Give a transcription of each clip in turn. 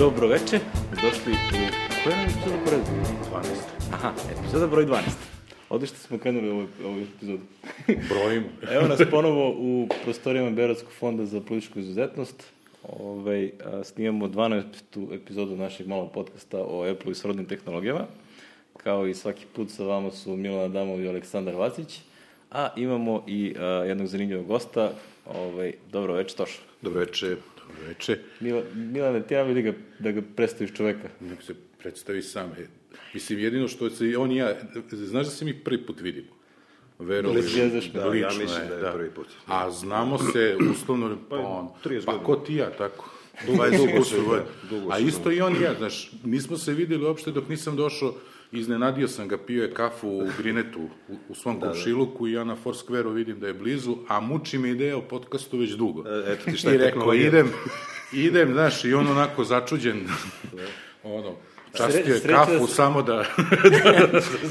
Dobro veče, došli u... Koja je epizoda po redu? 12. Aha, epizoda broj 12. Odlično smo krenuli ovu, ovu epizodu. Brojimo. Evo nas ponovo u prostorijama Beogradskog fonda za političku izuzetnost. Ove, a, snimamo 12. epizodu našeg malog podcasta o Apple i srodnim tehnologijama. Kao i svaki put sa vama su Milana Damov i Aleksandar Vacić. A imamo i a, jednog zanimljivog gosta. Ove, dobro večer, Tošo. Dobro veče. Dobro veče. Mila, Milane, ti nam vidi ga, da ga predstaviš čoveka. Nek se predstavi sam. E, mislim, jedino što se on i ja, znaš da se mi prvi put vidimo? Zvijezaš me. Da, ja mislim da je prvi put. A znamo se uslovno, pa, on, 30 pa godina. ko ti ja, tako. Dugo- 20 dugo kusur se, godina. da, dugo A se, isto i on i ja, znaš, nismo se videli uopšte dok nisam došao, iznenadio sam ga, pio je kafu u Grinetu, u, u svom komšiluku i ja na Foursquare-u vidim da je blizu, a muči me ideja o podcastu već dugo. E, eto ti šta I je rekao, tehnologija. idem, idem, znaš, i on onako začuđen, ono, častio je Sre- sreća kafu da- samo da...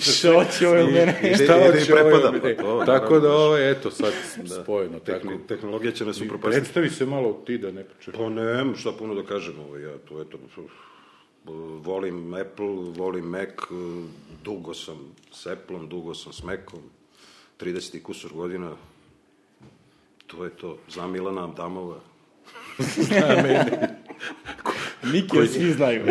Što će ovo mene? Šta hoće prepada, ovaj- pa e, to, Tako da ovo je, eto, sad spojeno, tako. Tehni- tehnologija će nas upropastiti. Predstavi se malo ti da ne počeš. Pa nemam šta puno da kažem, ovaj, ja to eto, volim Apple, volim Mac, dugo sam s Appleom, dugo sam s Macom, 30 i kusur godina, to je to, znam Milana Damova. Miki, svi znaju.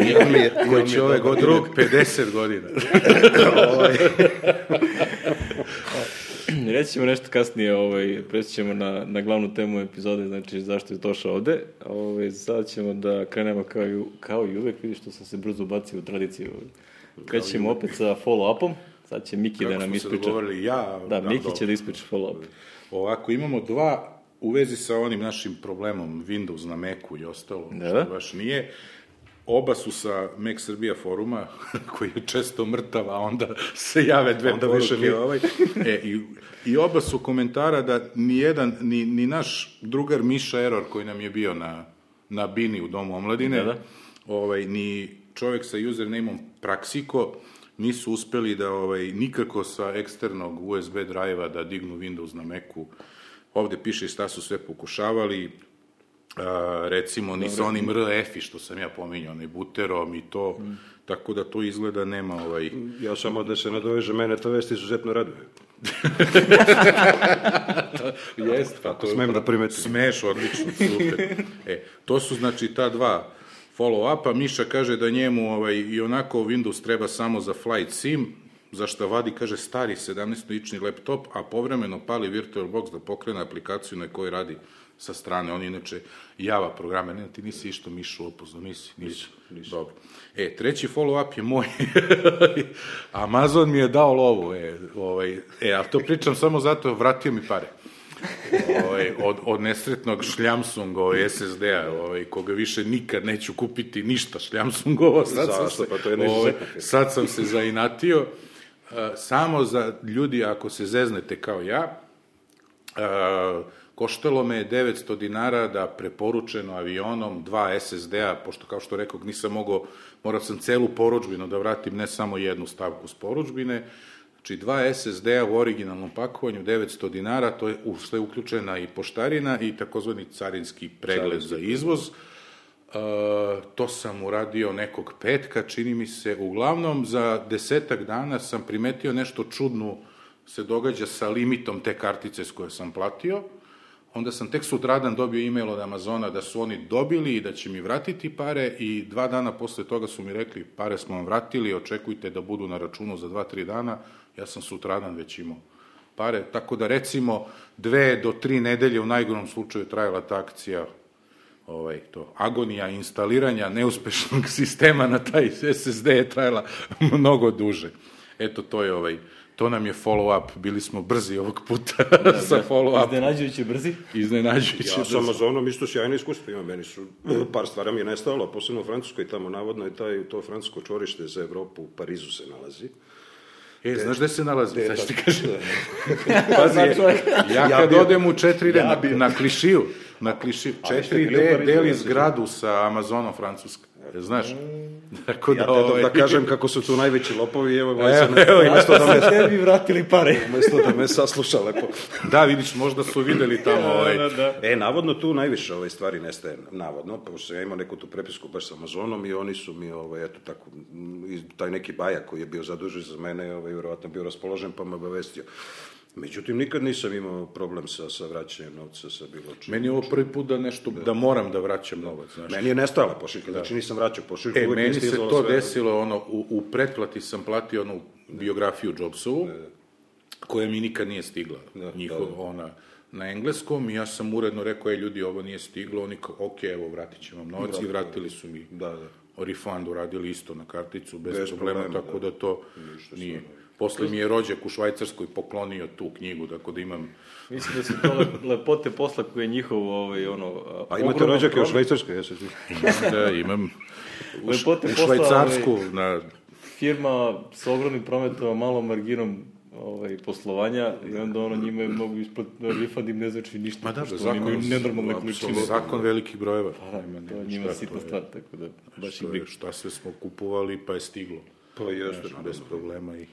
Koji će ove godine 50 godina. Reći ćemo nešto kasnije, ovaj, preći ćemo na, na glavnu temu epizode, znači zašto je došao ovde. Ovaj, sad ćemo da krenemo kao i, kao i uvek, vidiš što sam se brzo ubacio u tradiciju. Krećemo opet sa follow-upom, sad će Miki da Kako nam smo se ispriča. dogovorili, ja... Da, Miki dobro. će da ispriča follow-up. Ovako, imamo dva u vezi sa onim našim problemom Windows na Macu i ostalo, Da. što baš nije. Oba su sa Mac Srbija foruma, koji je često mrtav, a onda se jave dve Onda poruke. više ovaj. E, i, I oba su komentara da ni jedan, ni, ni naš drugar Miša Error koji nam je bio na, na Bini u Domu omladine, Da, da. ovaj, ni čovek sa usernameom Praksiko nisu uspeli da ovaj, nikako sa eksternog USB drive-a da dignu Windows na Macu. Ovde piše šta su sve pokušavali, a, recimo ni sa onim RF-i što sam ja pominjao, onaj buterom i to, tako da to izgleda nema ovaj... Ja samo da se nadoveže, mene to vest izuzetno raduje. Jest, pa to smem da primetim. Smeš, odlično, super. E, to su znači ta dva follow-upa. Miša kaže da njemu ovaj, i onako Windows treba samo za flight sim, za što vadi, kaže, stari 17-inčni laptop, a povremeno pali VirtualBox da pokrene aplikaciju na kojoj radi sa strane. On inače Java programe. Ne, ti nisi išto Mišu upoznao, nisi? Nisi. Dobro. E, treći follow-up je moj. Amazon mi je dao lovu. E, ovaj, e, ali to pričam samo zato, vratio mi pare ovaj, od, od nesretnog šljamsunga ovaj, SSD-a, ovaj, koga više nikad neću kupiti ništa šljamsungovo. Sad sam Zašto? se, Pa to je ovaj, sad sam se zainatio. Uh, samo za ljudi, ako se zeznete kao ja, uh, koštalo me je 900 dinara da preporučeno avionom dva SSD-a, pošto kao što rekao nisam mogao, morao sam celu poručbinu da vratim, ne samo jednu stavku s poručbine, Znači, dva SSD-a u originalnom pakovanju, 900 dinara, to je u što je uključena i poštarina i takozvani carinski pregled za izvoz. Uh, to sam uradio nekog petka, čini mi se, uglavnom za desetak dana sam primetio nešto čudno se događa sa limitom te kartice s koje sam platio. Onda sam tek sutradan dobio e-mail od Amazona da su oni dobili i da će mi vratiti pare i dva dana posle toga su mi rekli pare smo vam vratili, očekujte da budu na računu za dva, tri dana. Ja sam sutradan već imao pare, tako da recimo dve do tri nedelje u najgorom slučaju trajala ta akcija ovaj, to, agonija instaliranja neuspešnog sistema na taj SSD je trajala mnogo duže. Eto, to je ovaj, to nam je follow-up, bili smo brzi ovog puta sa follow-up. Iznenađujuće brzi. Iznenađujuće. Ja sa Amazonom isto sjajno iskustvo imam, meni su, par stvari mi je nestalo, posebno u Francuskoj, tamo navodno je taj, to francusko čvorište za Evropu u Parizu se nalazi. E, znaš gde se nalazi? Je Sad ću ti kažem. Pazi, ja Ja kad bio- odem u 4D ja na, na klišiju, na jeste 4D bili u Parizu, deli zgradu sa Amazonom Francuska. Znaš? Tako Ja da, te ovaj, da kažem kako su tu najveći lopovi, evo, evo, Evo, evo, evo, umesto da me, Tebi vratili pare. umesto da me sasluša lepo. da, vidiš, možda su videli tamo, ovaj, Da, da. E, navodno tu najviše ove stvari nestaje, navodno, pošto ja imao neku tu prepisku baš sa Amazonom i oni su mi, ovaj, eto tako, taj neki bajak koji je bio zadužen za mene, ovaj, vjerovatno bio raspoložen, pa me obavestio. Međutim, nikad nisam imao problem sa, sa vraćanjem novca, sa bilo čim. meni je ovo prvi put da nešto, da moram da vraćam novac, znaš. Meni je nestala pošiljka, znači nisam vraćao pošiljku. E, je meni se to sve. desilo, ono, u, u pretplati sam platio onu biografiju Jobsovu, koja mi nikad nije stigla, Da, njihov, da, da. ona, na engleskom, i ja sam uredno rekao, e, ljudi, ovo nije stiglo, oni kao, ok, evo, vratit ćemo vam novac, i vratili su mi Da, da. refund uradili isto na karticu, bez, Bez problema, problema, tako da. da, to nije. Posle mi je rođak u Švajcarskoj poklonio tu knjigu, tako da imam... Mislim da su to le- lepote posla koje je njihov, ovaj, ono... A imate rođake u problem. Švajcarskoj, jesu ti? Da, imam u, Lepote u posla, Švajcarsku, na Firma sa ogromnim prometom, malom marginom ovaj, poslovanja i onda ono njima je mogu isplat, refund im ne znači ništa, Ma da, pošto zakon- oni imaju nenormalne količine. zakon velikih brojeva. Pa da, to je njima sitna to je? stvar, tako da baš ih Što briga. je, šta sve smo kupovali, pa je stiglo. Pa jeste, Znaš, bez problema i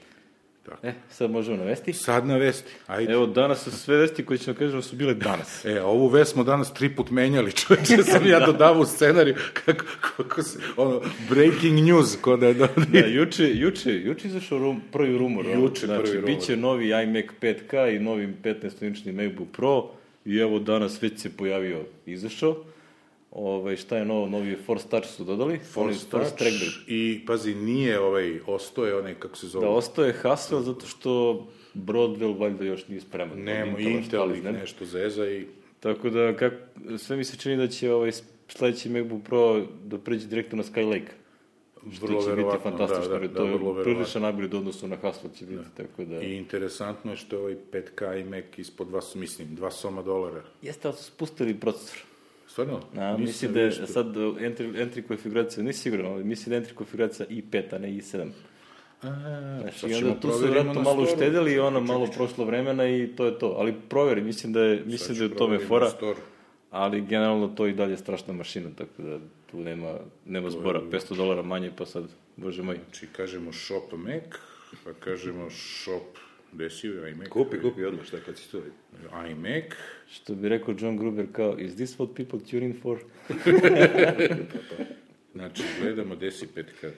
tako. E, sad možemo navesti. Sad na vesti, ajde. Evo, danas su sve vesti koje ćemo kažemo su bile danas. E, ovu vest smo danas tri put menjali, čovječe, sam ja dodavao u scenariju, kako, kako se, ono, breaking news, ko da je do... Da, juče, juče, juče izašao rum, prvi rumor. Juče znači, prvi rumor. Biće novi iMac 5K i novi 15-inčni MacBook Pro i evo danas već se pojavio, izašao. Ove, šta je novo? Novi Force Touch su dodali. Force Oni Touch Trackball. i, pazi, nije ovaj, ostoje onaj, kako se zove, Da, ostaje Haswell zato što Broadwell valjda još nije spreman. nemo Intel šta ih nešto zeza i Tako da, kak, sve mi se čini da će ovaj sledeći MacBook Pro da pređe direktno na Skylake. Što vrlo će biti verovatno, fantastično, da, da, to da, vrlo je verovatno. priličan u odnosu na Haswell će biti, tako da... I interesantno je što je ovaj 5K i Mac ispod dva, mislim, dva soma dolara. Jeste, ali su spustili procesor. Stvarno? A, mislim da je što- sad entry, entry konfiguracija, nisi siguran, ali mislim da je entry konfiguracija i5, a ne i7. A, Znači, sad i onda tu su na malo uštedili i ono malo prošlo vremena i to je to. Ali proveri, mislim da je, mislim da je u tome fora, storu. ali generalno to i dalje strašna mašina, tako da tu nema, nema zbora. 500 dolara manje, pa sad, bože moj. Znači, kažemo shop Mac, pa kažemo shop, gde si iMac? Kupi, kupi odmah, šta kad si tu. iMac, Što bi rekao John Gruber kao, is this what people tune in for? znači, gledamo gde si 5K.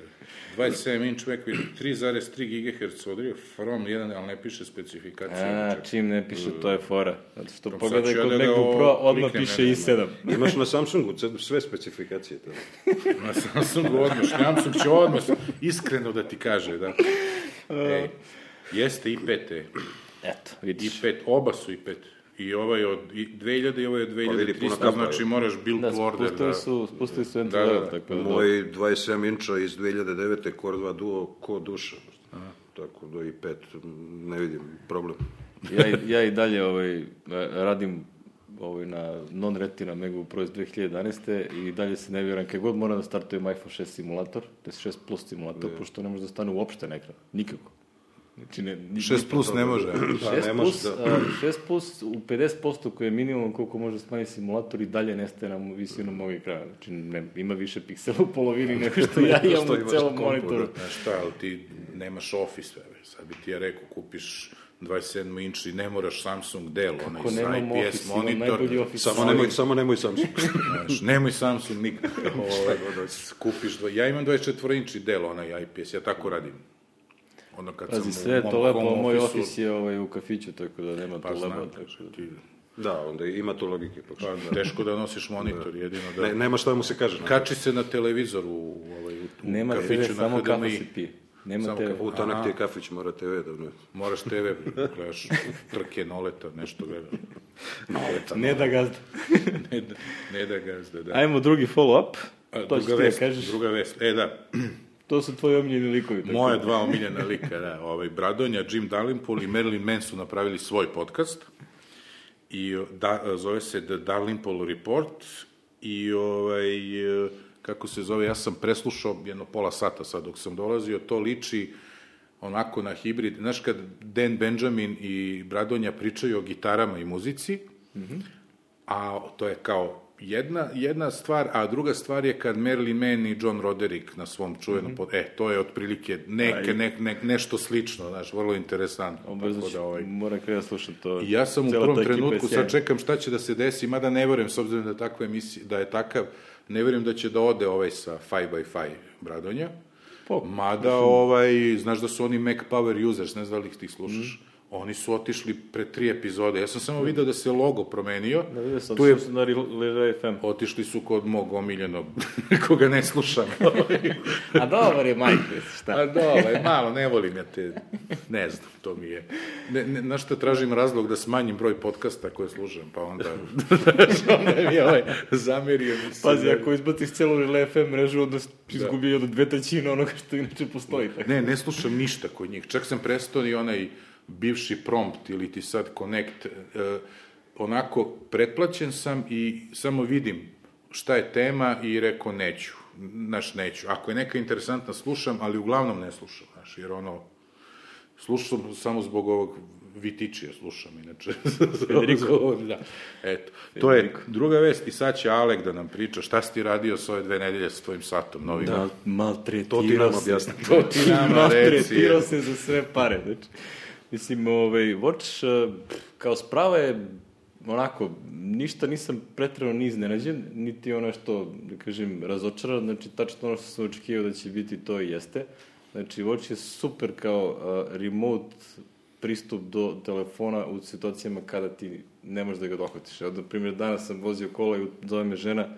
27 inch Mac, vidi, 3,3 GHz odrio, from 1, ali ne piše specifikacija. A, Znači, čim ne piše, to je fora. Zato što sad pogledaj kod da MacBook Pro, ovo odmah piše ne i7. Imaš na Samsungu sve specifikacije. To. Na Samsungu odmah, Samsung će odmah iskreno da ti kaže, da. Ej, jeste i 5, e. Eto, I vidiš. 5, oba su i 5. I ovaj od i 2000 i ovaj od Pa vidi, puno 2300, kapa, znači moraš build Da, order. spustili Da, su, spustili su entry Da, da, level, da. tako da... Moj 27 inča iz 2009. Core 2 Duo ko duša. Tako da i 5 ne vidim problem. ja, i- ja i dalje ovaj, radim ovaj, na non-retina MacBook Pro iz 2011. i dalje se ne vjerujem, kad god moram da startujem iPhone 6 simulator, to je 6 plus simulator, pošto ne može da stane uopšte na ekran. Nikako. Znači, ne, ni, 6 plus ne može. Pa 6 ne plus, da... a, 6 plus u 50% koje je minimum koliko može smanjiti simulator i dalje nestaje na visinu mog ekrana. Znači, ne, ima više piksela u polovini nego što ja imam Što u celom monitoru. Znaš šta, ali ti nemaš Office, vebe. Sad bi ti ja rekao, kupiš 27 inč i ne moraš Samsung Dell, onaj Ako sa IPS Office, monitor. Samo nemoj, samo nemoj Samsung. Znaš, nemoj Samsung nikad. Ovaj, kupiš dva, ja imam 24 inči Dell, onaj IPS, ja tako radim. Ono kad Pazi, sam sve je to lepo, moj office je ovaj, u kafiću, tako da nema Pa tu leba. znam, Tako da. ti, Da, onda ima tu logike. Pa. pa, teško da nosiš monitor, jedino da... Ne, nema šta mu se kaže. na- Kači se na televizoru u, ovaj, u, u Nema kafiću TV, na samo kafa se pije. Nema Samo TV. kafa. U tanak Aha. ti je kafić, mora TV da ne. Moraš TV, gledaš trke, noleta, nešto gleda. Ne da gazda. ne, da, ne da gazda, da. Ajmo drugi follow-up. A, To druga ti da vest, kažeš. druga vest. E, da, To su tvoji omiljeni likovi. Tako. moje dva omiljena lika, da, ovaj, Bradonja, Jim Dalrymple i Marilyn Manson su napravili svoj podcast i da, zove se The Dalrymple Report i ovaj, kako se zove, ja sam preslušao jedno pola sata sad dok sam dolazio, to liči onako na hibrid, znaš kad Dan Benjamin i Bradonja pričaju o gitarama i muzici, a to je kao jedna, jedna stvar, a druga stvar je kad Marilyn Mann i John Roderick na svom čuvenom, mm -hmm. e, to je otprilike neke, ne, ne, nešto slično, znaš, vrlo interesantno. Obrzo ću, da, ovaj... mora kada slušam to. I ja sam u prvom trenutku, sad čekam šta će da se desi, mada ne verujem, s obzirom da, takva emisija, da je takav, ne verujem da će da ode ovaj sa 5x5 Bradonja, Po, mada, ovaj, znaš da su oni Mac Power users, ne znam da li ih ti slušaš, mm Oni su otišli pre tri epizode. Ja sam samo video da se logo promenio. Da vidio sam, tu je, su na Lira FM. Otišli su kod mog omiljenog, koga ne slušam. A dobar je majke, šta? A dobar, malo, ne volim ja te, ne znam, to mi je. Ne, ne, na što tražim razlog da smanjim broj podcasta koje slušam, pa onda, onda mi ovaj zamerio mi se. Pazi, ako izbaciš celu Lira FM mrežu, onda izgubio da. do dve trećine onoga što inače postoji. Tako. Ne, ne slušam ništa kod njih. Čak sam prestao i onaj bivši prompt ili ti sad connect, e, onako pretplaćen sam i samo vidim šta je tema i rekao neću, znaš, neću. Ako je neka interesantna, slušam, ali uglavnom ne slušam, znaš, jer ono, slušam samo zbog ovog Vitičija slušam, inače. Federico. da. Eto, to je druga vest i sad će Alek da nam priča šta si ti radio s ove dve nedelje sa tvojim satom novim. Da, maltretirao to ti nam objasni. To ti nam reci. Maltretirao se za sve pare, znači. Mislim, ovaj, Watch uh, kao sprava je onako, ništa nisam pretrano ni iznenađen, niti ono što, da kažem, razočaran, znači tačno ono što sam očekivao da će biti, to i jeste. Znači, Watch je super kao uh, remote pristup do telefona u situacijama kada ti ne možeš da ga dohvatiš. Evo, na primjer, danas sam vozio kola i zove me žena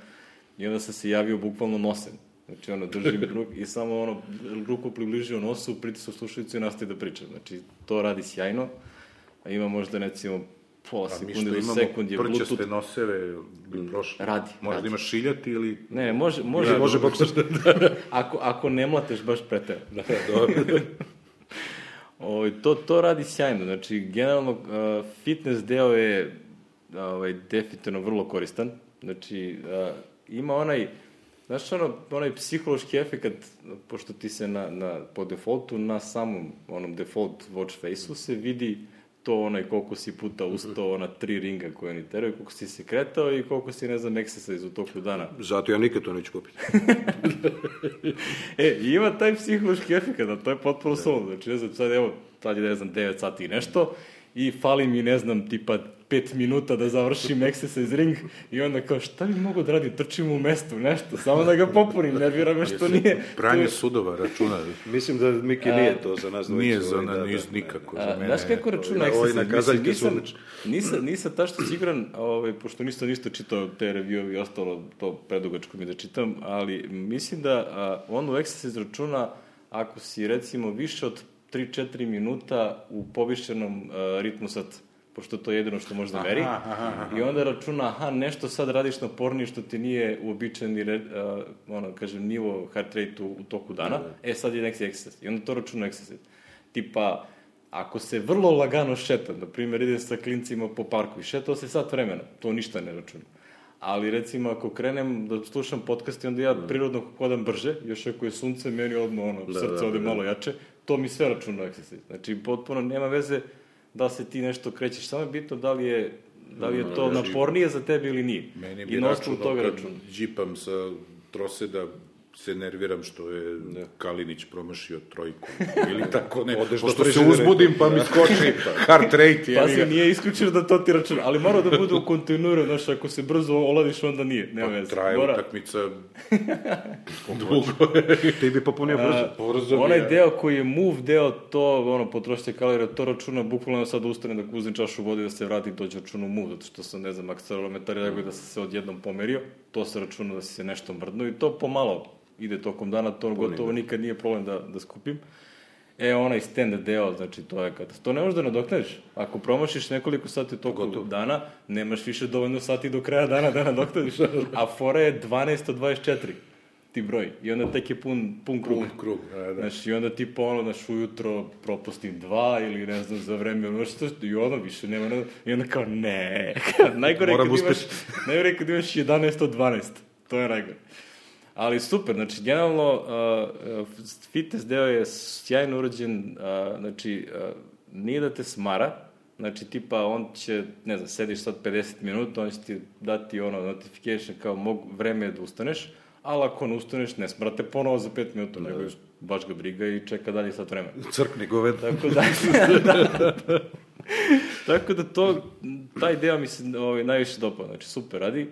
i onda sam se javio bukvalno nosem. Znači, ono, držim ruk i samo ono, ruku približio nosu, pritisao slušalicu i nastavi da pričam. Znači, to radi sjajno, a ima možda, recimo, pola sekunde do sekund je Bluetooth. Mi što imamo noseve, bi prošlo. Radi. Možda radi. imaš šiljati ili... Ne, može, može. Ja, može pokušaš da... ako, ako ne mlateš baš preteo. Da, dobro. o, ovaj, to, to radi sjajno. Znači, generalno, uh, fitness deo je ovaj, definitivno vrlo koristan. Znači, uh, ima onaj Znaš, ono, onaj psihološki efekt, pošto ti se na, na, po defaultu na samom onom default watch face-u se vidi to onaj koliko si puta ustao, ona tri ringa koje oni teraju, koliko si se kretao i koliko si, ne znam, exercise u toku dana. Zato ja nikad to neću kupiti. e, ima taj psihološki efekt, a to je potpuno da. Znači, ne znam, sad evo, sad je, ne znam, 9 sati i nešto, i fali mi, ne znam, tipa 5 minuta da završim exercise ring i onda kao šta bi mogu da radim, trčim u mestu, nešto, samo da ga popunim, nervira me što nije. Pranje je... sudova računa. Mislim da Miki nije to za nas. Nije za da, niz, da, nikako a, za mene. Znaš kako računa exercise? Mislim, nisam, nisam, nisam tašto siguran, ovaj, pošto nisam ništa čitao te review i ostalo, to predugačko mi da čitam, ali mislim da a, on u exercise računa ako si recimo više od 3-4 minuta u povišenom uh, ritmu sad, pošto to je jedino što može da meri. Aha, aha, aha. I onda računa, aha, nešto sad radiš napornije što ti nije uobičajeni, uh, ono, kažem, nivo heart rate u, u toku dana. Da, da. E, sad je neki exercise. I onda to računa exercise. Tipa, ako se vrlo lagano šeta, na primjer, ide sa klincima po parku i šetao se sat vremena, to ništa ne računa. Ali recimo ako krenem da slušam podcast i onda ja da. prirodno hodam brže, još ako je sunce, meni odmah ono, da, srce da, ode da. malo jače, to mi sve računa exercise. Znači, potpuno nema veze da se ti nešto krećeš, samo je bitno da li je da li je to napornije za tebe ili nije. Meni bi I na osnovu toga račun. Džipam sa troseda se nerviram što je ne. Kalinić promašio trojku ili tako ne. Odeš Pošto se uzbudim pa mi skoči heart rate. Pa se nije isključio da to ti računa, ali mora da bude u kontinuiru, znaš, ako se brzo oladiš onda nije, nema pa, veze. Traje mora... utakmica dugo. Ti bi popunio brzo. brzo onaj deo koji je move deo, to ono, potrošite kalorija, to računa bukvalno sad ustane da uzem čašu vode da se vrati dođe računu move, zato što sam, ne znam, akcelerometar je da se odjednom pomerio, to se računa da si se nešto mrdno i to pomalo ide tokom dana, to Punim, gotovo nikad nije problem da, da skupim. E, onaj stand deo, znači, to je kada... To ne možeš da nadoknadiš. Ako promašiš nekoliko sati toku Gotovo. dana, nemaš više dovoljno sati do kraja dana da nadoknadiš. A fora je 12 od 24 ti broj. I onda tek je pun, pun krug. Pun krug, da, da. Znaš, i onda ti po ono, znaš, ujutro propustim dva ili ne znam, za vreme, ono što, i ono više nema, ne, i onda kao, ne. najgore kad imaš, najgore kad imaš 11 od 12. To je najgore. Ali super, znači, generalno, uh, fitness deo je sjajno urađen, uh, znači, uh, nije da te smara, Znači, tipa, on će, ne znam, sediš sad 50 minuta, on će ti dati ono notification kao mog, vreme je da ustaneš, ali ako ne ustaneš, ne smrate ponovo za 5 minuta, nego baš ga briga i čeka dalje sat vremena. Crkni goved. Tako da, da, da. Tako da to, taj deo mi se ovaj, najviše dopao, znači super radi.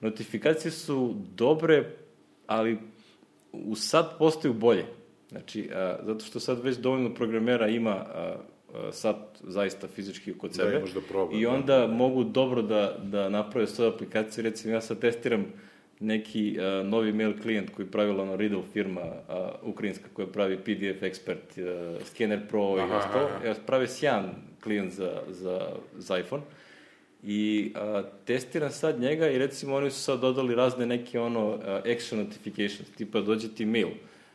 Notifikacije su dobre, ali u sad postaju bolje. Znači, a, zato što sad već dovoljno programera ima a, a, sad zaista fizički kod sebe. imaš da proba, I da. onda mogu dobro da, da naprave svoje aplikacije. Recimo, ja sad testiram neki a, novi mail klijent koji pravila ono Riddle firma a, ukrajinska koja pravi PDF Expert, a, Scanner Pro i ostalo. Ja prave sjajan klijent za, za, za iPhone. I a, testiram sad njega i recimo oni su sad dodali razne neke ono a, action notifications, tipa dođe ti mail.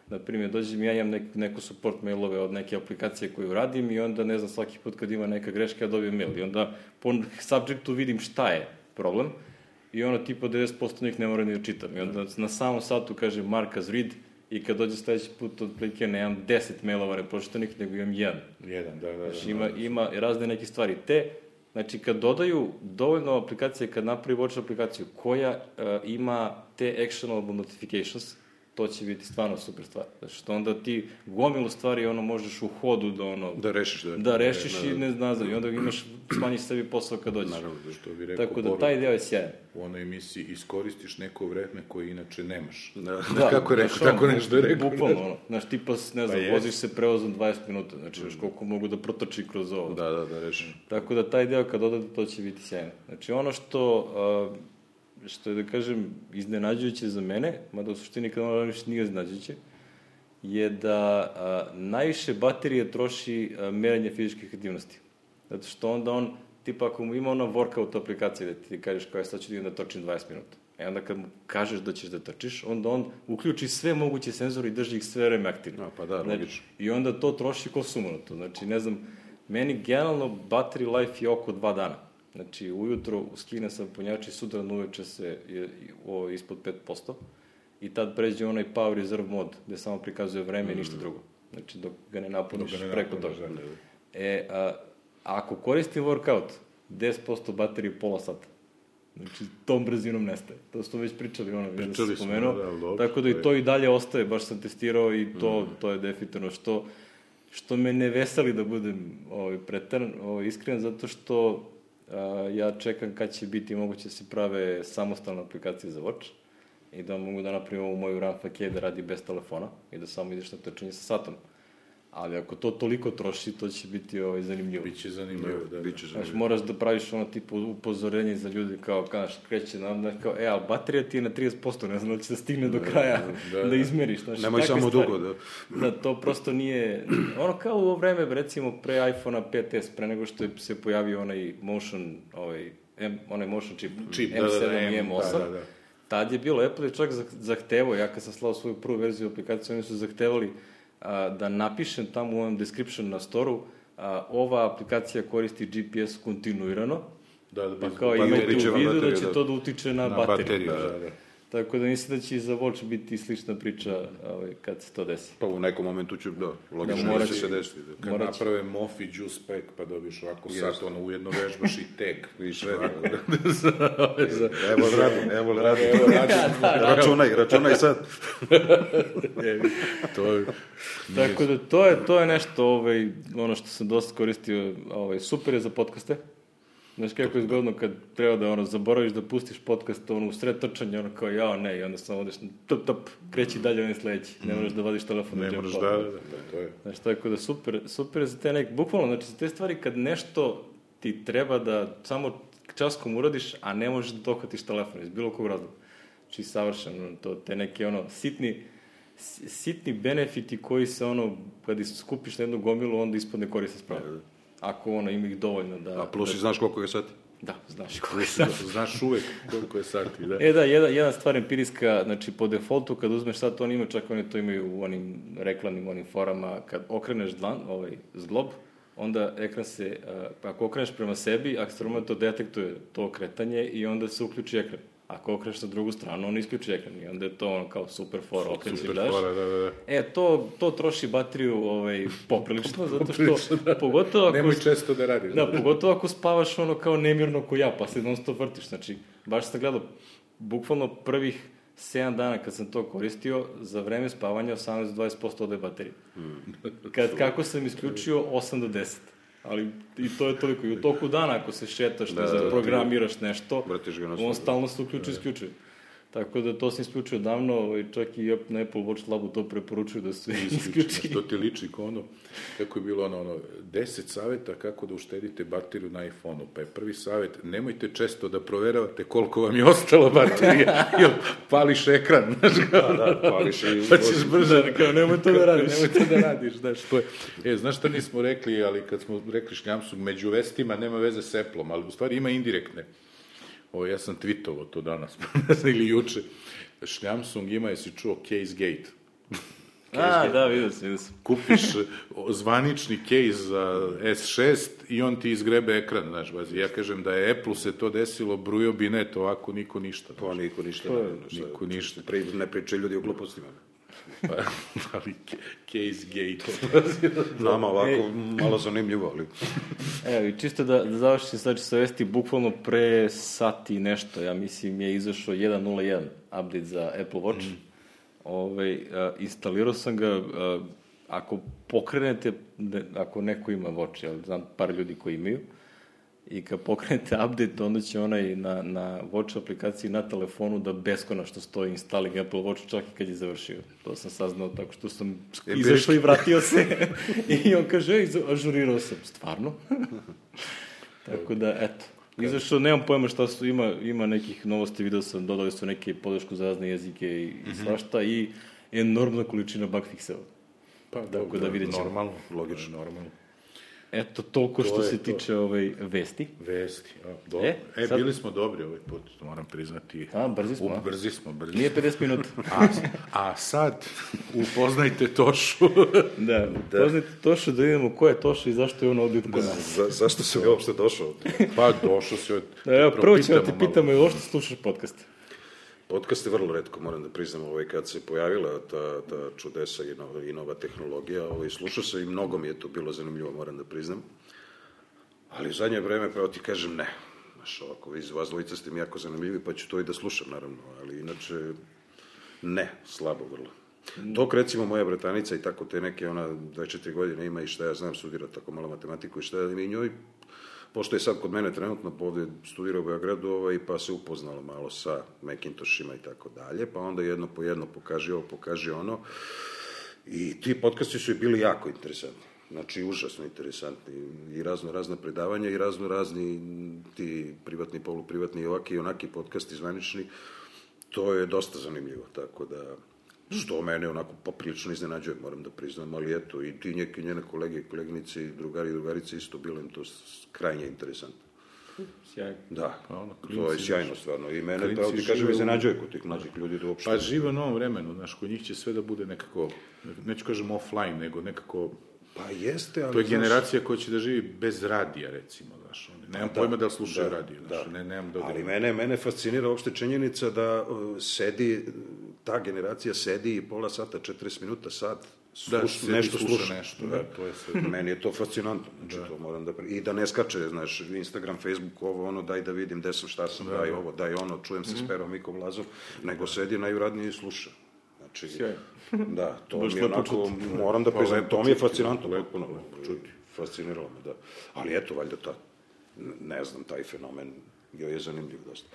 Na primjer, dođe mi, ja imam nek, neko support mailove od neke aplikacije koju radim i onda, ne znam, svaki put kad ima neka greška, ja dobijem mail. I onda po subjectu vidim šta je problem i ono tipa 90% njih ne mora ni da čitam. I onda na samom satu kaže mark as read i kad dođe sledeći put od prilike nemam 10 mailova nepročitanih, nego imam jedan. Jedan, da, da, da. Znači, ima, ima razne neke stvari. Te, znači, kad dodaju dovoljno aplikacije, kad napravi watch aplikaciju koja uh, ima te actionable notifications, to će biti stvarno super stvar. Znači, što onda ti gomilu stvari ono možeš u hodu da ono Da rešiš da... da rešiš i ne nazad i onda imaš smanjiš sebi posao kad dođeš. Naravno, da Što bi rekao Tako da taj deo je sjajan. u onoj emisiji iskoristiš neko vreme koje inače nemaš. Da, da, kako je rekao, znaš, tako nešto je rekao. Bukvalno, ono. Znaš, tipa, ne znam, Pa voziš se prevozom 20 minuta, znači, znaš koliko mogu da protrči kroz ovo. Da, da, da rešiš. Tako da taj deo kad odade, to će biti sjajno. Znači ono što, a, što je da kažem iznenađujuće za mene, mada u suštini kad ono radiš nije iznenađujuće, je da a, najviše baterije troši a, merenje fizičkih aktivnosti. Zato što onda on, tipa ako mu ima ona workout aplikacija da ti kažeš kao je sad ću da idem da trčim 20 minuta. E onda kad mu kažeš da ćeš da trčiš, onda on uključi sve moguće senzore i drži ih sve vreme aktivno. A, pa da, Znači, logično. I onda to troši ko sumanuto. Znači, ne znam, meni generalno battery life je oko dva dana. Znači, ujutro skine sam punjač i sutra na uveče se je, o, ispod 5%. I tad pređe onaj power reserve mod, gde samo prikazuje vreme i ništa drugo. Znači, dok ga ne napuniš Dok ga ne preko toga. da, da. E, a, ako koristim workout, 10% baterije pola sata. Znači, tom brzinom nestaje. To smo već pričali, ono, vidim da spomenuo. da, da, dobro, tako da i to i dalje ostaje, baš sam testirao i to, to je definitivno što, što me ne veseli da budem ovaj, preteran, ovaj, iskren, zato što ja čekam kad će biti moguće da se prave samostalne aplikacije za Watch i da mogu da napravim ovu moju RAM fake da radi bez telefona i da samo ideš na trčanje sa satom. Ali ako to toliko troši, to će biti ovaj, zanimljivo. Biće zanimljivo, da, da. Biće Znaš, za... moraš da praviš ono tipu upozorenje za ljudi kao, znaš, kreće nam, da, kao, e, ali baterija ti je na 30%, ne znam da će da stigne do kraja da, da, da, da. izmeriš. Znaš, Nemoj samo stvari. dugo, da. Da, to prosto nije, ono kao u ovo vreme, recimo, pre iPhone-a 5S, pre nego što je se pojavio onaj motion, ovaj, M, onaj motion chip, Čip, da, M7 da, da, i M, M8, da, da, da. tad je bilo, Apple je čak zah- zahtevao, ja kad sam slao svoju prvu verziju aplikacije, oni su zahtevali da napišem tamo u ovom description na storu, a, ova aplikacija koristi GPS kontinuirano, Da, da, pa kao pa imajte utiče u vidu da će da. to da utiče na, Na bateriju. bateriju, Da, da, da. Tako da mislim da će i za Watch biti slična priča ovaj, kad se to desi. Pa u nekom momentu će, da, logično Da, da, će se desiti. Da. Kad Morat će. naprave Mofi Juice Pack, pa dobiješ ovako Jeste. sat, ono, ujedno vežbaš i tek. Više, da, da, da. Evo radim, evo radim. Evo, radim. Računaj, računaj sad. To je... Tako da to je, to je nešto, ovaj, ono što sam dosta koristio, ovaj, super je za podcaste. Znaš kako je zgodno kad treba da ono, zaboraviš da pustiš podcast ono, u sred trčanja, ono kao jao ne, i onda samo odeš na top top, kreći dalje onaj sledeći. Ne moraš da vadiš telefon. Ne moraš da, da, da, to je. Znaš, tako da super, super za te nek, bukvalno, znači za te stvari kad nešto ti treba da samo časkom uradiš, a ne možeš da dohvatiš telefon iz bilo kog razloga. Znači, savršeno, to, te neke ono, sitni, si- sitni benefiti koji se ono, kad skupiš na jednu gomilu, onda ispadne koriste spravo. Ako ono, ima ih dovoljno da... A plus i znaš koliko je sati? Da, znaš koliko je sad. Znaš uvek koliko je sati, da. E da, jedna, jedna stvar empirijska, znači po defaultu kad uzmeš sad to oni imaju, čak oni to imaju u onim reklamnim onim forama, kad okreneš dlan, ovaj zglob, onda ekran se, uh, ako okreneš prema sebi, akcelerometar to detektuje to okretanje i onda se uključi ekran. Ako okreneš na drugu stranu, on isključi ekran i onda je to ono kao super fora, okreći Super gledaš. fora, da, da, da. E, to, to troši bateriju ovaj, poprilično, zato što, da. pogotovo ako... Nemoj često da radiš. Da, pogotovo ako spavaš ono kao nemirno ko ja, pa se non stop vrtiš. Znači, baš sam gledao, bukvalno prvih 7 dana kad sam to koristio, za vreme spavanja 18-20% ode baterije. Kad, kako sam isključio, 8 do 10. Ali i to je toliko. I u toku dana, ako se šetaš, da, Da, da, da, programiraš nešto, ga na on stalno se uključuje i isključuje. Tako da to sam isključio davno, ovaj, čak i na Apple Watch Labu to preporučuju da se isključi. isključi. To ti liči kao ono, kako je bilo ono, ono, 10 saveta kako da uštedite bateriju na iPhone-u. Pa je prvi savet, nemojte često da proveravate koliko vam je ostalo baterije, jer pališ ekran, znaš, kao, Da, da, pališ i... pa ćeš brže, Kao, nemoj to da radiš. Nemoj to da radiš, znaš, to je. E, znaš šta nismo rekli, ali kad smo rekli šljamsu, među vestima nema veze s Apple-om, ali u stvari ima indirektne. Ovo, ja sam tweetovao to danas, ili juče. Šljamsung ima, jesi čuo, Casegate. A, da, vidio sam, vidio sam. kupiš zvanični case za S6 i on ti izgrebe ekran, znaš, bazi. Ja kažem da je Apple se to desilo, brujo bi net, ovako niko ništa. Pa niko ništa. To je- naravno, šta- niko ništa. Pri, ne pričaju ljudi o glupostima. Pa, ali ca- case gate. Nama ovako malo zanimljivo, ali... Evo, i čisto da, da završim znači sa vesti, bukvalno pre sati nešto, ja mislim, je izašao 1.01 update za Apple Watch. Mm. Ovaj, a, instalirao sam ga, a, ako pokrenete, ne, ako neko ima Watch, ja znam par ljudi koji imaju, i kad pokrenete update, onda će onaj na, na Watch aplikaciji na telefonu da beskonačno stoji installing Apple Watch čak i kad je završio. To sam saznao tako što sam E, izašao i vratio se i on kaže, ej, ažurirao sam. Stvarno? tako da, eto. Izašao, nemam pojma šta su, ima, ima nekih novosti, video sam, dodali su neke podršku za razne jezike i, Mhm. i svašta i enormna količina bug fixeva. Pa, Tako da vidjet ćemo. Normalno, Logično. Normalno. Eto, toliko To što se to. tiče ovaj, vesti. Vesti, a, dobro. E, E, sad- bili smo dobri ovaj put, to moram priznati. A, brzi smo, U, brzi smo, brzi Nije smo. 50 minuta. A, a sad, upoznajte Tošu. Da, poznajte Tošu da vidimo ko je Toša i zašto je on ovdje kod nas. Za, zašto ja uopšte došao? pa, došao si od... Evo, prvo ćemo malo. pitamo, je uopšte slušaš podcast? Podcast je vrlo redko, moram da priznam, ovaj, kad se pojavila ta, ta čudesa i nova, i nova tehnologija, ovaj, slušao sam i mnogo mi je to bilo zanimljivo, moram da priznam. Ali u zadnje vreme, pravo ti kažem, ne. Znaš, ovako, iz vas dvojica ste mi jako zanimljivi, pa ću to i da slušam, naravno, ali inače, ne, slabo vrlo. Dok recimo moja bratanica i tako te neke, ona 24 godine ima i šta ja znam, studira tako malo matematiku i šta ja i njoj, pošto je sad kod mene trenutno ovde studira u Beogradu, ovaj, pa se upoznala malo sa Macintoshima i tako dalje, pa onda jedno po jedno pokaži ovo, pokaži ono. I ti podcasti su i bili jako interesantni. Znači, užasno interesantni. I razno razna predavanja i razno razni ti privatni, poluprivatni i ovaki i onaki podcasti zvanični. To je dosta zanimljivo, tako da što mene onako poprilično iznenađuje, moram da priznam, ali eto, i ti neke njene kolege i koleginice i drugari i drugarice isto bilo im to krajnje interesantno. Sjajno. Da, Pa ono, to je klinci sjajno stvarno. I mene, klinci pravo ti kažem, žive u- iznenađuje kod tih mlađih ljudi da uopšte... Pa žive u novom vremenu, znaš, kod njih će sve da bude nekako, neću kažem offline, nego nekako, Pa jeste, ali... to je znaš, generacija koja će da živi bez radija, recimo, znaš, nemam pojma da li slušaju radio, znaš, ne, nemam da... Ali mene, mene fascinira uopšte činjenica da uh, sedi, ta generacija sedi i pola sata, 40 minuta, sat, sluš, Da, nešto sluša sluša. nešto, da, to je sve. Meni je to fascinantno, znači to moram da... pri- I da ne skače, znaš, Instagram, Facebook, ovo, ono, daj da vidim gde sam, šta sam, daj ovo, daj ono, čujem se s Perom Mikom Lazom, nego sedi najuradnije i sluša. Znači, Sjajno. da, to Baš mi je lepo onako, čuti. moram da priznam, lepo to mi je fascinantno, lepo, potpuno, čuti, fasciniralo me, da. Ali eto, valjda ta, ne znam, taj fenomen joj je zanimljiv dosta.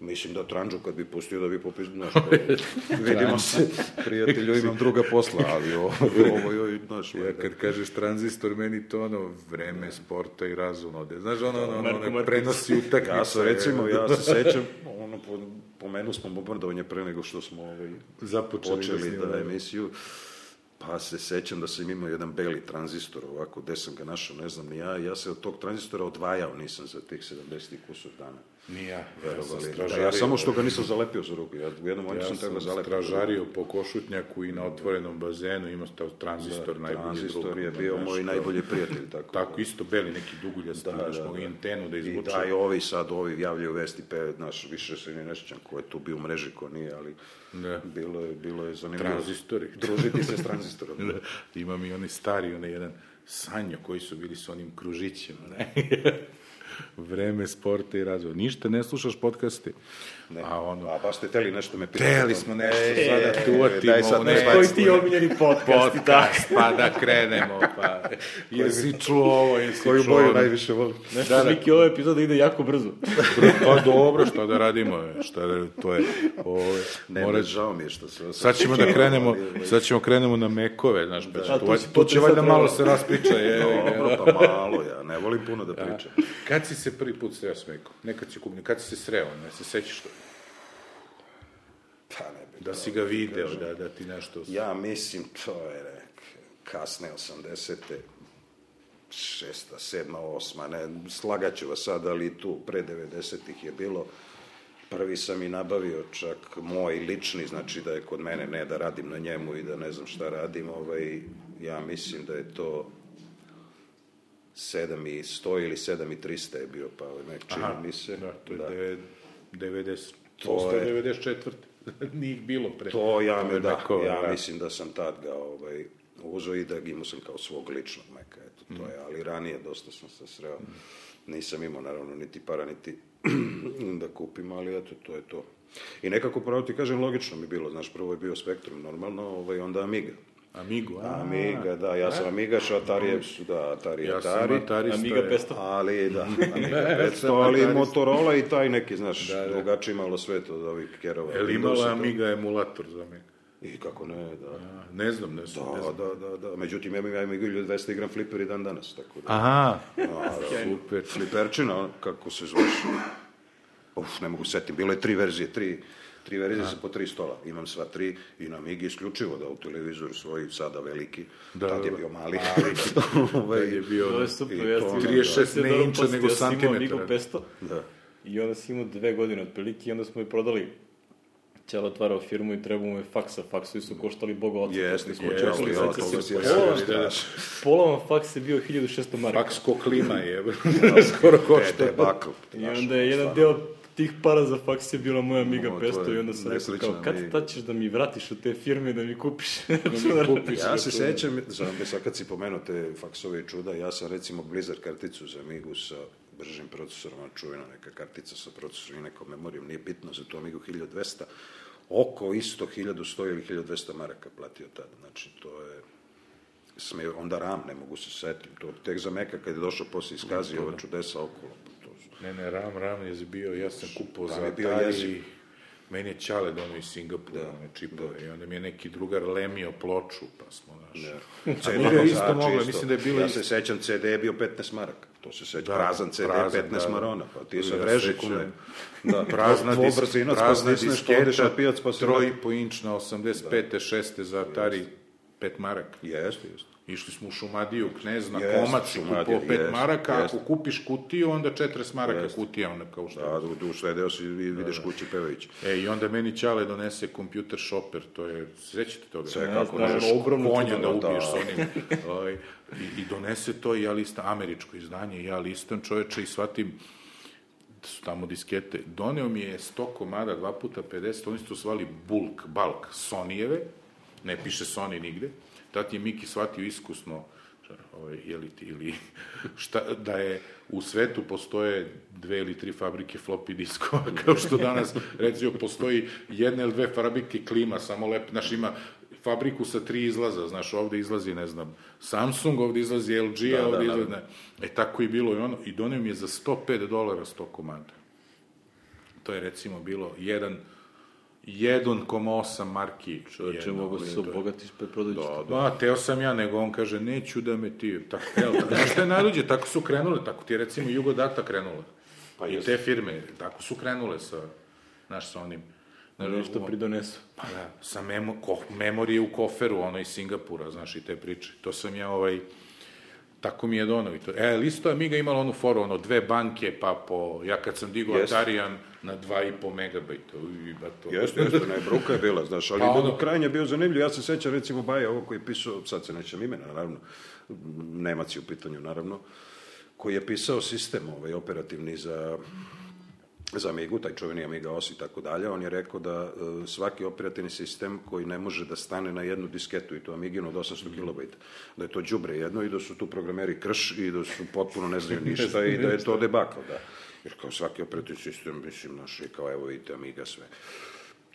Mislim da Tranđu kad bi pustio da bi popis, znaš, vidimo se, prijatelju, imam druga posla, ali ovo, ovo joj, znaš, Ja kad kažeš tranzistor, meni to ono vreme, sporta i razum ode. Znaš, ono, ono, ono, ono prenosi utakmice. ja sam, recimo, ja se sećam, ono, po, pomenuo smo bombardovanje pre nego što smo ovaj, Započeli da počeli snimamo. da emisiju. Pa se sećam da sam imao jedan beli tranzistor ovako, gde sam ga našao, ne znam ni ja, ja se od tog tranzistora odvajao nisam za tih 70 kusur dana. Ni ja. Verovali. Ja, Da, ja samo što ga nisam zalepio za ruku, ja u jednom momentu Ja sam sam tebe zalepio. stražario po košutnjaku i na otvorenom bazenu, imao taj tranzistor najbolji Tranzistor drug. je bio moj najbolji prijatelj, tako. Tako, isto beli neki duguljast, da, da, da, da. da. antenu da I izvuče. da, i ovi sad, ovi javljaju vesti, pe, znaš, više se ni ne sjećam ko je tu bio u mreži, ko nije, ali Da. bilo je, bilo je zanimljivo. Tranzistori. Družiti se s tranzistorom. Da, imam i onaj stari, onaj jedan sanjo koji su bili s onim kružićem, ne? Vreme, sporta i razvoj. Ništa, ne slušaš podcaste. Ne. A ono, A baš ste teli nešto me pitati. Teli smo nešto E, sada e, tu uvatimo. daj sad ne, nešto. Koji ti omiljeni podcast, podcast, pa da krenemo, pa. Jesi čuo ovo, jesi Koju čuo boju ono? najviše voli? Znaš Da, što, da. Miki, ova epizoda ide jako brzo. Pa dobro, šta da radimo, je, šta da, to je, ove, Ne, mora, žao mi je što se... sad ćemo da krenemo, sad ćemo krenemo na mekove, znaš, pa će, A, tu, to će tu će potresati valjda malo se raspriča, je, Dobro, pa malo ja, ne volim puno da pričam. Kad si se prvi put sreo s mekom? Nekad si kupio, kad si se sreo, ne se sećaš to? Pa ne bi Da si ga video, da, da ti nešto... Ja mislim, to je nek, kasne 80. šesta, sedma, osma, ne, slagaću vas sad, ali tu pre 90-ih je bilo, prvi sam i nabavio čak moj lični, znači da je kod mene, ne da radim na njemu i da ne znam šta radim, ovaj, ja mislim da je to 7 i 100 ili 7 i 300 je bio, pa nek čini mi se. Da, to je da. 90, To je- je 94. Nije ih bilo pre. To ja, je da, neko, ja da. mislim da sam tad ga ovaj, uzeo i da ga imao sam kao svog ličnog meka, eto, to je, ali ranije dosta sam se sreo, nisam imao naravno niti para, niti da kupim, ali eto, to je to. I nekako, pravo ti kažem, logično mi bilo, znaš, prvo je bio Spektrum, normalno, ovaj, onda Amiga. Amigo, a? Amiga, da, ja sam Amigaš, Atari je, da, Atari je Ja sam Atari. Atarista. Amiga je. 500. Ali, da, Amiga Ja 500, sam ali. Motorola i taj neki, znaš, Da, da. drugačiji malo svet od ovih kerova. Je li Windowsa, imala to- Amiga emulator za me? I kako ne, da. A, ne znam, ne znam. ne Da, znam. da, da, da. Međutim, ja imam ja imam 1200 igram fliper i dan danas, tako da. Aha, Naravno. super. Fliperčina, kako se zoveš. Uf, ne mogu setiti. Bilo je tri verzije, tri, tri verzije sa po tri stola. Imam sva tri i na Migi isključivo da u televizoru svoj, sada veliki. Da, Tad je da. bio mali. Ovaj, Kad je bio... To je super, I ja to sam ono, 36 ja sam ne inča, nego ja sam imao santimetara. Amigu 500 Da. i onda sam imao dve godine otprilike i onda smo je prodali Ćelo otvarao firmu i trebao mu je faksa. Faksovi su koštali boga oca. Jeste, se, si ja pola- da. Polovan faks je bio 1600 marka. Faksko klima je, skoro košta. I onda je jedan deo tih para za faks je bila moja Amiga O, to 500 je i onda sam rekao kao, kad tad ćeš da mi vratiš od te firme da mi kupiš? kupiš. Ja se sećam, znam, sad kad si pomenuo te faksove i čuda, ja sam recimo Blizzard karticu za Amigu sa bržim procesorom, ona čuvena neka kartica sa procesorom i nekom memorijom, nije bitno za tu Amigu 1200, oko isto 1100 ili 1200 maraka platio tada, znači to je sme, onda RAM, ne mogu se setim, to tek za Meka kad je došao posle iskazi ova čudesa okolo, Ne, ne, Ram, Ram je bio, ja sam kupao za Atari, meni je Čale donio iz Singapura, Da, one čipove, i onda mi je neki drugar lemio ploču, pa smo, znaš, CD Amiga je isto vozači mogla, isto. mislim da je bilo Ja se sećam, CD je bio 15 maraka. To se seća, Da, prazan CD, prazan, 15 da, da. marona. Pa ti se Ja vreži sećam. kume. Da, prazna, dis, brzinac, pa prazna pa odeš na pijac, pa se... po inčna, 85. 6. za Atari, 5 maraka. Jeste, jeste. Išli smo u Šumadiju, knez na Jeste, komac kupovao 5 jeste, maraka, jeste. ako kupiš kutiju, onda 40 maraka Jeste. kutija, onda kao što Da, du, du sledeo si i vidiš kući pevajući. E, i onda meni Ćale donese kompjuter shopper, to je, sećate toga? Sve kako znam, možeš ogromno konja da da. ubiješ s onim. ovaj, i, I donese to i ja listam, američko izdanje, ja listam čoveče i shvatim da su tamo diskete. Doneo mi je 100 komada, 2 puta 50, oni su to zvali bulk, bulk, Sonijeve, ne piše Sony nigde. Tad je Miki shvatio iskusno, ovaj, je li ti, ili šta, da je u svetu postoje dve ili tri fabrike floppy diskova, kao što danas, recimo, postoji jedna ili dve fabrike klima, samo lep, znaš, ima fabriku sa tri izlaza, znaš, ovde izlazi, ne znam, Samsung, ovde izlazi LG, Da, a ovde da, da. izlazi, ne. E, tako i bilo i ono, i donio mi je za 105 dolara 100 komada. To je, recimo, bilo jedan 1,8 marki. Čovječe, mogu se obogatiš pa prodajući to. Da, teo sam ja, nego on kaže, neću da me ti... Tako, jel, znaš što je najluđe, tako su krenule, tako ti je recimo Jugodata krenula. Pa I jeste. te firme, tako su krenule sa, znaš, sa onim... Znaš, Nešto u- pridonesu. Pa da, sa memo, ko, memorije u koferu, ono iz Singapura, znaš, i te priče. To sam ja, ovaj, tako mi je dono i to. E, ali isto Amiga imala onu foru, ono, dve banke, pa po, ja kad sam digao Jeste. Atarian na 2,5 megabajta, uj, ba to. Jeste, jeste, ne, bruka je bila, znaš, ali Pa ono- krajnje je bio zanimljiv. Ja se sećam, recimo, Baja, ovo koji je pisao, sad se nećem imena, naravno, Nemac je u pitanju, naravno, koji je pisao sistem ovaj, operativni za za Amigu, taj čuveni Amiga OS i tako dalje, on je rekao da e, svaki operativni sistem koji ne može da stane na jednu disketu i to Amiginu od 800 kB, da je to đubre jedno i da su tu programeri krš i da su potpuno ne znaju ništa i da je to debakl, da. Jer kao svaki operativni sistem, mislim, naš je kao, evo vidite, Amiga sve.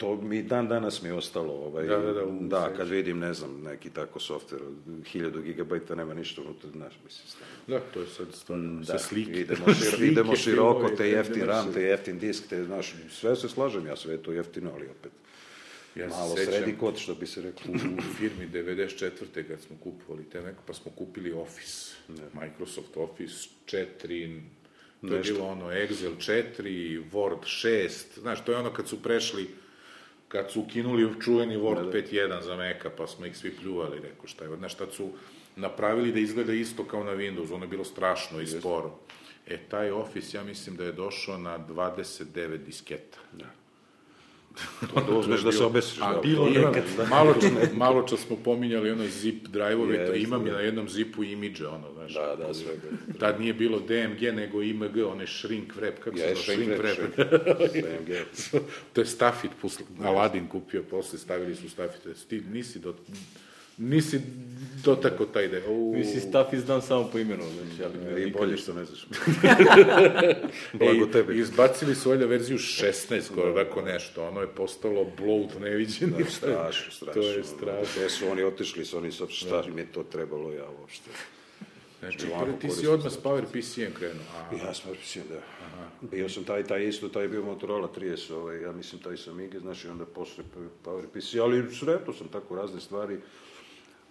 To mi dan danas mi je ostalo, ovaj, Da, da, da, da kad vidim, ne znam, neki tako softver od 1000 gigabajta, nema ništa unutra, znaš, mislim, stvarno. Da, to je sad stvarno, Da, sa slike. idemo, šir, Slike, idemo široko, te jeftin ne RAM, te jeftin disk, te, znaš, sve se slažem, ja sve je to jeftino, ali opet, Ja malo sećam, sredi kod, što bi se reklo. u firmi 94. kad smo kupovali te neko, pa smo kupili Office, Microsoft Office 4, to je Nešto. bilo ono Excel 4, Word 6, znaš, to je ono kad su prešli, kad su ukinuli čuveni Word 5.1 za Maca, pa smo ih svi pljuvali, rekao šta je, znaš, tad su napravili da izgleda isto kao na Windows, ono je bilo strašno i sporo. E, taj Office, ja mislim da je došao na 29 disketa. Da. To da uzmeš da se obesiš. A, da, bilo to- imam, malo, čas, malo čas smo pominjali ono zip drive-ove, to imam da. na jednom zipu imidže, ono, znaš. Da, da, sve. Tad nije bilo DMG, nego IMG, onaj shrink wrap, kako se zove, shrink wrap, wrap. to je Staffit, posle, Aladin kupio, posle stavili su Staffit, ti nisi do, nisi dotako taj da u... Mislim, staff izdan samo po imenu, znači, ali me I bolje što ne znaš. Blago tebi. Izbacili su valjda verziju 16, skoro tako nešto, ono je postalo bloat neviđeni. Da, strašno, strašno. To je strašno. Gde su oni otišli, su oni sad, šta mi je to trebalo, ja uopšte. Znači, prvo ti si odmah s Power PC-em krenuo. A, Ja sam mislim da. Bio sam taj, taj isto, taj je bio Motorola 30, ovaj, ja mislim taj sam Amiga, znači onda posle Power PC, ali sretao sam tako razne stvari.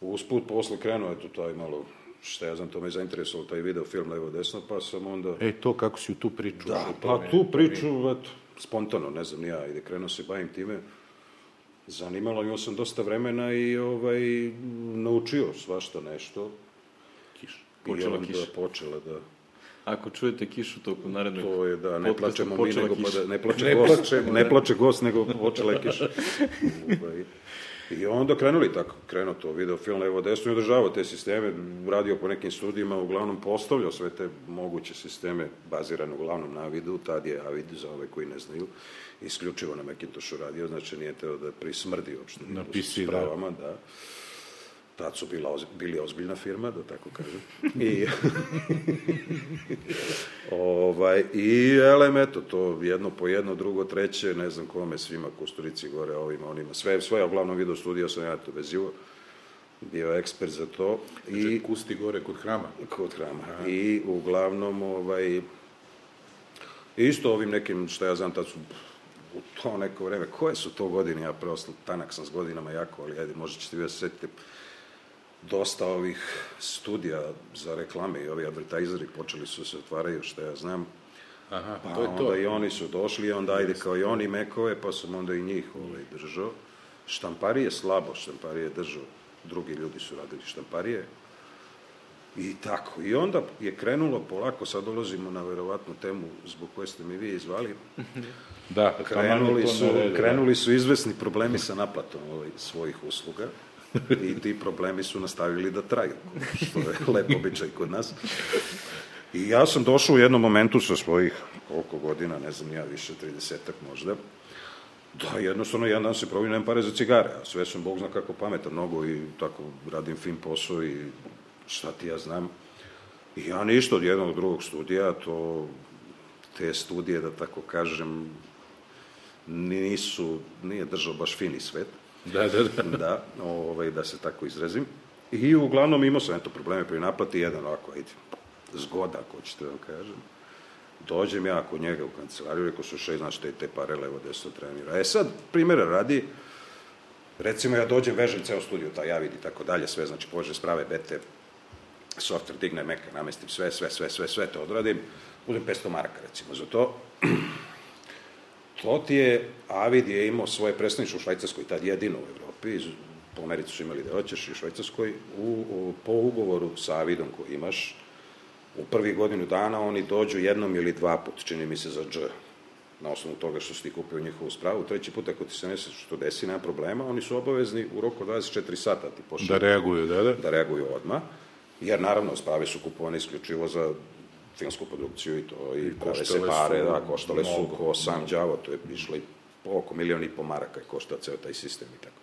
Usput posle krenuo, eto taj malo, šta ja znam, to me zainteresovalo, taj video film levo desno, pa sam onda... E, to kako si u tu priču Da, pa me- tu priču, eto, spontano, ne znam ja, ide krenuo se bavim time. Zanimalo, imao sam dosta vremena i ovaj, naučio svašta nešto. Kiš. I Počela onda kiša. Počela, da. Ako čujete kišu tokom narednog To je da, ne plačemo mi, nego pa da ne plače Ne gost, plačemo, ne da. plače gost, nego počela je kiša. Ovaj, I onda krenuli tako, krenuo to, video film levo desno i održavao te sisteme, radio po nekim studijima, uglavnom postavljao sve te moguće sisteme bazirane uglavnom na Avidu, tad je Avid za ove koji ne znaju, isključivo na Macintoshu radio, znači nije teo da prismrdi uopšte. Na PC, da. pravama, da. Tad su bila, bili ozbiljna firma, da tako kažem. I, ovaj, i elem, eto, to jedno po jedno, drugo, treće, ne znam kome, svima, kusturici gore, ovima, onima, sve, sve, uglavnom video studio sam ja to vezivo, bio ekspert za to. I I kusti gore kod hrama. kod hrama. I uglavnom, ovaj, isto ovim nekim, što ja znam, tad su u to neko vreme, koje su to godine, ja preostao tanak sam s godinama jako, ali ajde, možda ćete vi da se setite, dosta ovih studija za reklame i ovi advertajzeri počeli su se otvaraju, što ja znam, Aha, pa to je onda to. i oni su došli, onda ajde kao i oni mekove, pa sam onda i njih ovaj, držao. Štamparije slabo, štamparije držao, drugi ljudi su radili štamparije. I tako. I onda je krenulo polako, sad dolazimo na verovatnu temu zbog koje ste mi vi izvali. Da, Krenuli su, da. krenuli su izvesni problemi sa naplatom ovaj, svojih usluga i ti problemi su nastavili da traju, što je lep običaj kod nas. I ja sam došao u jednom momentu sa svojih koliko godina, ne znam ja više, 30 možda, da jednostavno jedan dan se probim, nemam pare za cigare, a sve sam, Bog zna kako pametan, mnogo i tako radim fin posao i šta ti ja znam. I ja ništa od jednog drugog studija, to te studije, da tako kažem, nisu, nije držao baš fini svet, Da, da, da. da, ovaj, da se tako izrazim. I uglavnom imao sam eto probleme pri naplati, jedan ovako, ajde, zgoda, ako ćete da vam kažem. Dođem ja kod njega u kancelariju, rekao su šest, znači te, te pare levo desno trenira. E sad, primjera radi, recimo ja dođem, vežem ceo studio, taj ja vidi, tako dalje, sve, znači pože sprave, bete, software digne, meka, namestim sve, sve, sve, sve, sve to odradim, uzem 500 maraka, recimo, za to. To ti je, Avid je imao svoje predstavništvo u Švajcarskoj, tad jedino u Evropi, iz, po Americi su imali da hoćeš i u Švajcarskoj, u, u, po ugovoru sa Avidom koji imaš, u prvi godinu dana oni dođu jednom ili dva put, čini mi se za dž, na osnovu toga što si ti kupio njihovu spravu, treći put ako ti se nešto što desi, nema problema, oni su obavezni u roku od 24 sata ti pošalju Da reaguju, da, da. da reaguju odmah, jer naravno sprave su kupovane isključivo za filmsku produkciju i to, i, prave se pare, su da, koštale su ko sam đavo, to je išlo i oko milion i po maraka je koštao ceo taj sistem i tako.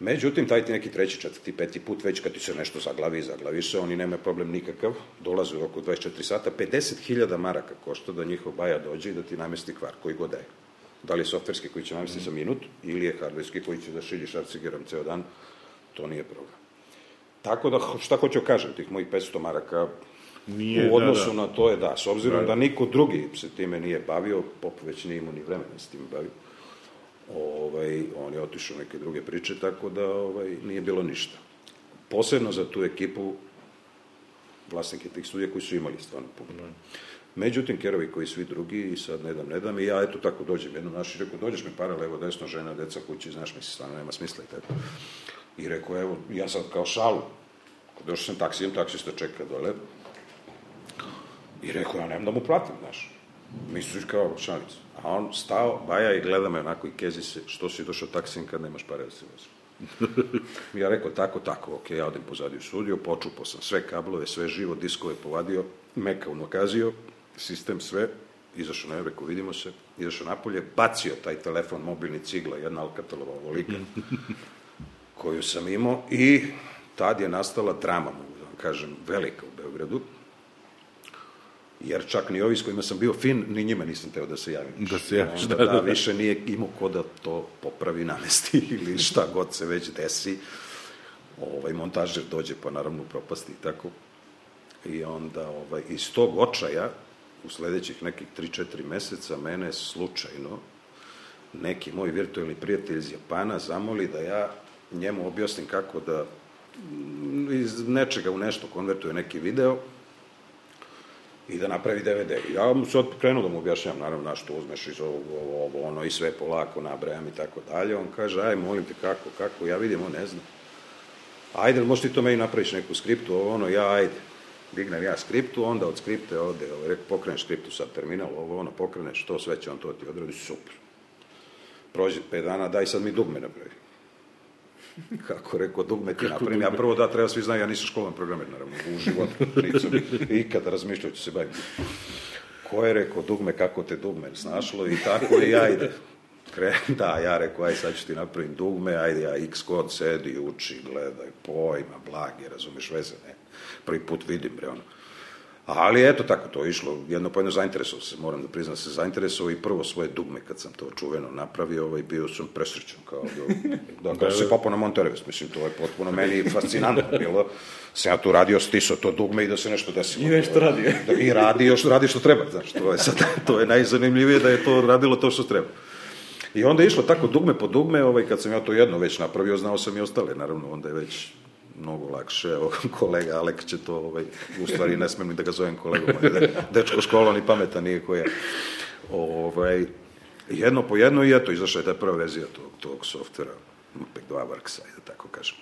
Međutim, taj ti neki treći, četvrti, peti put, već kad ti se nešto zaglavi, zaglavi se, oni nemaju problem nikakav, dolaze u oko 24 sata, 50.000 maraka košta da njihov baja dođe i da ti namesti kvar, koji god da je. Da li je softverski koji će namesti za minut, ili je hardverski koji će da šilji šarcigerom ceo dan, to nije problem. Tako da, šta hoću kažem, tih mojih 500 maraka Nije, u odnosu da, da. na to je da, s obzirom Da. da, niko drugi se time nije bavio, Pop već nije imao ni vremena da se time bavio, ovaj, on je otišao neke druge priče, tako da ovaj, nije bilo ništa. Posebno za tu ekipu vlasnike tih studija koji su imali stvarno puno. Međutim, kerovi koji svi drugi, i sad ne dam, ne dam, i ja eto tako dođem jednom naši, rekao, dođeš mi para levo, desno, žena, deca, kući, znaš mi se stvarno nema smisla i tako. I rekao, evo, ja sad kao šalu, došao sam taksijem, taksista čeka dole, i rekao, ja nemam da mu platim, znaš. Misliš kao šalicu. A on stao, baja i gleda me onako i kezi se, što si došao taksijem kad nemaš pare da se vozi. ja rekao, tako, tako, ok, ja odem pozadi u počupao sam sve kablove, sve živo, diskove povadio, meka unokazio, sistem sve, izašao na rekao, vidimo se, izašao napolje, bacio taj telefon, mobilni cigla, jedna Alcatelova ovolika, koju sam imao i tad je nastala drama, mogu da vam kažem, velika u Beogradu, jer čak ni ovi s kojima sam bio fin, ni njima nisam teo da se javim. Da se javiš, da, da, da, da. više nije imao ko da to popravi, namesti ili šta god se već desi. Ovaj montažer dođe pa naravno propasti i tako. I onda ovaj, iz tog očaja u sledećih nekih 3-4 meseca mene slučajno neki moj virtualni prijatelj iz Japana zamoli da ja njemu objasnim kako da iz nečega u nešto konvertuje neki video i da napravi DVD. Ja mu sad krenuo da mu objašnjam, naravno, na što uzmeš iz ovog, ovo, ovo, ono, i sve polako nabrajam i tako dalje. On kaže, aj, molim te, kako, kako, ja vidim, on ne zna. Ajde, možeš ti to meni napraviš neku skriptu, ovo, ono, ja, ajde. Dignem ja skriptu, onda od skripte ode, ovaj, rek, pokreneš skriptu sad terminal, ovo, ono, pokreneš, to sve će on to ti odradi, super. Prođe pet dana, daj sad mi dugme napravi. Kako rekao, dugme ti napravim. Ja prvo da, treba svi znaju, ja nisam školovan programer, naravno, u životu. Nisam ikada razmišljao ću se baviti. Ko je rekao, dugme, kako te dugme snašlo i tako i ja ide. Da, ja rekao, aj sad ću ti napravim dugme, ajde ja x kod sedi, uči, gledaj, pojma, blagi, razumeš veze, ne. Prvi put vidim, bre, ono. Ali eto, tako to je išlo. Jedno po jedno zainteresovao se, moram da priznam da se zainteresovao i prvo svoje dugme kad sam to čuveno napravio, ovaj, bio sam presrećan kao da, da, kao se popao na Montereves, mislim, to je potpuno meni fascinantno bilo. Sam ja tu radio, stisao to dugme i da se nešto desilo. I nešto radi. Da, I radi još, radi što treba, znaš, to je sad, to je najzanimljivije da je to radilo to što treba. I onda je išlo tako dugme po dugme, ovaj, kad sam ja to jedno već napravio, znao sam i ostale, naravno, onda je već mnogo lakše, evo, kolega Alek će to, ovaj, u stvari ne smem ni da ga zovem kolegom, de, dečko školan i pametan, nije ko je. Ovaj, jedno po jedno i eto, izašla je ta prva verzija tog, tog softvera, MPEG 2 Works, ajde da tako kažem.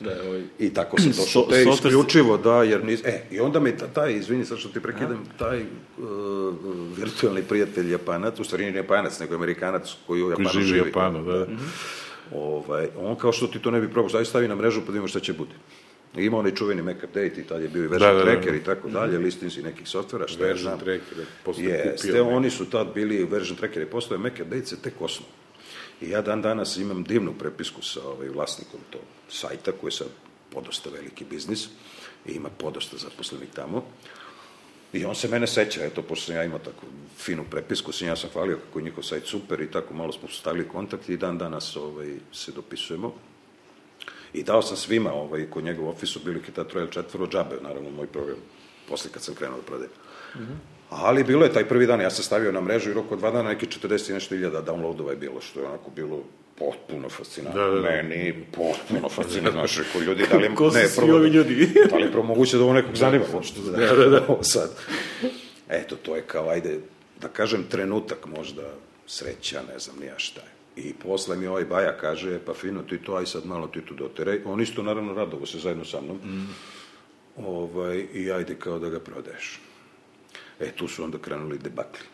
Da, ovaj, I tako sam došao, So- te isključivo, da, jer nis... E, i onda mi ta- taj, izvini, sad što ti prekidam, taj uh, virtualni prijatelj Japanac, u stvari nije Japanac, nego Amerikanac koji u Japanu Koji živi u Japanu, da. Ovaj, on kao što ti to ne bi probao, stavi, stavi na mrežu pa da vidimo šta će bude. I Ima onaj čuveni Mac update i tad je bio i version Da, da, da. tracker i tako dalje, listinci nekih softvera, šta ja Version znam. tracker, Jeste, kupio. oni su tad bili version tracker i postoje Mac update se tek osnov. I ja dan danas imam divnu prepisku sa ovaj, vlasnikom tog sajta koji je sad podosta veliki biznis i ima podosta zaposlenih tamo. I on se mene seća, eto, pošto sam ja imao takvu finu prepisku, sam ja sam hvalio kako je njihov sajt super i tako malo smo stavili kontakt i dan danas ovaj, se dopisujemo. I dao sam svima, ovaj, kod njega u ofisu, bili je ta troje ili četvoro džabe, naravno, moj program, posle kad sam krenuo da prodajem. Ali bilo je taj prvi dan, ja sam stavio na mrežu i roko dva dana neki 40 i nešto iljada downloadova je bilo, što je onako bilo potpuno fascinantno. Da, da, da. Meni potpuno fascinantno. Znaš, rekao, ljudi, da li... Ko su svi prvo- ovi ljudi? da li je pro moguće da ovo nekog zanima uopšte? Da, da, da. Ovo sad. Eto, to je kao, ajde, da kažem, trenutak možda sreća, ne znam nija šta je. I posle mi ovaj Baja kaže, pa fino ti to, aj sad malo ti to doteraj. On isto naravno radovo se zajedno sa mnom. Mm. Ovaj, I ajde kao da ga prodaješ. E, tu su onda krenuli debakli.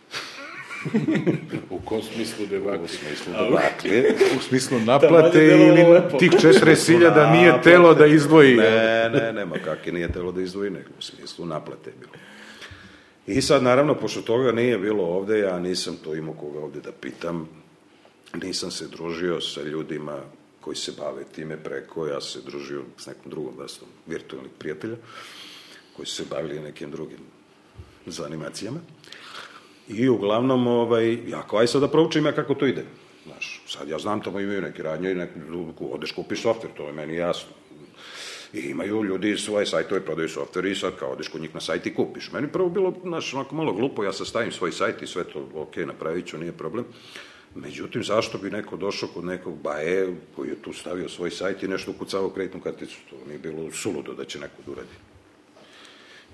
U kom smislu debakli? U smislu debakli. U smislu naplate ili tih 40.000 nije telo da izdvoji? Ne, ne, nema kakve nije telo da izdvoji, nego u smislu naplate je bilo. I sad, naravno, pošto toga nije bilo ovde, ja nisam to imao koga ovde da pitam, nisam se družio sa ljudima koji se bave time preko, ja se družio s nekom drugom vrstom virtualnih prijatelja, koji su se bavili nekim drugim zanimacijama. I uglavnom, ovaj, ja kao aj sad da proučim ja kako to ide. Znaš, sad ja znam tamo imaju neke radnje i nek, odeš kupiš softver, to je meni jasno. I imaju ljudi svoje sajtove, prodaju softver i sad kao odeš kod njih na sajt i kupiš. Meni prvo bilo, znaš, onako malo glupo, ja sastavim svoj sajt i sve to, ok, napravit ću, nije problem. Međutim, zašto bi neko došao kod nekog baje koji je tu stavio svoj sajt i nešto ukucavao kreditnu karticu? To nije bilo suludo da će neko da uradi.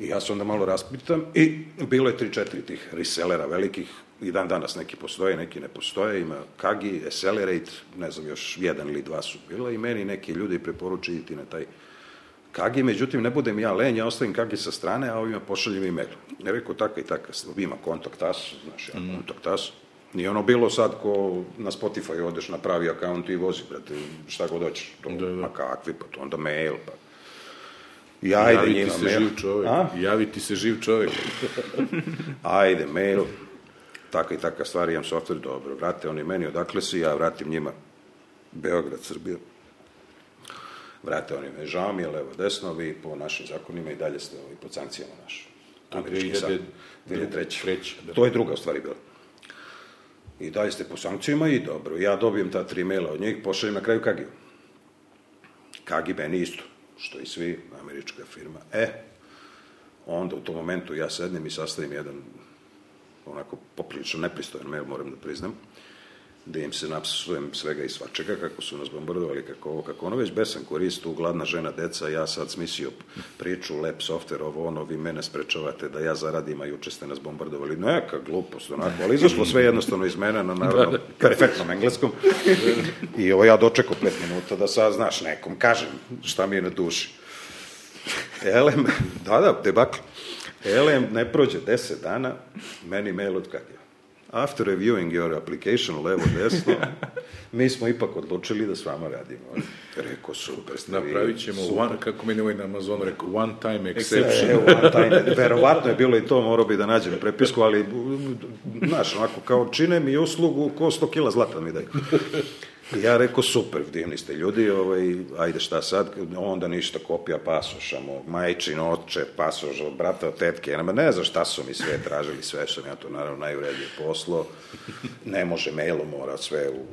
I ja se onda malo raspitam i bilo je 3-4 tih resellera velikih, i dan danas neki postoje, neki ne postoje, ima Kagi, Accelerate, ne znam još jedan ili dva su bila i meni neki ljudi preporučuju iditi na taj Kagi, međutim ne budem ja lenj, ja ostavim Kagi sa strane, a ovima pošaljem email. Ja rekao tako i tako, ima kontakt as, znaš, ja mm. kontakt as, Nije ono bilo sad ko na Spotify odeš na pravi akaunt i vozi, brate, šta god hoćeš. To, da, da. Ma kakvi, pa to onda mail, pa... I ajde Javiti njima se mail. živ čovek. A? Javiti se živ čovek. ajde, mail. Taka i taka stvar, imam software, dobro. Vrate oni meni odakle si, ja vratim njima Beograd, Srbija. Vrate oni me, žao mi je, levo, desno, vi po našim zakonima i dalje ste ovi pod sankcijama naš. Sad, 2003. Da. To je druga stvari bila. I dalje ste po sankcijama i dobro. Ja dobijem ta tri maila od njih, pošaljem na kraju Kagiju. Kagi meni isto, što i svi, američka firma. E, onda u tom momentu ja sednem i sastavim jedan onako poprilično nepristojan mail, moram da priznam, da im se napsujem svega i svačega, kako su nas bombardovali, kako ovo, kako ono, već besan koristu, gladna žena, deca, ja sad smislio priču, lep softver, ovo, ono, vi mene sprečavate da ja zaradim, a juče ste nas bombardovali. Neka glupost, onako, ali izašlo sve jednostavno iz mene na naravno perfektnom engleskom. I ovo ja dočekao pet minuta da sad, znaš, nekom kažem šta mi je na duši. Elem, da, da, debakl. Elem, ne prođe deset dana, meni mail od Katja after reviewing your application levo desno, mi smo ipak odlučili da s vama radimo. Rekao, super, ste Napravit ćemo, super. one, kako mi nemoj na Amazonu, rekao, one time exception. E, one time, verovatno je bilo i to, morao bi da nađem prepisku, ali, znaš, onako, kao čine mi uslugu, ko 100 kila zlata mi daju. Ja rekao, super, divni ste ljudi, ovaj, ajde šta sad, onda ništa, kopija pasoša, mog majčin, oče, pasoš od brata, od tetke, nema, ne znam šta su mi sve tražili, sve sam ja to naravno najvrednije poslo, ne može mailom, mora sve u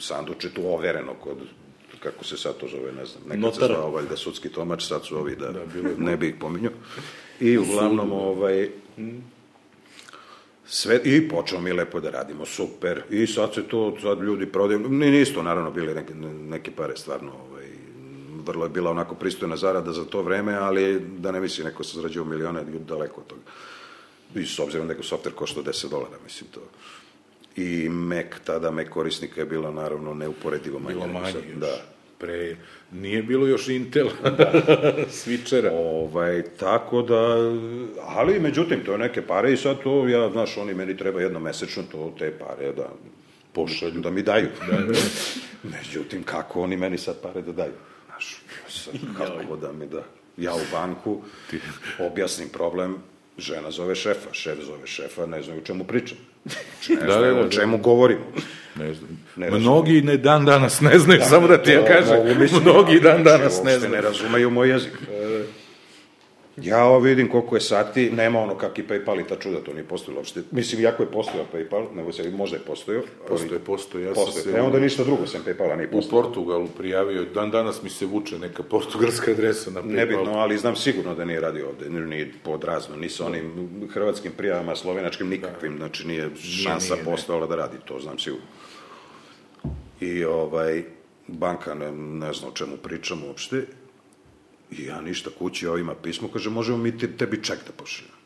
sandučetu overeno kod kako se sad to zove, ne znam, nekad Notar. se zvao valjda sudski tomač, sad su ovi da, da ne bi ih pominjao. I uglavnom, ovaj, Sve, I počeo mi lepo da radimo, super. I sad se to, sad ljudi prodaju, ni nisto naravno bili neke, neke pare stvarno, ovaj, vrlo je bila onako pristojna zarada za to vreme, ali da ne misli neko se zarađio milione, daleko od toga. I s obzirom da je software koštao 10 dolara, mislim to. I Mac, tada Mac korisnika je bilo naravno neuporedivo manje. Bilo manje, sad, da pre nije bilo još Intel switchera. Ovaj, tako da, ali međutim, to je neke pare i sad to, ja, znaš, oni meni treba jedno mesečno to, te pare da pošalju, da mi daju. Da, da. međutim, kako oni meni sad pare da daju? Znaš, sad, kako da mi da... Ja u banku objasnim problem, žena zove šefa, šef zove šefa, ne znaju o čemu pričam. Znači, ne da, znaju da, da, o čemu govorimo. Ne znam. Ne Mnogi ne dan danas ne znaju, da, samo da ti ja kažem. Mnogi dan danas ne znaju. ne razumeju moj jezik. Ja ovo vidim koliko je sati, nema ono kakvi Paypal i ta čuda, to nije postojilo uopšte. Mislim, jako je postojao Paypal, nego se možda je postojao. Postoje, postoje. Ja postoje. Sam se... E, onda ništa drugo sam Paypala nije postojao. U Portugalu prijavio, dan danas mi se vuče neka portugalska adresa na Paypal. Nebitno, ali znam sigurno da nije radio ovde, nije pod razno, ni sa onim hrvatskim prijavama, slovenačkim, nikakvim, znači nije šansa postojala da radi, to znam sigurno. I ovaj, banka ne, ne zna o čemu pričam uopšte, I ja ništa kući ovima pismo, kaže, možemo mi tebi ček da pošaljemo.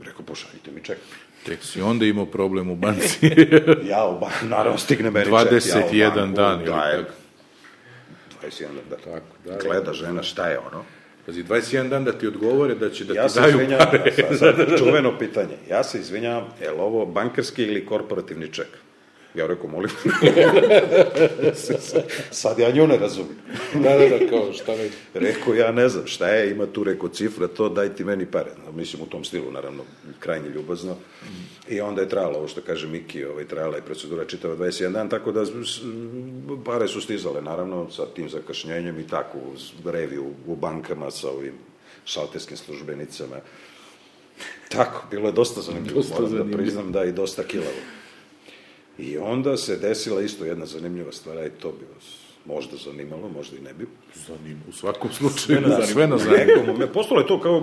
Rekao, pošaljite mi ček. Tek si onda imao problem u banci. Ja, u banku, naravno, stigne meni ček. 21 ja banku, dan ili tako. 21 dan. Tako, da, da. Gleda žena šta je ono. Pazi, 21 dan da ti odgovore da će da Ja ti se daju pare. sad, sad, čuveno pitanje. Ja se izvinjavam, je li ovo bankarski ili korporativni ček? Ja rekao, molim. sad ja nju ne razumijem. da, da, da, kao šta već. Rekao, ja ne znam šta je, ima tu rekao cifra, to daj ti meni pare. No, mislim, u tom stilu, naravno, krajnje ljubazno. I onda je trajalo, ovo što kaže Miki, ovaj, trajala je procedura čitava 21 dan, tako da pare su stizale, naravno, sa tim zakašnjenjem i tako, uz reviju u bankama sa ovim šalterskim službenicama. Tako, bilo je dosta zanimljivo, Dosta moram da zanimljivo. priznam da i dosta kilavo. I onda se desila isto jedna zanimljiva stvar, a i to bi vas možda zanimalo, možda i ne bi. Zanim, u svakom slučaju, Da, sve nas zanima. Postalo je to kao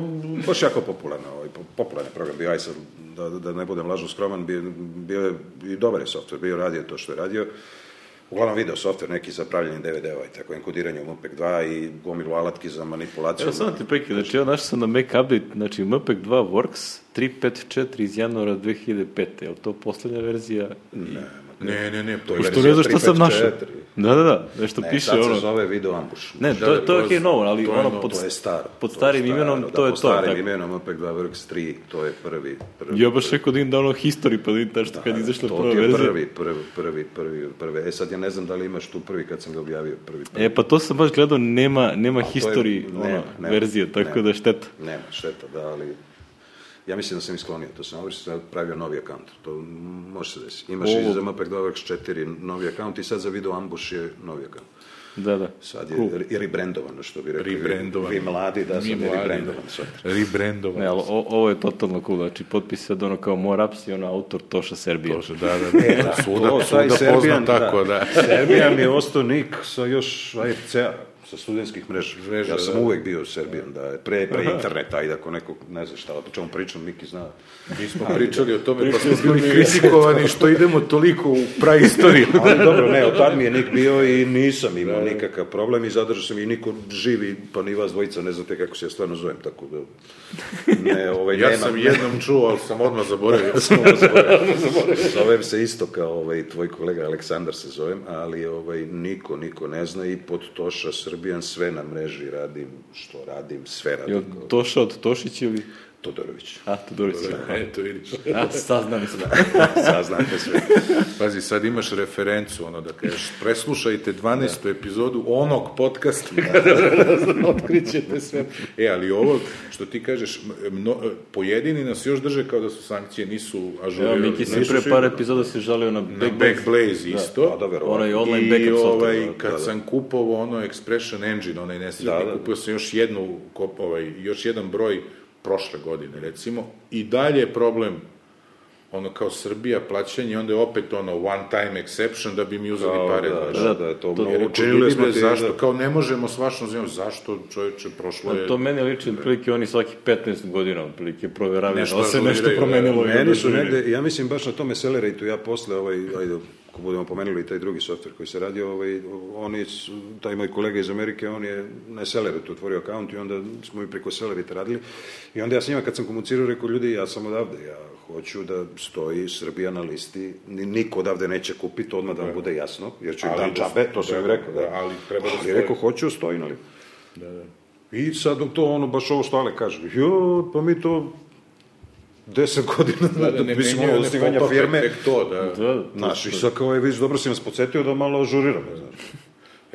baš jako popularno, ovaj, po- popularan program bio, aj sad, da, da ne budem lažno skroman, bio, bio je i dobar je softver, bio radio to što je radio, uglavnom video softver neki za pravljanje DVD-ova i tako, enkodiranje u MPEG 2 i gomilu alatki za manipulaciju. Evo samo ti prekid, znači evo našao sam na Mac update, znači MPEG 2 Works 354 iz januara 2005. Je li to poslednja verzija? Ne, ne, ne, to je je Što verzija ne znaš šta sam 354. našao? Da, da, da, nešto Ne, piše sad se ono. zove video ambush. Ne, Da, to, da, to je to okej je- novo, ali to je ono pod, To je staro. pod To je starim staro, imenom, da, to je po to. starim tako. imenom MPEG 2 Works 3, to je prvi. prvi Ja baš rekao da im da ono history, pa da im tačno kad je izašla to prva ti je verzija. prvi, prvi, prvi, prvi, prvi. E sad ja ne znam da li imaš tu prvi kad sam ga objavio, prvi, prvi. E, pa to sam baš gledao, nema, nema to je- history verzije, tako da šteta. Nema, šteta, da, ali ja mislim da sam isklonio, to sam obrišao, sam pravio novi akaunt, to može se desiti. Imaš Ovo- i za MPEG 2 Works 4 novi akaunt i sad za video ambush je novi akaunt. Da, da. Sad je Cool. rebrandovano, što bi rekli. vi- Rebrandovano. Vi mladi, da Mi sam je rebrandovan da. sad. Rebrandovan. Ne, ali o, ovo je totalno cool, znači potpis sad ono kao More Ups i ono autor Toša Serbija. Bože, da, da, da. E, da, svuda, to, svuda Serbijan, poznat tako, da. Serbijan mi je ostao nik sa još AFC-a, sa studentskih mreža. Mreža, ja sam da. uvek bio Serbijan, da je pre, pre interneta, ajde ako neko ne zna šta, o čemu pričam, Miki zna. Mi smo pričali o tome, pa smo bili kritikovani što idemo toliko u praistoriju. Ali dobro, ne, od tad mi je Nik bio i nisam imao nikakav problem i zadržao sam i niko živi, pa ni vas dvojica ne znate kako se ja stvarno zovem, tako da ne, ovaj, Ja nemam, sam jednom čuo, ali sam odmah zaboravio. Zovem se isto kao ovaj, tvoj kolega Aleksandar se zovem, ali ovaj, niko, niko ne zna i pod Toša Srbijan sve na mreži radim, što radim, sve Je radim. kao Toša od Tošić ili... Todorović. A, Todorić. Eto, vidiš. A, saznali smo. Saznate sve. Pazi, sad imaš referencu, ono da kažeš, preslušajte 12. epizodu onog podcasta, otkrićete sve. E, ali ovo, što ti kažeš, mno, pojedini nas još drže kao da su sankcije, nisu Evo, ažurirali. Miki se nisu pre par epizoda se žalio na na Backblaze. Backblaze isto. Pa da, verovatno. Onaj online I backup software. ovaj, da. kad da. sam kupovao ono Expression Engine, onaj nesretni, Da, da. kupio sam još jednu, kop- ovaj, još jedan broj prošle godine, recimo, i dalje je problem ono kao Srbija plaćanje, onda je opet ono one time exception da bi mi uzeli Kao, pare. da, znaš. da, da, je to To- mnogo učinili smo zašto, da. kao ne možemo s vašom zemljom, zašto čovječe, prošlo je... To meni liči otprilike oni svaki 15 godina otprilike proveravaju Nešto da se nešto promenilo. da. Meni su negde, ja mislim baš na tome Accelerate-u, ja posle, ovaj, ajde, ako budemo pomenuli taj drugi softver koji se radio, ovaj, oni taj moj kolega iz Amerike, on je na Accelerate otvorio akaunt i onda smo i preko Accelerate radili. I onda ja s njima kad sam komunicirao, rekao, ljudi, ja sam odavde, ja hoću da stoji Srbija na listi, ni- niko odavde neće kupiti, odmah da vam bude jasno, jer ću im Ali dam da- džabe, to sam im da, rekao, da. da, ali treba da Ali stoji. rekao, hoću, stoji na listi. Da, da. I sad dok to ono, baš ovo što Ale kaže, jo, pa mi to deset godina, Da, da, ne mislim, menjaju ono, osnivanja firme, Tek to, da. Da, Znaš, i sad kao je, vidiš, dobro si nas podsjetio da malo ažuriramo, znaš.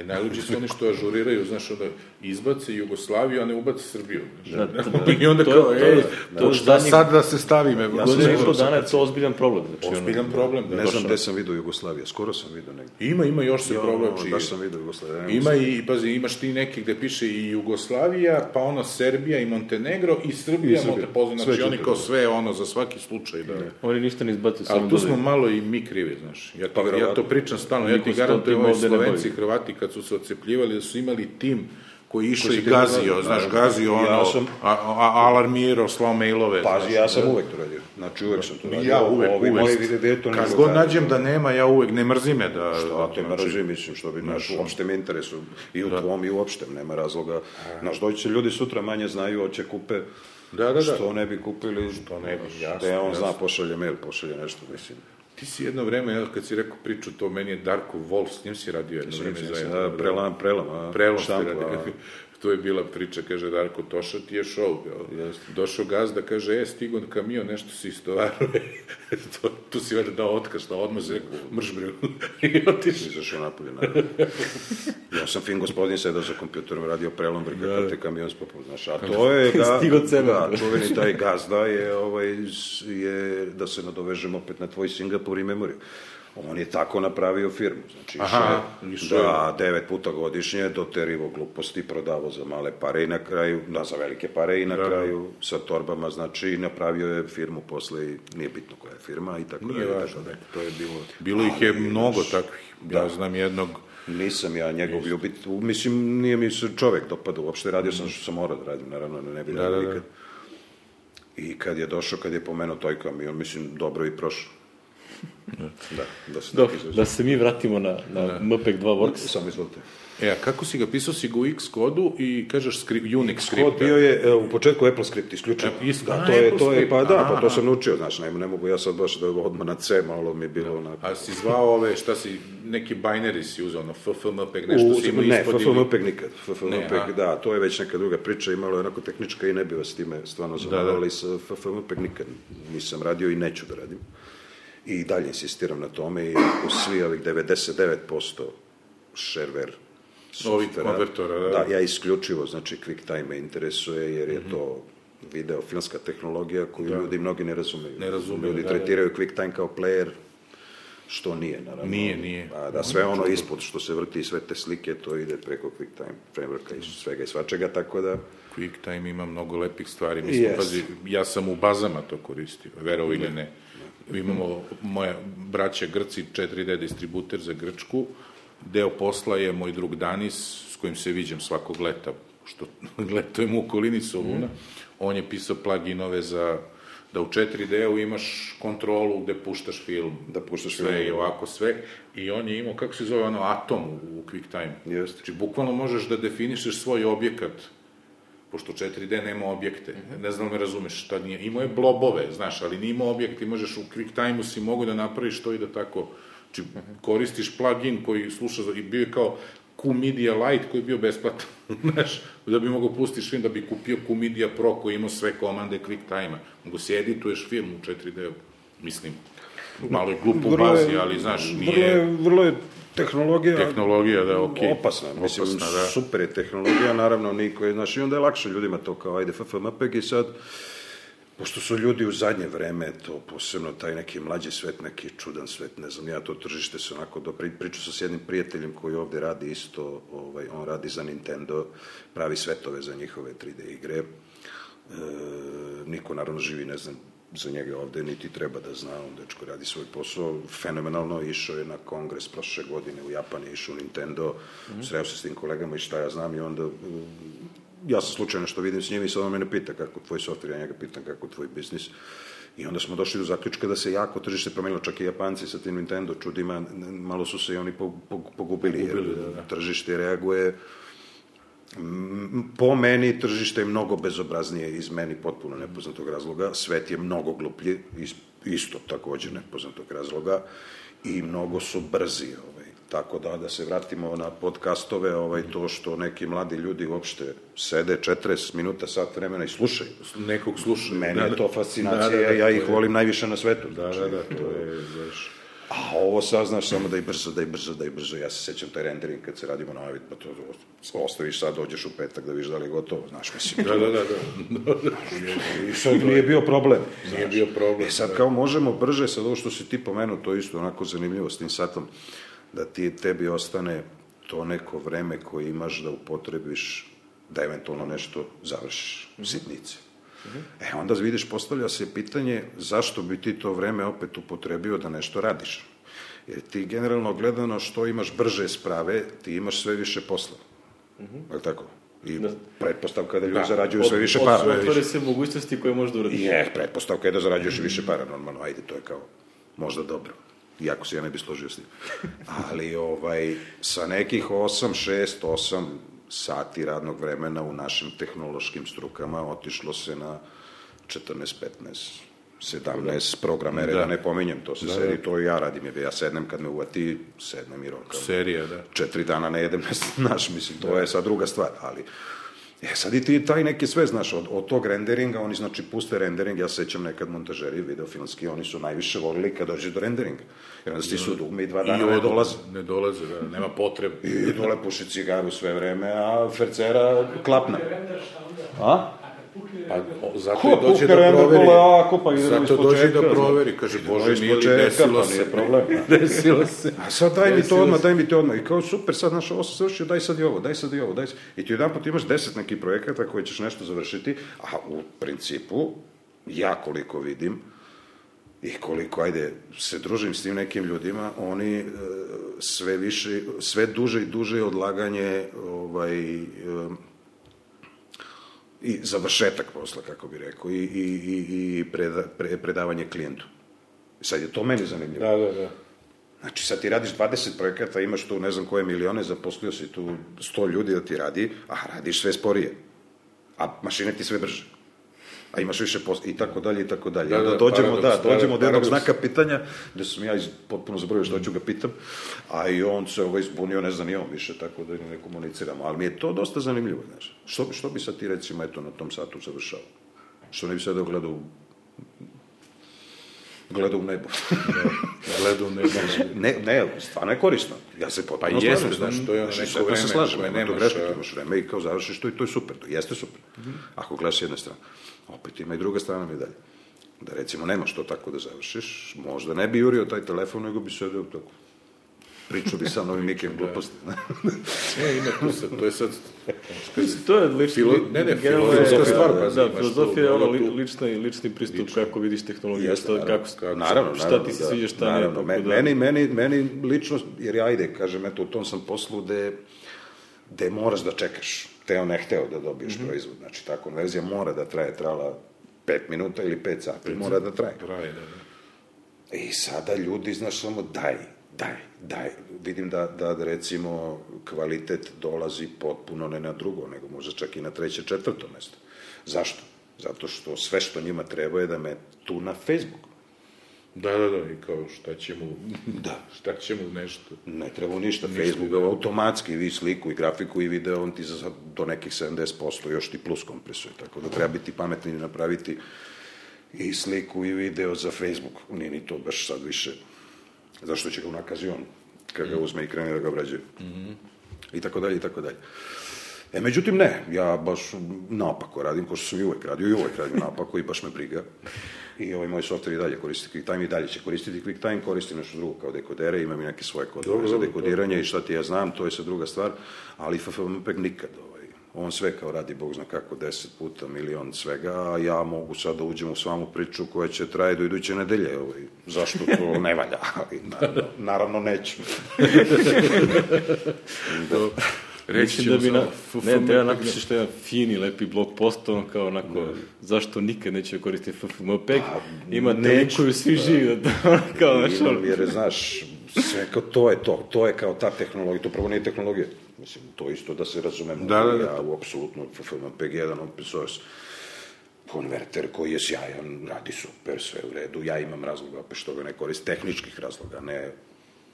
E, najluđi su oni što ažuriraju, znaš, onda izbace Jugoslaviju, a ne ubace Srbiju. Da, to- I onda to- kao, ej, to- to, šta sad da se stavime? Ja sam sam dana je to ozbiljan problem. Znači, ono, Ozbiljan problem, da. Ne znam ono. gde sam vidio Jugoslavija, skoro sam vidio negdje. Ima, ima još se provlači. baš sam vidio Jugoslavija. ne Ima i, pazi, imaš ti neke gde piše i Jugoslavija, pa ono Serbija i Montenegro i Srbija, I Srbija. Pozna, znači oni kao da. sve ono za svaki slučaj, da. Oni ništa ne izbacuju, samo Ali tu smo malo i mi krivi, znaš. Ja, Pa, ja to pričam stalno, ja ti garantujem ovi Slovenci i. Hrvati kad su se ocepljivali da su imali tim koji išao i gazio, da- znaš, da. gazio Ja ono, sam- a, a, alarmirao, slao mailove. Pazi, znaš, ja sam da. uvek to radio. Znači, uvek sam to radio. Ja uvek, Ovi uvek. moji virtualni Kad drugari, god nađem da nema, ja uvek ne mrzi me da... Šta te znači, mraži, mislim, što bi naš u opštem interesu i u tvom i u opštem, nema razloga. Naš doći će ljudi sutra manje znaju, hoće kupe Da, da, da. Što ne bi kupili, Što ne bi, jasno, Da on jasno. zna, pošalje mail, pošalje nešto, mislim. Ti si jedno vreme, evo, kad si rekao priču, to meni je Darko Wolf, s njim si radio jedno vreme zajedno. Prelam, prelam, a, Prelom ste štampu, a, To je bila priča, kaže Darko, Toša ti je? Jeste. Došao gazda, kaže, e, stigon kamion, nešto si istovario. to, tu si valjda dao otkaz, šta odmah se rekao, mrš bre. I otišao. izašao napolje, naravno. ja sam fin gospodin sedao za kompjuterom, radio prelom, brga, da, te kamion spopao, znaš, a to je, da, Stigo sebe. da, čuveni taj gazda je, ovaj, je, da se nadovežem opet na tvoj Singapur i memoriju. On je tako napravio firmu, znači Aha, išao je, da, devet puta godišnje, doterivo gluposti, prodavao za male pare i na kraju, da, za velike pare i na Da, da. kraju sa torbama, znači napravio je firmu posle nije bitno koja je firma i tako Nije dalje, važno, tako dalje. To je bilo... Bilo ih je Ali, mnogo takvih. Ja znam jednog, Nisam ja njegov ljubit, mislim, nije mi se čovek dopada, uopšte radio sam što sam morao da radim, naravno, ne bi radio da, da. nikad. I kad je došao, kad je pomenuo toj kamion, mislim, dobro i prošao. Da, da se Dobro, da se mi vratimo na, na MPEG 2 Works. Samo izvolite. e, a kako si ga pisao si ga u X kodu i kažeš skri, Unix Kod skript. bio je e, u početku Apple script isključen. E, isto, da, a, to je, to je, script, pa da, pa to sam naučio, znaš, ne, ne mogu ja sad baš da odmah na C, malo mi je bilo onako. A si zvao ove, šta si, neki binary si uzao, ono, FFmpeg, nešto si imao ne, ispod ili- FFmpeg nikad. FFmpeg, da, to je već neka druga priča, imalo je onako tehnička i ne bi vas time stvarno da, sa FFmpeg nikad nisam radio i neću da radim. I dalje insistiram na tome i u svi ovih 99% shareware Ovih konvertora, da. da, ja isključivo, znači QuickTime me interesuje jer je to video filmska tehnologija koju ljudi mnogi ne razumeju. Ne razumeju, Ljudi da, da. tretiraju QuickTime kao player, što nije, naravno. Nije, nije. A da sve ono ispod što se vrti, sve te slike, to ide preko QuickTime frameworka i svega i svačega, tako da... QuickTime ima mnogo lepih stvari. Mislim, Jest. pazi, ja sam u bazama to koristio, verovo ili ne. Imamo moja braća Grci 4D distributer za Grčku. Deo posla je moj drug Danis, s kojim se viđam svakog leta, što letujem u okolini Soluna. On je pisao pluginove za da u 4D-u imaš kontrolu gde puštaš film. Da puštaš sve film, i ovako sve. I on je imao, kako se zove ono, Atom u QuickTime. Jeste. Znači, bukvalno možeš da definišeš svoj objekat pošto 4D nema objekte, ne znam da me razumeš šta nije, imao je blobove, znaš, ali nije imao objekte, možeš u QuickTime-u si mogu da napraviš to i da tako, znači koristiš plugin koji sluša, i bio je kao QMedia Lite koji je bio besplatan, znaš, da bi mogao pustiš film, da bi kupio QMedia Pro koji ima sve komande QuickTime-a, mogu se edituješ film u 4D-u, mislim, malo je glup u Vrlo bazi, ali znaš, Vrlo nije je, vrlo je tehnologija... tehnologija da je okej. Opasna, mislim, Opasna, da. super je tehnologija, naravno, niko je, znaš, i onda je lakše ljudima to kao, ajde, FFmpeg i sad, pošto su ljudi u zadnje vreme, to posebno taj neki mlađi svet, neki čudan svet, ne znam, ja to tržište se onako, do, pri, pričao sam s jednim prijateljem koji ovde radi isto, ovaj, on radi za Nintendo, pravi svetove za njihove 3D igre, e, niko naravno živi, ne znam, za njega ovde niti treba da zna, on dečko radi svoj posao, fenomenalno, išao je na kongres prošle godine u Japan, je išao u Nintendo, sreo se s tim kolegama i šta ja znam i onda mm, ja sam slučajno što vidim s njim i sad on mene pita kako tvoj softver, ja njega pitam kako tvoj biznis. I onda smo došli do zaključka da se jako tržište promenilo, čak i Japanci sa tim Nintendo čudima, malo su se i oni po- po- pogubili, jer Pogubili, da, da. tržište reaguje po meni tržište je mnogo bezobraznije iz meni potpuno nepoznatog razloga, svet je mnogo gluplji, is- isto takođe nepoznatog razloga i mnogo su brzi. Ovaj. Tako da, da se vratimo na podcastove, ovaj, to što neki mladi ljudi uopšte sede 40 minuta, sat vremena i slušaju. Nekog sluša. Meni Da, je da. to fascinacija, Da, da, da, ja ih volim najviše na svetu. Da, da, da, to je, znaš, A ovo sad, znaš, samo da i brzo, da i brzo, da i brzo. Ja se sećam taj rendering kad se radimo na Avid, pa to ostaviš sad, dođeš u petak da vidiš da li je gotovo, znaš, mislim. Da, da, da, da. I sad nije bio problem. Nije bio problem. E sad kao možemo brže, sad ovo što si ti pomenuo, to je isto onako zanimljivo s tim satom, da ti, tebi ostane to neko vreme koje imaš da upotrebiš, da eventualno nešto završiš, sitnice. E onda vidiš, postavlja se pitanje zašto bi ti to vreme opet upotrebio da nešto radiš. Jer ti generalno gledano što imaš brže sprave, ti imaš sve više posla. Mm -hmm. Je tako? I Da. pretpostavka da ljudi Da. zarađuju Od- sve više od- para. Otvore se mogućnosti koje možda uradiš. Je, pretpostavka je da zarađuješ više para, normalno, ajde, to je kao možda dobro. Iako se ja ne bi složio s tim. Ali ovaj, sa nekih 8, 6, 8 sati radnog vremena u našim tehnološkim strukama otišlo se na 14, 15, 17 programere, da, da ne pominjem, to se da, sedi, to i ja radim, jer ja sednem kad me uvati, sednem i rokam. Serija, da. Četiri dana ne jedem, znaš, mislim, to da. je sad druga stvar, ali E sad i ti taj neki sve, znaš, od, od tog renderinga, oni znači puste rendering, ja sećam nekad montažeri videofilmski, oni su najviše volili kad dođe do renderinga. Jer onda stisu dugme i dva dana I ne dolaze. Ne dolaze, da, nema potrebe. I dole puši cigaru sve vreme, a fercera klapna. A? Pa, zato i dođe da proveri. Ako, pa zato dođe da proveri, kaže, Bože, mili, desilo pa se. problem. desilo se. A sad daj mi to odmah, daj mi to odmah. I kao, super, sad naš ovo se završio, daj sad i ovo, daj sad i ovo, daj sad. I ti jedan put imaš deset nekih projekata koje ćeš nešto završiti, a u principu, ja koliko vidim, i koliko, ajde, se družim s tim nekim ljudima, oni e, sve više, sve duže i duže odlaganje ovaj, e, i završetak posla, kako bi rekao, i, i, i, i preda, pre, predavanje klijentu. Sad je to meni zanimljivo. Da, da, da. Znači, sad ti radiš 20 projekata, imaš tu ne znam koje milione, zaposlio si tu 100 ljudi da ti radi, a radiš sve sporije. A mašine ti sve brže a imaš više posla, i tako dalje, i tako dalje. Da, da, dođemo, da, dođemo do jednog znaka pitanja, gde sam ja iz, potpuno zaboravio što ću ga pitam, a i on se ovaj zbunio, ne znam ni on više, tako da ne komuniciramo. Ali mi je to dosta zanimljivo, znaš. Što, što bi sad ti, recimo, eto, na tom satu završao? Što ne bi sad gledao gleda u nebo. gleda u nebo. ne, ne, stvarno je korisno. Ja se potpuno pa jeste, znaš, to je ono neko vreme se slažem, koje nemaš. Greška, imaš vreme i kao završiš to i to je super, to jeste super. Mm -hmm. Ako gledaš s jedne strane. Opet ima i druga strana medalje. Da recimo nemaš to tako da završiš, možda ne bi jurio taj telefon, nego bi sedeo tako pričao bi sa novim Mikem gluposti. ne, ima tu sad, to je sad... to je lični, Filo, ne, ne, filozofska stvar. Pa, da, filozofija je ono li, lični, lični pristup lično. kako vidiš tehnologiju, Jeste, šta, kako, kako, naravno, šta naravno, ti se da, sviđa, šta naravno, ne. Da... Meni, meni, meni lično, jer ja ajde, kažem, eto, u tom sam poslu gde, gde moraš da čekaš, teo ne hteo da dobiješ mm -hmm. proizvod. Znači, ta konverzija mora da traje, trala 5 minuta ili 5 sati, mora da traje. Traje, da, da. I sada ljudi, znaš, samo daj, daj, daj. Vidim da, da, da recimo kvalitet dolazi potpuno ne na drugo, nego možda čak i na treće, četvrto mesto. Zašto? Zato što sve što njima treba je da me tu na Facebook. Da, da, da, i kao šta ćemo, da. šta ćemo nešto. Ne treba ništa, ništa Facebook da. automatski vi sliku i grafiku i video, on ti za do nekih 70% još ti plus kompresuje, tako da treba biti pametni i napraviti i sliku i video za Facebook. Nije ni to baš sad više zašto će ga unakazi on, kad ga mm. uzme i krene da ga obrađuje. Mm -hmm. I tako dalje, i tako dalje. E, međutim, ne, ja baš naopako radim, ko što sam i uvek radio, i uvek radim naopako i baš me briga. I ovaj moj software i dalje koristi QuickTime i dalje će koristiti QuickTime, koristi nešto drugo kao dekodere, imam i neke svoje kodove za dekodiranje dobro. i šta ti ja znam, to je sad druga stvar, ali FFmpeg nikad, ovaj, on sve kao radi, Bog zna kako, deset puta, milion svega, a ja mogu sad da uđem u svamu priču koja će traje do iduće nedelje, ovaj, zašto to ne valja, ali naravno, naravno neću. da. Reći da bi na, ne, treba napišeš što je fini, lepi blog post, ono kao onako, ne. zašto nikad neće koristiti FFmpeg, pa, ima temu koju svi pa, živi, da kao, znaš, ono. Jer, znaš, sve kao to je to, to je kao ta tehnologija, to pravo nije tehnologija, mislim, to isto da se razumemo, da, da, da. ja u apsolutno FFmpeg jedan open source, konverter koji je sjajan, radi super, sve u redu, ja imam razloga opet što ga ne koristi, tehničkih razloga, ne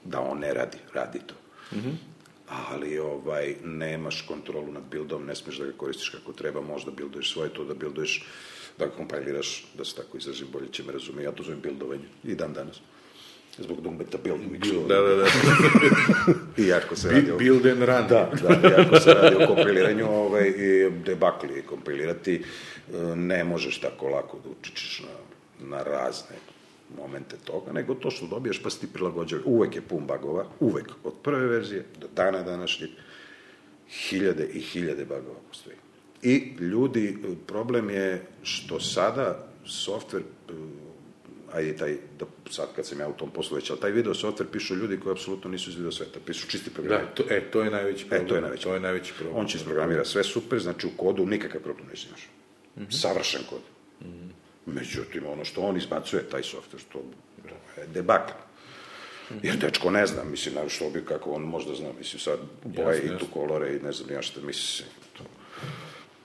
da on ne radi, radi to. Mm -hmm ali ovaj, nemaš kontrolu nad bildom, ne smeš da ga koristiš kako treba, možda bilduješ svoje to, da bilduješ, da ga kompiliraš, da se tako izrazim, bolje će me razumije, ja to zovem bildovanje, i dan danas. Zbog dumbeta build mixova. Da, da, da. I jako se radi o... Build and run. Da, da, jako se radi o kompiliranju ovaj, i debakli kompilirati, ne možeš tako lako da učičiš na, na razne momente toga, nego to što dobiješ pa si ti prilagođava. Uvek je pun bagova, uvek, od prve verzije do dana današnjeg, hiljade i hiljade bagova postoji. I ljudi, problem je što sada softver, ajde taj, da sad kad sam ja u tom poslu već, ali taj video softver pišu ljudi koji apsolutno nisu iz video sveta, pišu čisti program. Da, to, e, to je najveći problem. E, to je najveći, to je najveći problem. On će isprogramira sve super, znači u kodu nikakav problem neće imaš. Mm -hmm. Savršen kod. Mm -hmm. Međutim, ono što on izbacuje, taj software, što je debakl. Jer dečko ne zna, mislim, na što bi, kako on možda zna, mislim, sad boje i tu kolore i ne znam ja šta, mislim, to.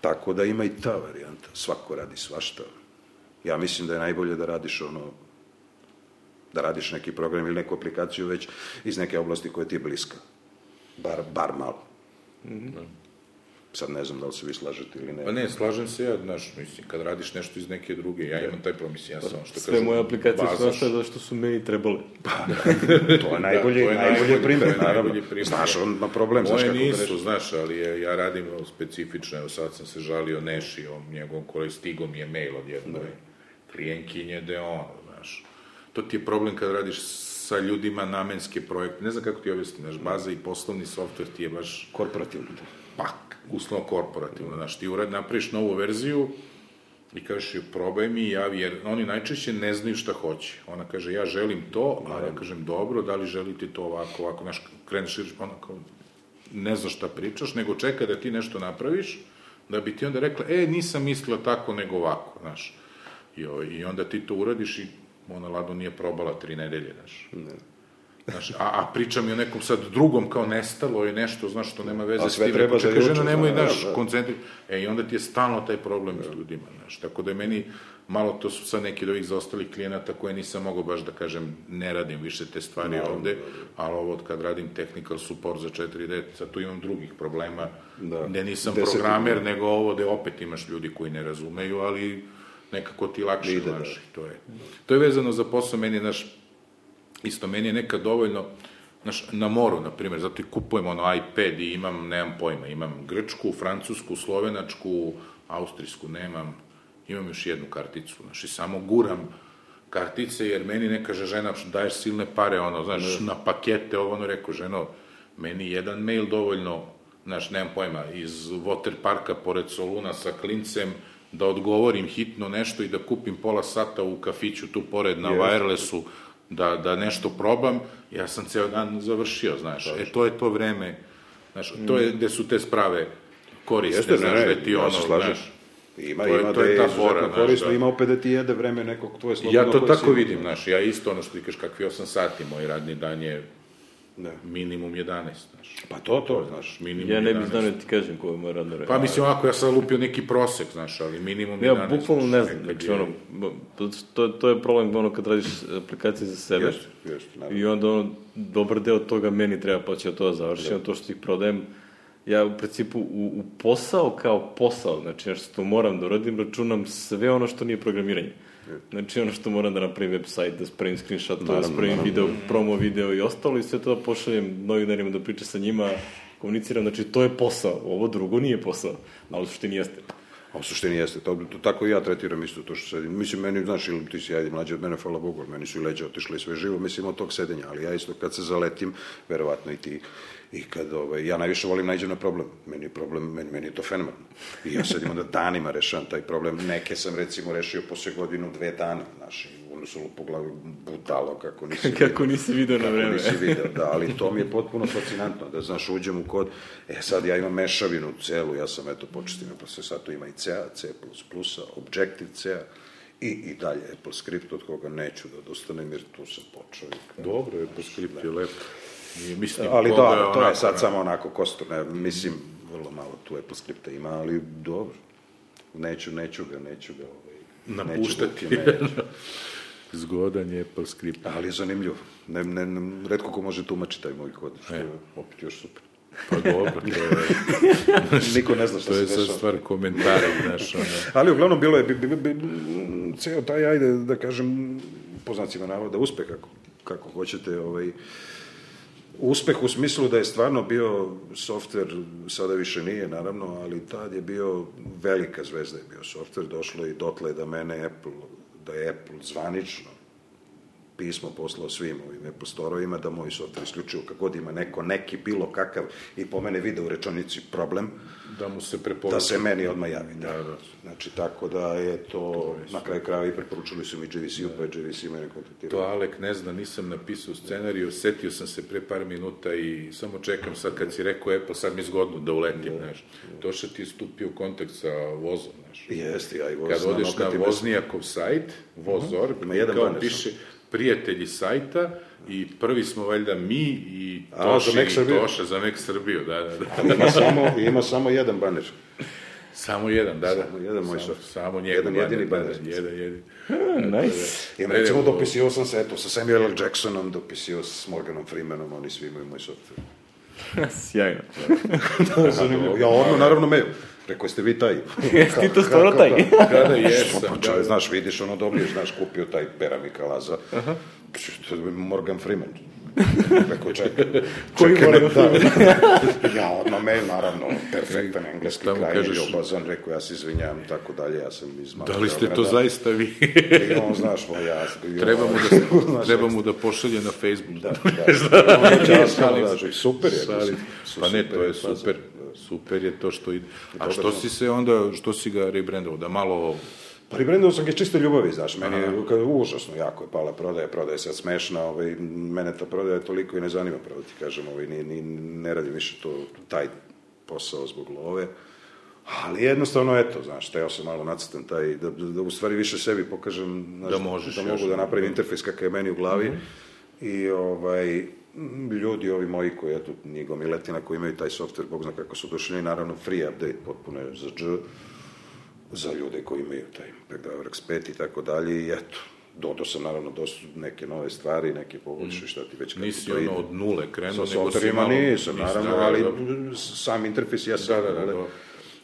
Tako da ima i ta varijanta, svako radi svašta. Ja mislim da je najbolje da radiš ono, da radiš neki program ili neku aplikaciju već iz neke oblasti koja ti je bliska. Bar, bar malo. Mm -hmm. Sad ne znam da li se vi slažete ili ne. Pa ne, slažem se ja, znaš, mislim, kad radiš nešto iz neke druge, ja imam taj mislim, ja sam, što Sve moje aplikacije su nastale zato što su meni trebale. Pa, to je najbolji, da, to je najbolji primjer, naravno. Najbolji primjer. Znaš, on ima problem, znaš kako nisu, da znaš, ali je, ja radim specifično, evo sad sam se žalio Neši, on njegovom kolej stigo mi je mail od jedne da. klijenkinje, da je on, znaš, to ti je problem kad radiš sa ljudima namenske projekte, ne znam kako ti objasnim, znaš, baza i poslovni softver ti je baš... Korporativno. Pa, uslovno korporativno, znaš, ti urad napraviš novu verziju i kažeš joj probaj mi javi, jer oni najčešće ne znaju šta hoće. Ona kaže, ja želim to, a ja kažem, dobro, da li želite to ovako, ovako, znaš, kreneš i ona kao, ne znaš šta pričaš, nego čeka da ti nešto napraviš, da bi ti onda rekla, e, nisam mislila tako, nego ovako, znaš. I, I onda ti to uradiš i ona Lado nije probala tri nedelje, znaš. Ne. Znaš, a, a priča mi o nekom sad drugom, kao nestalo je nešto, znaš, što nema veze s tim. treba Čekaj, žena, nemoj, da, znaš, da. koncentri... E, i onda ti je stalno taj problem da. s ljudima, znaš. Tako da je meni, malo to su sad neki od ovih zaostalih klijenata koje nisam mogao baš da kažem, ne radim više te stvari no, ovde, da, da. ali ovo kad radim technical support za 4D, sad tu imam drugih problema, da. gde nisam Deset programer, ima. nego ovo gde opet imaš ljudi koji ne razumeju, ali nekako ti lakše, Ide, znaš, da. to je. To je vezano za posao, meni, znaš, Isto, meni je nekad dovoljno, znaš, na moru, na primjer, zato i kupujem ono iPad i imam, nemam pojma, imam grčku, francusku, slovenačku, austrijsku, nemam, imam još jednu karticu, znaš, i samo guram kartice, jer meni ne kaže žena, daješ silne pare, ono, znaš, ne. na pakete, ovo, ono, rekao, ženo, meni jedan mail dovoljno, znaš, nemam pojma, iz water parka pored Soluna sa klincem, da odgovorim hitno nešto i da kupim pola sata u kafiću tu pored na yes. wirelessu, da, da nešto probam, ja sam ceo dan završio, znaš. E, to je to vreme, znaš, to je gde su te sprave koriste, Jeste, znaš, ne, da ti ono, znaš, Ima, to je, ima to da je, ta fora, korisno, da. ima opet da ti jede vreme nekog tvoje slobodno. Ja to tako si... vidim, znaš, ja isto ono što ti kažeš, kakvi 8 sati, moj radni dan je Ne. Minimum 11, znaš. Pa to, to, znaš, minimum Ja ne bih znao da ti kažem koje je moj radno vreme. Pa mislim, ovako, ja sam lupio neki prosek, znaš, ali minimum ja, 11. Ja bukvalno ne znam, znači, ono, to, to je problem, ono, kad radiš aplikacije za sebe. Jeste, jeste, naravno. I onda, ono, dobar deo toga meni treba pa će to da završiti, da. to što ih prodajem, ja u principu u, u posao kao posao, znači nešto što moram da uradim, računam sve ono što nije programiranje. Znači ono što moram da napravim website, da spravim screenshot, da spravim video, promo video i ostalo i sve to da pošaljem novinarima da pričam sa njima, komuniciram, znači to je posao, ovo drugo nije posao, a u suštini jeste. A u suštini jeste, to, to, tako i ja tretiram isto to što sedim. Mislim, meni, znaš, ili ti si ajde mlađi od mene, hvala Bogu, meni su i leđa otišle i sve živo, mislim, od tog sedenja, ali ja isto kad se zaletim, verovatno i ti, I kad, ovaj, ja najviše volim nađem na problem. Meni je problem, meni, meni je to fenomen. I ja sad imam da danima rešavam taj problem. Neke sam recimo rešio posle godinu, dve dana, znaš, i ono su po glavi budalo kako nisi vidio. kako nisi vidio na vreme. Kako nisi vidio, da, ali to mi je potpuno fascinantno, da znaš, uđem u kod, e sad ja imam mešavinu celu, ja sam eto počestim, pa se sad tu ima i C, C++, Objective-C, i, i dalje AppleScript od koga neću da dostanem jer tu sam počeo. Dobro, AppleScript je lepo. I mislim, ali da, to onako, je sad ne. samo onako kostur, ne, mislim, vrlo malo tu Apple ima, ali dobro. Neću, neću ga, neću ga ovaj, napuštati. Neću da Zgodan je Apple script. Ali je zanimljivo. Ne, ne, ne, redko ko može tumačiti taj moj kod, što e. je opet još super. Pa dobro, to je... Niko ne zna šta se dešava. To je sad stvar komentara, znaš, ono... Ali uglavnom bilo je, bi, bi, bi, ceo taj, ajde da kažem, po znacima navoda, uspeh, kako, kako hoćete, ovaj, uspeh u smislu da je stvarno bio softver, sada više nije naravno, ali tad je bio velika zvezda je bio softver, došlo i dotle da mene Apple, da je Apple zvanično pismo poslao svim ovim Apple Store-ovima da moj softver isključivo kako god ima neko, neki bilo kakav i po mene vide u rečonici problem, da mu se preporuča. Da se meni odmah javi, da. da, da. Znači, tako da je to, to na kraju krava i preporučili su mi JVC-u, da. pa JVC mene kontaktirao. To Alek ne zna, nisam napisao scenariju, setio sam se pre par minuta i samo čekam sad kad si rekao Apple, sad mi zgodno da uletim, da, znaš. Da. Toša ti je stupio u kontakt sa vozom, znaš. Jeste, ja i voz. Kad odeš na voznijakov sajt, vozor, uh -huh. ima kao piše, prijatelji sajta i prvi smo valjda mi i Toši, A, za i Toša za Mek Srbiju, da, da, da. ima, samo, ima samo jedan baner. Samo jedan, da, da. Samo jedan moj soft. samo njegov. Jedan da, jedini da, da, band. Jedan, jedini. Nice. I recimo dopisio sam se, eto, sa Samuel L. Jacksonom, dopisio s Morganom Freemanom, oni svi imaju moj software. Sjajno. Ja odmah, naravno, me, rekao, jeste vi taj? Jesi ti to stvarno taj? Da, da, jesam. Pa da, čovjek, znaš, vidiš, ono dobiješ, znaš, kupio taj pera Mikalaza. To je Morgan Freeman. Rekao, čekaj. Koji čekaj, Morgan da. ja odmah mail, naravno, perfektan engleski kraj, kažeš? ljubazan, rekao, ja se izvinjam, tako dalje, ja sam iz Da li ste to zaista vi? I on, znaš, moj, ja... treba, mu da, treba mu da pošalje na Facebook. Da, da. Ja Šalim da, se. super je. Pa ne, to je super. Super je to što ide. A što si se onda, što si ga rebrandovao? Da malo... Pa rebrandovao sam ga čiste ljubavi, znaš, meni je kad, užasno jako je pala prodaja, prodaja je sad smešna, ovaj, mene ta prodaja toliko i ne zanima, pravo ti kažem, ovaj, ni, ni, ne radim više to, taj posao zbog love, ali jednostavno, eto, znaš, teo sam malo nacrtam taj, da, da, da u stvari više sebi pokažem, znaš, Da možeš da mogu da napravim interfejs kakav je meni u glavi, i ovaj, ljudi ovi moji koji, eto, njih gomiletina koji imaju taj software, bog zna kako su došli, naravno free update, potpuno je za dž, za ljude koji imaju taj Pegdavarex 5 i tako dalje i eto, dodao sam naravno dosta neke nove stvari, neke poboljše, šta ti već kako Nisi to ide. ono od nule krenuo, Sa nego si malo... nisam, naravno, da, ali da. sam interfejs ja sam, Da, da, da, da.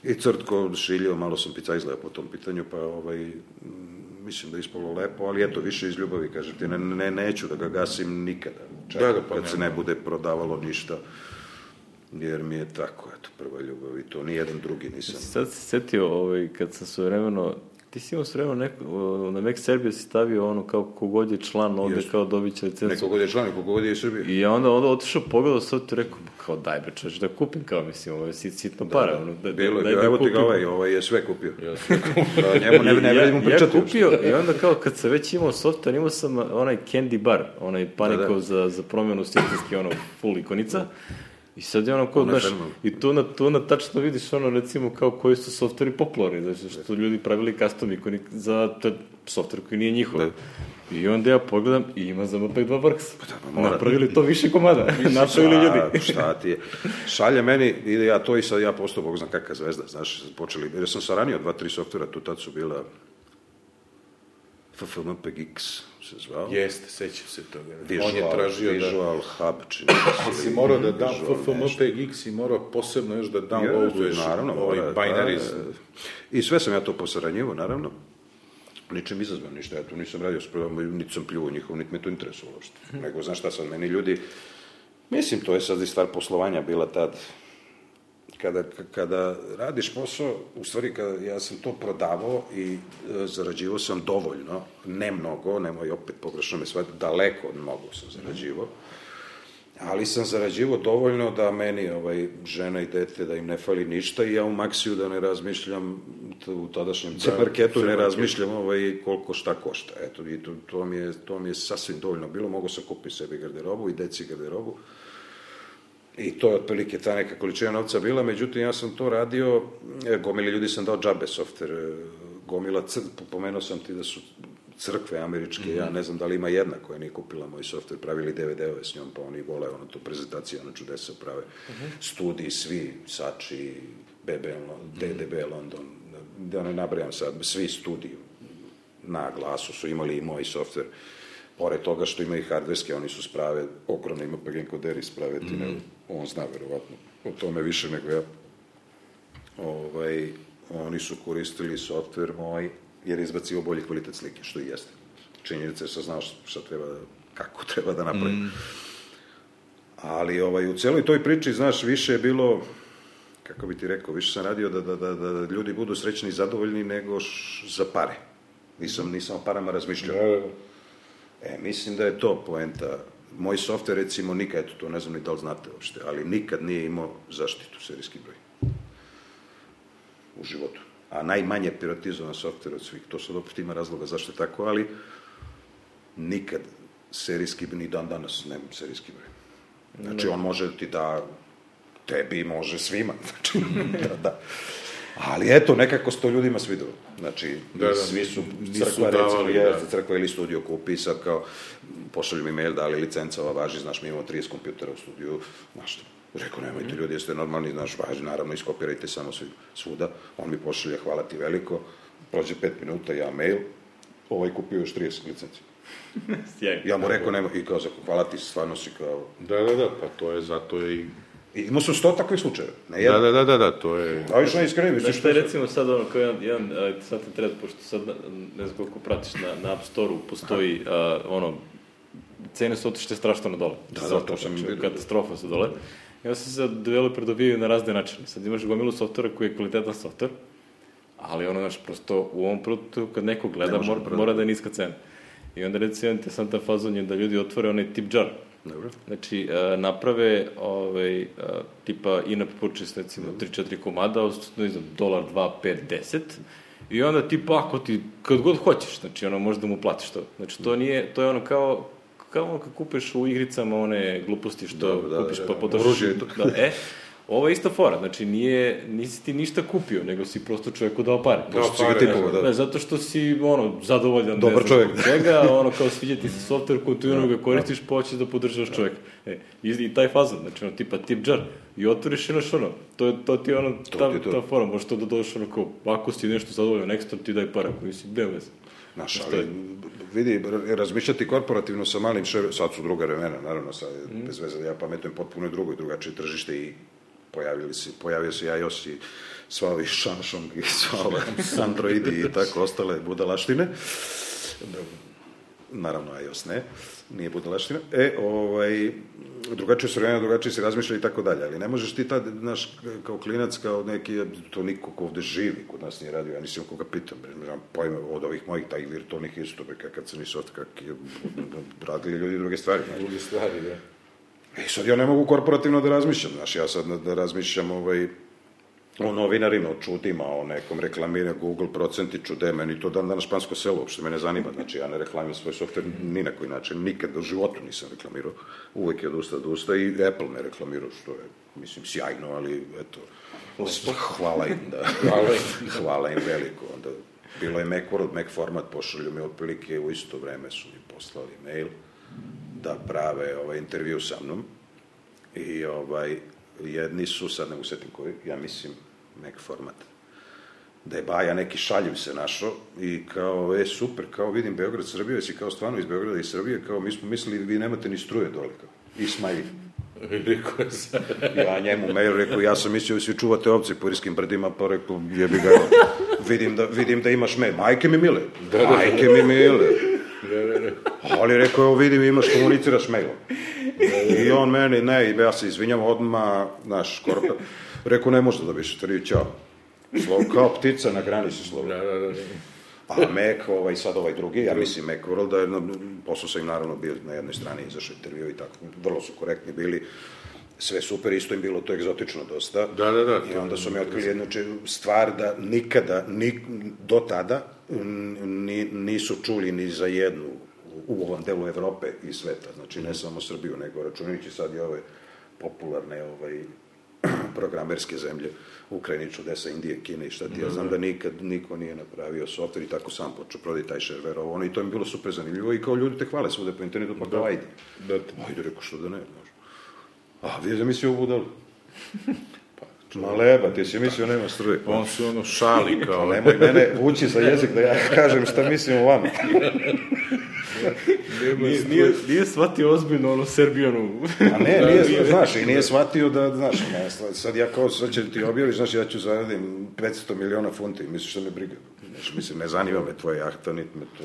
i crtko šiljio, malo sam pica izgleda po tom pitanju, pa ovaj, m, mislim da je ispalo lepo, ali eto, više iz ljubavi, kažem ti, ne, ne, neću da ga gasim nikada, čak Da, da, pa kad se nema. ne bude prodavalo ništa, jer mi je tako, eto, prva ljubav i to, nijedan drugi nisam. Sad se setio, ovaj, kad sam sve vremeno, ti si imao sve vremeno neko, na Mac Serbia si stavio ono kao kogod je član ovde, Jeste. kao dobit će licencu. Neko god je član, neko god je iz Srbije. I onda onda otišao pogledao sad ti rekao kao daj bre čoveče da kupim kao mislim ovo je sit, sitno para ono da, Bilo daj je, da evo ti ga ovaj, ovaj je sve kupio. Ja sam Da, njemu ne, ne ja, vredimo pričati. ja uopšte. kupio i onda kao kad sam već imao software imao sam onaj Candy Bar, onaj panikov Da, da. za, za promjenu sistemski ono full ikonica. I sad je ono kao, znaš, i tu na, tu na tačno vidiš ono, recimo, kao koji su softveri popularni, znači, što ljudi pravili custom ikonik za te softver koji nije njihov. Da. I onda ja pogledam i ima za MPEG 2 Works. pa mora. Napravili to više komada, napravili A, ljudi. šta ti je? Šalje meni, ide ja to i sad ja postao, bog zna kakva zvezda, znaš, počeli, jer sam saranio dva, tri softvera, tu tad su bila FFmpegX se zvao. Jeste, sećam se toga. Visual, On je tražio da... Visual Hub, čini se. Si morao da da Visual. FFmpegX i morao posebno još da downloaduješ naravno, ovaj binaries. da, da. I sve sam ja to posaranjivo, naravno. Ničem izazvan ništa, ja tu nisam radio s programom, niti sam pljuo njihov, niti me to interesovalo uopšte. Nego, znaš šta sad, meni ljudi, mislim, to je sad i stvar poslovanja bila tad, kada, kada radiš posao, u stvari kada ja sam to prodavao i e, zarađivao sam dovoljno, ne mnogo, nemoj opet pogrešno me shvatiti, daleko od mnogo sam zarađivao, ali sam zarađivao dovoljno da meni ovaj, žena i dete da im ne fali ništa i ja u Maksiju da ne razmišljam u tadašnjem C marketu ne razmišljam ovaj, koliko šta košta. Eto, i to, to, mi je, to mi je sasvim dovoljno bilo, mogu sam kupiti sebi garderobu i deci garderobu. I to je otprilike ta neka količina novca bila, međutim ja sam to radio, e, gomili ljudi sam dao džabe softver, e, gomila, cr, pomenuo sam ti da su crkve američke, ja ne znam da li ima jedna koja nije kupila moj softver, pravili DVD-ove s njom, pa oni vole ono to prezentacije, ono čudesa prave, studiji svi, Sači, BB, Lon- DDB London, da ne nabrajam sad, svi studiji na glasu su imali i moj softver, pored toga što ima i hardverske, oni su sprave, ogromno ima plugin koderi sprave, ti ne, on zna verovatno o tome više nego ja. Ovaj, oni su koristili softver moj, jer je izbacio bolji kvalitet slike, što i jeste. Činjenica je sad znaš šta treba, kako treba da napravim. Ali ovaj, u celoj toj priči, znaš, više je bilo, kako bi ti rekao, više sam radio da, da, da, da ljudi budu srećni i zadovoljni nego š, za pare. Nisam, nisam o parama razmišljao. E, mislim da je to poenta. Moj softver, recimo, nikad, eto, to ne znam ni da li znate uopšte, ali nikad nije imao zaštitu serijski broj. U životu. A najmanje piratizovan softver od svih. To sad opet ima razloga zašto je tako, ali nikad serijski, ni dan danas nema serijski broj. Znači, on može da ti da tebi može svima. Znači, da, da. Ali eto, nekako se to ljudima svidelo. Znači, Da, da, svi su nisu crkva, recimo, davali, jeste, da. crkva ili studio kupi, sad kao, pošalju mi mail da li licenca ova važi, znaš, mi imamo 30 kompjutera u studiju, znaš Rekao, nemojte ljudi, jeste normalni, znaš, važno, naravno, iskopirajte samo svi, svuda. On mi pošalje, hvala ti veliko, prođe pet minuta, ja mail, ovaj kupio još 30 licenci. Ja mu rekao, nema, i kao, hvala ti, stvarno si kao... Da, da, da, pa to je zato je i... Imao sam sto takvih slučajeva, ne Da, jedan. da, da, da, da, to je... A više ne iskreni, misliš Znaš šta je recimo sad ono kao jedan, jedan uh, sad te treba, pošto sad na- ne znam koliko pratiš na, na App Store-u, postoji uh, ono, cene su otište strašno na dole. Da, da, to sam vidio. Katastrofa su dole. I onda se sad developer dobijaju na razne načine. Sad imaš gomilu softvera koji je kvalitetan softver, ali ono, znaš, prosto u ovom produktu kad neko gleda, mora, da mora da je niska cena. I onda recimo interesantan fazon je da ljudi otvore onaj tip jar. Dobro. Znači, e, naprave ovaj, e, tipa in-app purchase, recimo, 3-4 komada, od, ne znam, dolar, 2, 5, 10, i onda tipa, ako ti, kad god hoćeš, znači, ono, možda mu platiš to. Znači, to nije, to je ono kao, kao ono kad kupiš u igricama one gluposti što Dobro, da, kupiš da, pa da. potrošiš. Oružje i to. Da, e, ovo je ista fora, znači nije, nisi ti ništa kupio, nego si prosto čoveku dao pare. Pošto si ga tipovao, da. Ne, zato što si, ono, zadovoljan, Dobar ne znam čovjek. čega, ono, kao sviđa ti se software, kontinuirano ga koristiš, pa hoćeš da podržavaš čovjeka. E, i, i taj fazon, znači, ono, tipa tip jar, i otvoriš i naš, ono, to, je, to ti je ono, To ta, ti je to. ta fora, možeš to da dođeš, ono, kao, ako si nešto zadovoljan, ekstra ti daj para, koji si, nema veze. Znaš, ali, vidi, razmišljati korporativno sa malim šer, sad su druga vremena, naravno, sad, je bez veze, ja pametujem potpuno i drugo i drugačije tržište i pojavili se, pojavio se iOS i sva ovi Samsung i sva ova Androidi i tako ostale budalaštine. Naravno, iOS ne, nije budalaština. E, ovaj, drugačije su vremena, drugačije se razmišlja i tako dalje, ali ne možeš ti tad, znaš, kao klinac, kao neki, to niko ko ovde živi, kod nas nije radio, ja nisam koga pitam, ne znam pojma od ovih mojih taj virtualnih istobe, kad sam i soft, kak je, radili ljudi druge stvari. Drugi stvari, da. I sad ja ne mogu korporativno da razmišljam, znaš, ja sad da razmišljam ovaj, o novinarima, o čudima, o nekom reklamiranju, Google procenti čude, meni to dan danas špansko selo, uopšte me ne zanima, znači ja ne reklamiram svoj softver ni na koji način, nikad u životu nisam reklamirao, uvek je od usta do usta i Apple me reklamirao, što je, mislim, sjajno, ali eto, hvala im, da, hvala im, hvala im veliko, onda bilo je Mac World, Mac format, pošalju mi otprilike u isto vreme su mi poslali mail, da prave ovaj intervju sa mnom i ovaj jedni su, sad ne usetim koji, ja mislim Mac format da je Baja neki šaljiv se našao i kao, e, super, kao vidim Beograd, Srbija, jesi kao stvarno iz Beograda i Srbije, kao mi smo mislili vi nemate ni struje dole, kao, i smajli. Rekao je sad. Ja njemu mail rekao, ja sam mislio da svi čuvate ovce po irskim brdima, pa rekao, jebi ga, vidim da, vidim da imaš mail. Majke mi mile, majke mi mile. Ali rekao, evo vidim, imaš, komuniciraš mailom. I on meni, ne, ja se izvinjam odmah, znaš, skoro rekao, ne može da dobiješ, tri, čao. Slovo, kao ptica na granici slovo. Da, da, da. A Mac, ovaj, sad ovaj drugi, ja mislim Mac World, da je, na- posao sam im naravno bio na jednoj strani, izašao intervju i tako, vrlo su korektni bili, sve super, isto im bilo to egzotično dosta. Da, da, da, I onda su mi otkrili jednu če- stvar da nikada, ni, do tada, ni, nisu čuli ni za jednu u, ovom delu Evrope i sveta, znači ne samo Srbiju, nego računajući sad i ove popularne ovaj, programerske zemlje, Ukrajini, čudesa, Indije, Kine i šta ti, ja znam da nikad niko nije napravio softver i tako sam počeo prodati taj šerver, ovo, ono, i to mi je bilo super zanimljivo i kao ljudi te hvale svude po internetu, pa kao ajde. Da, Ajde, rekao, što da ne, znaš. A, vi zamislio ovu budal? Ma leba, ti si mislio nema struje. on se ono šali kao... Pa nemoj mene vući za jezik da ja kažem šta mislim o vama. Nije, nije, nije shvatio ozbiljno ono Serbijanu. A ne, nije, znaš, i nije shvatio da, znaš, ne, sad ja kao, sad će ti objaviš, znaš, ja ću zaradim 500 miliona funti, misliš da me briga. Znaš, mislim, ne zanima me tvoja jahta, niti me to,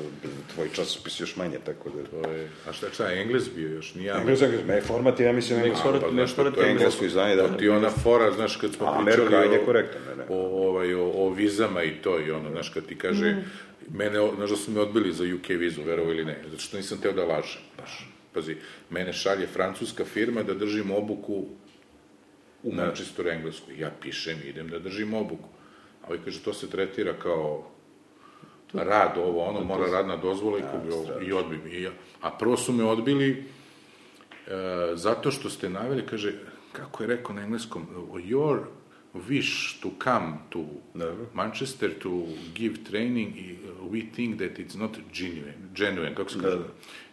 tvoj časopis još manje, tako da... To je, a šta, šta, Engles bio još, nije Engles, Engles, me format je, ja mislim, Nek engleski. format- pa, znaš, to je englesko izdanje, da. Ti ona fora, znaš, kad smo A, pričali Amerika je o, korektan, ne, ne. o, ovaj, o, o vizama i to, i ono, znaš, kad ti kaže, mene, znaš da su me odbili za UK vizu, verovo ili ne, zato što nisam teo da lažem, baš. Pazi, mene šalje francuska firma da držim obuku u Manchesteru, Engleskoj. Ja pišem, idem da držim obuku. A ovaj kaže, to se tretira kao rad, ovo, ono, mora radna dozvola i, kao, i odbim. I ja, a prvo su me odbili e, zato što ste naveli, kaže, kako je rekao na engleskom, your wish to come to Manchester to give training, i, we think that it's not genuine, genuine kako se kaže?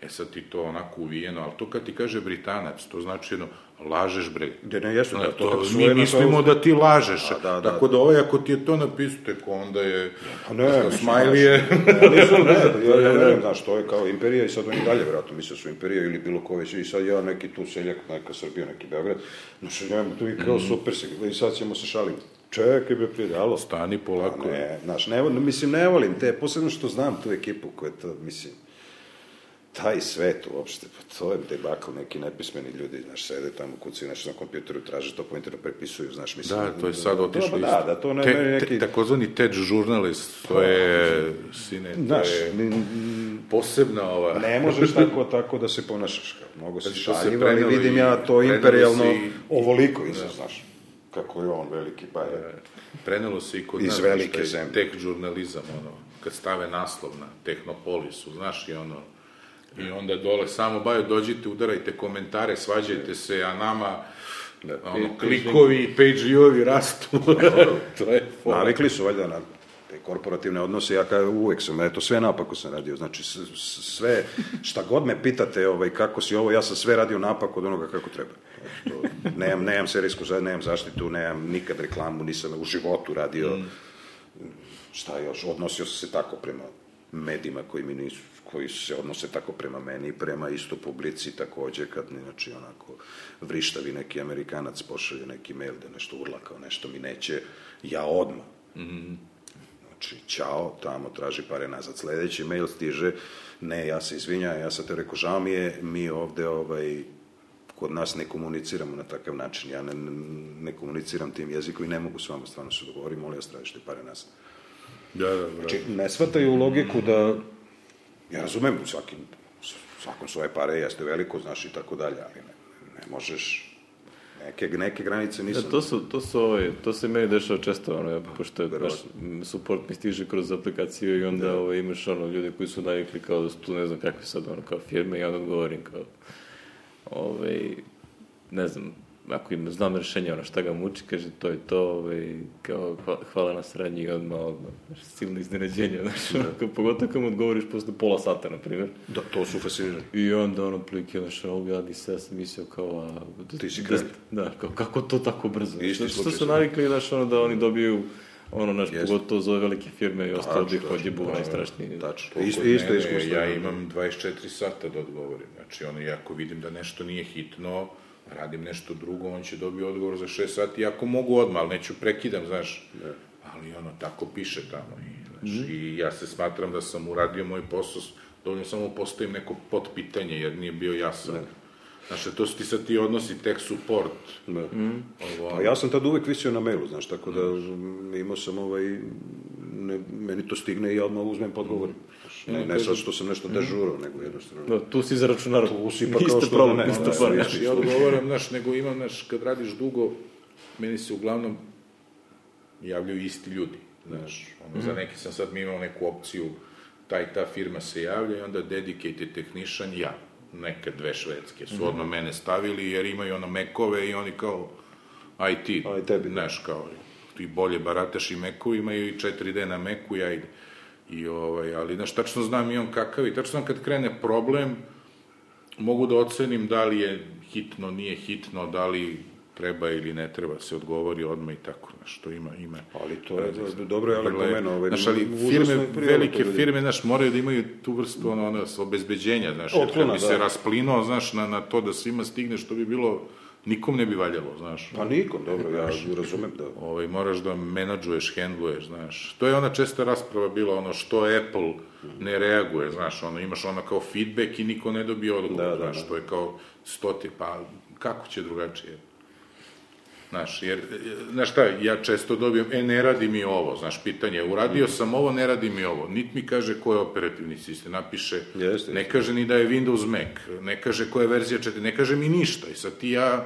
E sad ti to onako uvijeno, ali to kad ti kaže Britanac, to znači jedno, lažeš bre. Da ne, jesu, da, to to, mi mislimo da ti lažeš. A, da, da. Tako da ovaj, ako ti je to napisao, tek onda je... Pa ne, Smiley je... Oni su, ne, ja, ja verujem, znaš, to je kao imperija i sad oni dalje, vjerojatno, misle da su imperija ili bilo ko već, i sad ja neki tu seljak, neka Srbija, neki Beograd, znaš, ja tu i kao super se, i sad ćemo se šaliti. Čekaj, be, prije, alo, Stani polako. Ne, znaš, ne, mislim, ne volim te, posebno što znam tu ekipu koja to, mislim, taj svet uopšte, pa to je debakl, neki nepismeni ljudi, znaš, sede tamo, kucaju nešto na kompjuteru, traže to po internetu, prepisuju, znaš, mislim... Da, to je sad otišlo to, isto. Da, da, to ne, Te- meni te- neki... takozvani TED žurnalist, to je, sine, to Znaš, je posebna ova... Ne možeš tako, tako da se ponašaš. kao, Mnogo si Zato što se šaljiv, ali vidim ja to prenelo imperijalno se i- ovoliko iza, znaš. Kako je on veliki, pa je. Prenelo se i kod Iz nas, velike zemlje. Tek žurnalizam, ono, kad stave naslov na Tehnopolisu, znaš, i ono, i onda dole samo baju, dođite, udarajte komentare, svađajte se, a nama, ono, klikovi i page-ovi rastu. to je fora. Navikli su valjda na te korporativne odnose, ja kao uvek sam, eto, sve napako sam radio, znači s- s- sve, šta god me pitate, ovaj, kako si ovo, ja sam sve radio napak od onoga kako treba. To, nemam, nemam serijsku, nemam zaštitu, nemam nikad reklamu, nisam u životu radio, šta još, odnosio sam se tako prema medijima koji mi nisu, koji se odnose tako prema meni i prema isto publici takođe kad znači onako vrištavi neki Amerikanac pošalje neki mail da nešto urla kao nešto mi neće, ja odmah. Znači, ćao, tamo traži pare nazad. Sledeći mail stiže, ne, ja se izvinjam, ja sam te rekao, žao mi je, mi ovde, ovaj, kod nas ne komuniciramo na takav način, ja ne, ne komuniciram tim jezikom i ne mogu s vama stvarno se dogovoriti, molim vas, tražite pare nazad. Da, da, bravo. Znači, ne shvataju logiku da, ja razumem, svakim, svakom svoje pare jeste veliko, znaš, i tako dalje, ali ne, ne možeš, neke, neke granice nisam... Ja, to su, to su ovaj, to se meni dešava često, ono, ja, pošto je baš, support mi stiže kroz aplikaciju i onda ovaj, imaš ono, ljude koji su navikli kao da su tu, ne znam kakve sad, ono, kao firme i onda odgovorim kao, ovaj, ne znam, ako im znam rešenje, ono, šta ga muči, kaže, to je to, ovaj, kao, hva- hvala na saradnji i odmah, odmah, znaš, silno iznenađenje, znaš, ono, kao, pogotovo kad mu odgovoriš posle pola sata, na primjer, Da, to su fascinirani. I onda ono prilike, znaš, ovo ja nisam, ja sam mislio kao, a... Da, Ti si da, krenuo. da, kao, kako to tako brzo? Isti Što, što su navikli, znaš, ono, da oni dobiju, ono, naš, Jeste. pogotovo za ove velike firme i ostalo da ih tačno, odjebu najstrašniji. Tačno. To Isto, isto iskustvo. Ja imam 24 sata da odgovorim. Znači, ono, ja ako vidim da nešto nije hitno, radim nešto drugo, on će dobiti odgovor za 6 sati, ako mogu odmah, ali neću prekidam, znaš. Ali ono, tako piše tamo. I, znaš, I ja se smatram da sam uradio moj posao, dovoljno samo postavim neko potpitanje, jer nije bio jasan. Znaš, to su ti sad ti odnosi tech support. Da. Ovo, Pa ja sam tad uvek visio na mailu, znaš, tako da mm, imao sam ovaj, ne, meni to stigne i ja odmah uzmem podgovorim. Ne, ne sad što sam nešto dežurao, nego jednostavno. Da, tu si za računar. Tu si pa kao što problem, da ne, da, stvar. da, ja odgovaram, znaš, nego imam, znaš, kad radiš dugo, meni se uglavnom javljaju isti ljudi, znaš, ono, za neki sam sad mi imao neku opciju, ta i ta firma se javlja i onda dedicated technician, ja, neke dve švedske su odmah mene stavili jer imaju ono mekove i oni kao IT, tebi, da. znaš, kao ti bolje barataš i mekovima i 4D na meku, ja i, i ovaj, ali, znaš, tačno znam i on kakav i tačno znam kad krene problem, mogu da ocenim da li je hitno, nije hitno, da li treba ili ne treba se odgovori odmah i tako, znaš, to ima, ima. Ali to je, do- dobro je ali pomeno. Ovaj, Znaš, ali firme, velike firme, znaš, moraju da imaju tu vrstu ono, ono, obezbeđenja, znaš, jer Otklona, kad bi da. se rasplinuo, znaš, na, na to da svima stigne što bi bilo, nikom ne bi valjalo, znaš. Pa nikom, dobro, ja razumem da... Ovaj, moraš da menadžuješ, hendluješ, znaš. To je ona česta rasprava bila, ono, što Apple ne reaguje, znaš, ono, imaš ono kao feedback i niko ne dobije odgovor, Da, da, znaš, da. to je kao stoti, pa kako će drugačije? Znaš, jer, e, znaš šta, ja često dobijem, e, ne radi mi ovo, znaš, pitanje, uradio sam ovo, ne radi mi ovo, nit mi kaže ko je operativni sistem, napiše, Jeste, ne kaže ni da je Windows Mac, ne kaže koja je verzija 4, ne kaže mi ništa, i sad ti ja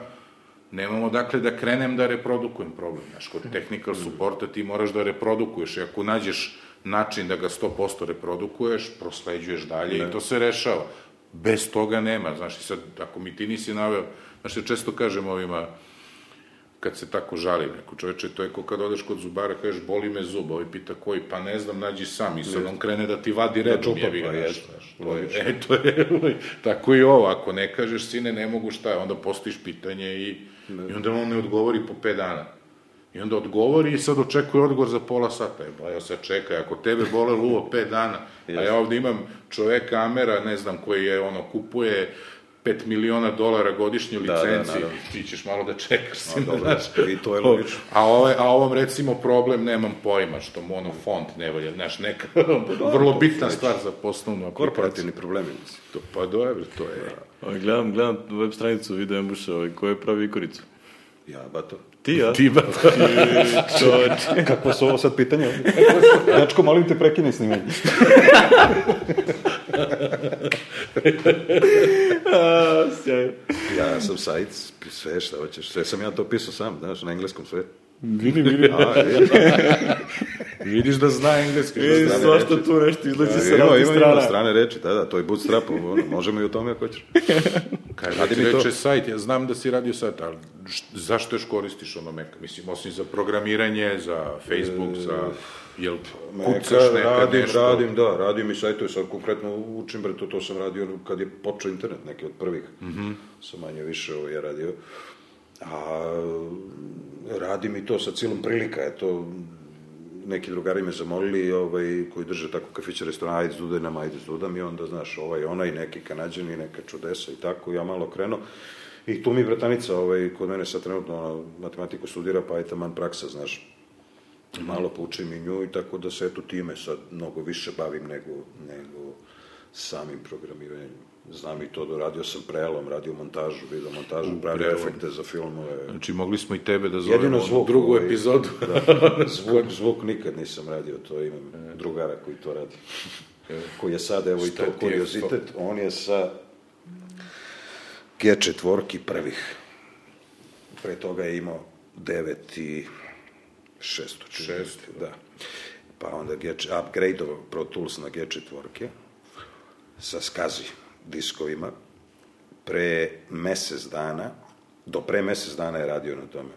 nemamo dakle da krenem da reprodukujem problem, znaš, kod technical supporta ti moraš da reprodukuješ, i ako nađeš način da ga 100% reprodukuješ, prosleđuješ dalje i to se rešava. Bez toga nema, znaš, i sad, ako mi ti nisi naveo, znaš, ja često kažem ovima, kad se tako žali neko čoveče, to je ko kad odeš kod zubara, kažeš boli me zub, ovaj pita koji, pa ne znam, nađi sam i sad on krene da ti vadi redom, čupa, jebi ga, pa je, e, to je, ovaj, tako i ovo, ako ne kažeš, sine, ne mogu šta je, onda postojiš pitanje i, i onda on ne odgovori po pet dana. I onda odgovori i sad očekuje odgovor za pola sata. E, ba, ja sad čekaj, ako tebe bole luvo pet dana, a ja ovde imam čoveka Amera, ne znam, koji je, ono, kupuje 5 miliona dolara godišnje da, licenci, naravno. ti ćeš malo da čekaš, sine, dobro, znaš. i to je logično. A, ove, a ovom recimo problem nemam pojma, što mu ono font ne valja, znaš, neka vrlo bitna stvar za poslovnu aplikaciju. Korporativni problemi, mislim. To, pa dobro, to je... Ovaj, gledam, gledam web stranicu Video Embuša, ovaj, ko je pravi ikoricu? Ja, bato. Ti, ja? Ti ba Čoveč. Kako su ovo sad pitanja? Dečko, molim te, prekini snimanje. Ja sam sajt, sve šta hoćeš, sve sam ja to pisao sam, znaš, na engleskom sve. Vidi, vidi, A, je, vidiš da zna engleski. što E, zna. svašta tu nešto izlazi sa ima, raznih ima, ima strana. strane reči, da, da, to je bootstrap, ono, možemo i o tome ako hoćeš. Kaj Radi ti mi to. reče sajt, ja znam da si radio sajt, ali št- zašto još koristiš ono Mac? Mislim, osim za programiranje, za Facebook, za... Jel kucaš Neka, radim, nešto? radim, da, radim i sajtove, sad konkretno učim, bre, to, to sam radio kad je počeo internet, neki od prvih, mm -hmm. sam manje više ovo je radio. A radim i to sa cilom prilika, eto, neki drugari me zamolili, ovaj, koji drže tako kafiće, restoran, ajde zdudaj nam, ajde zdudam, i onda, znaš, ovaj, onaj, neki kanadjani, neka čudesa i tako, ja malo krenuo. I tu mi bratanica, ovaj, kod mene sad trenutno ona, matematiku studira, pa je taman praksa, znaš, malo poučim i nju i tako da se eto time sad mnogo više bavim nego, nego samim programiranjem. Znam i to da radio sam prelom, radio montažu, video montažu, pravio efekte za filmove. Znači, mogli smo i tebe da zovemo Jedino u zvuk. drugu ovaj, epizodu. Da, zvuk, zvuk nikad nisam radio, to imam drugara koji to radi. Koji je sad, evo i Šta to ti je kuriozitet, on je sa G4 prvih. Pre toga je imao 9 i 600. čini mi se, Šesto, Da. Pa onda G, upgrade-ovo Pro Tools na G4 sa skazi diskovima. Pre mesec dana, do pre mesec dana je radio na tome.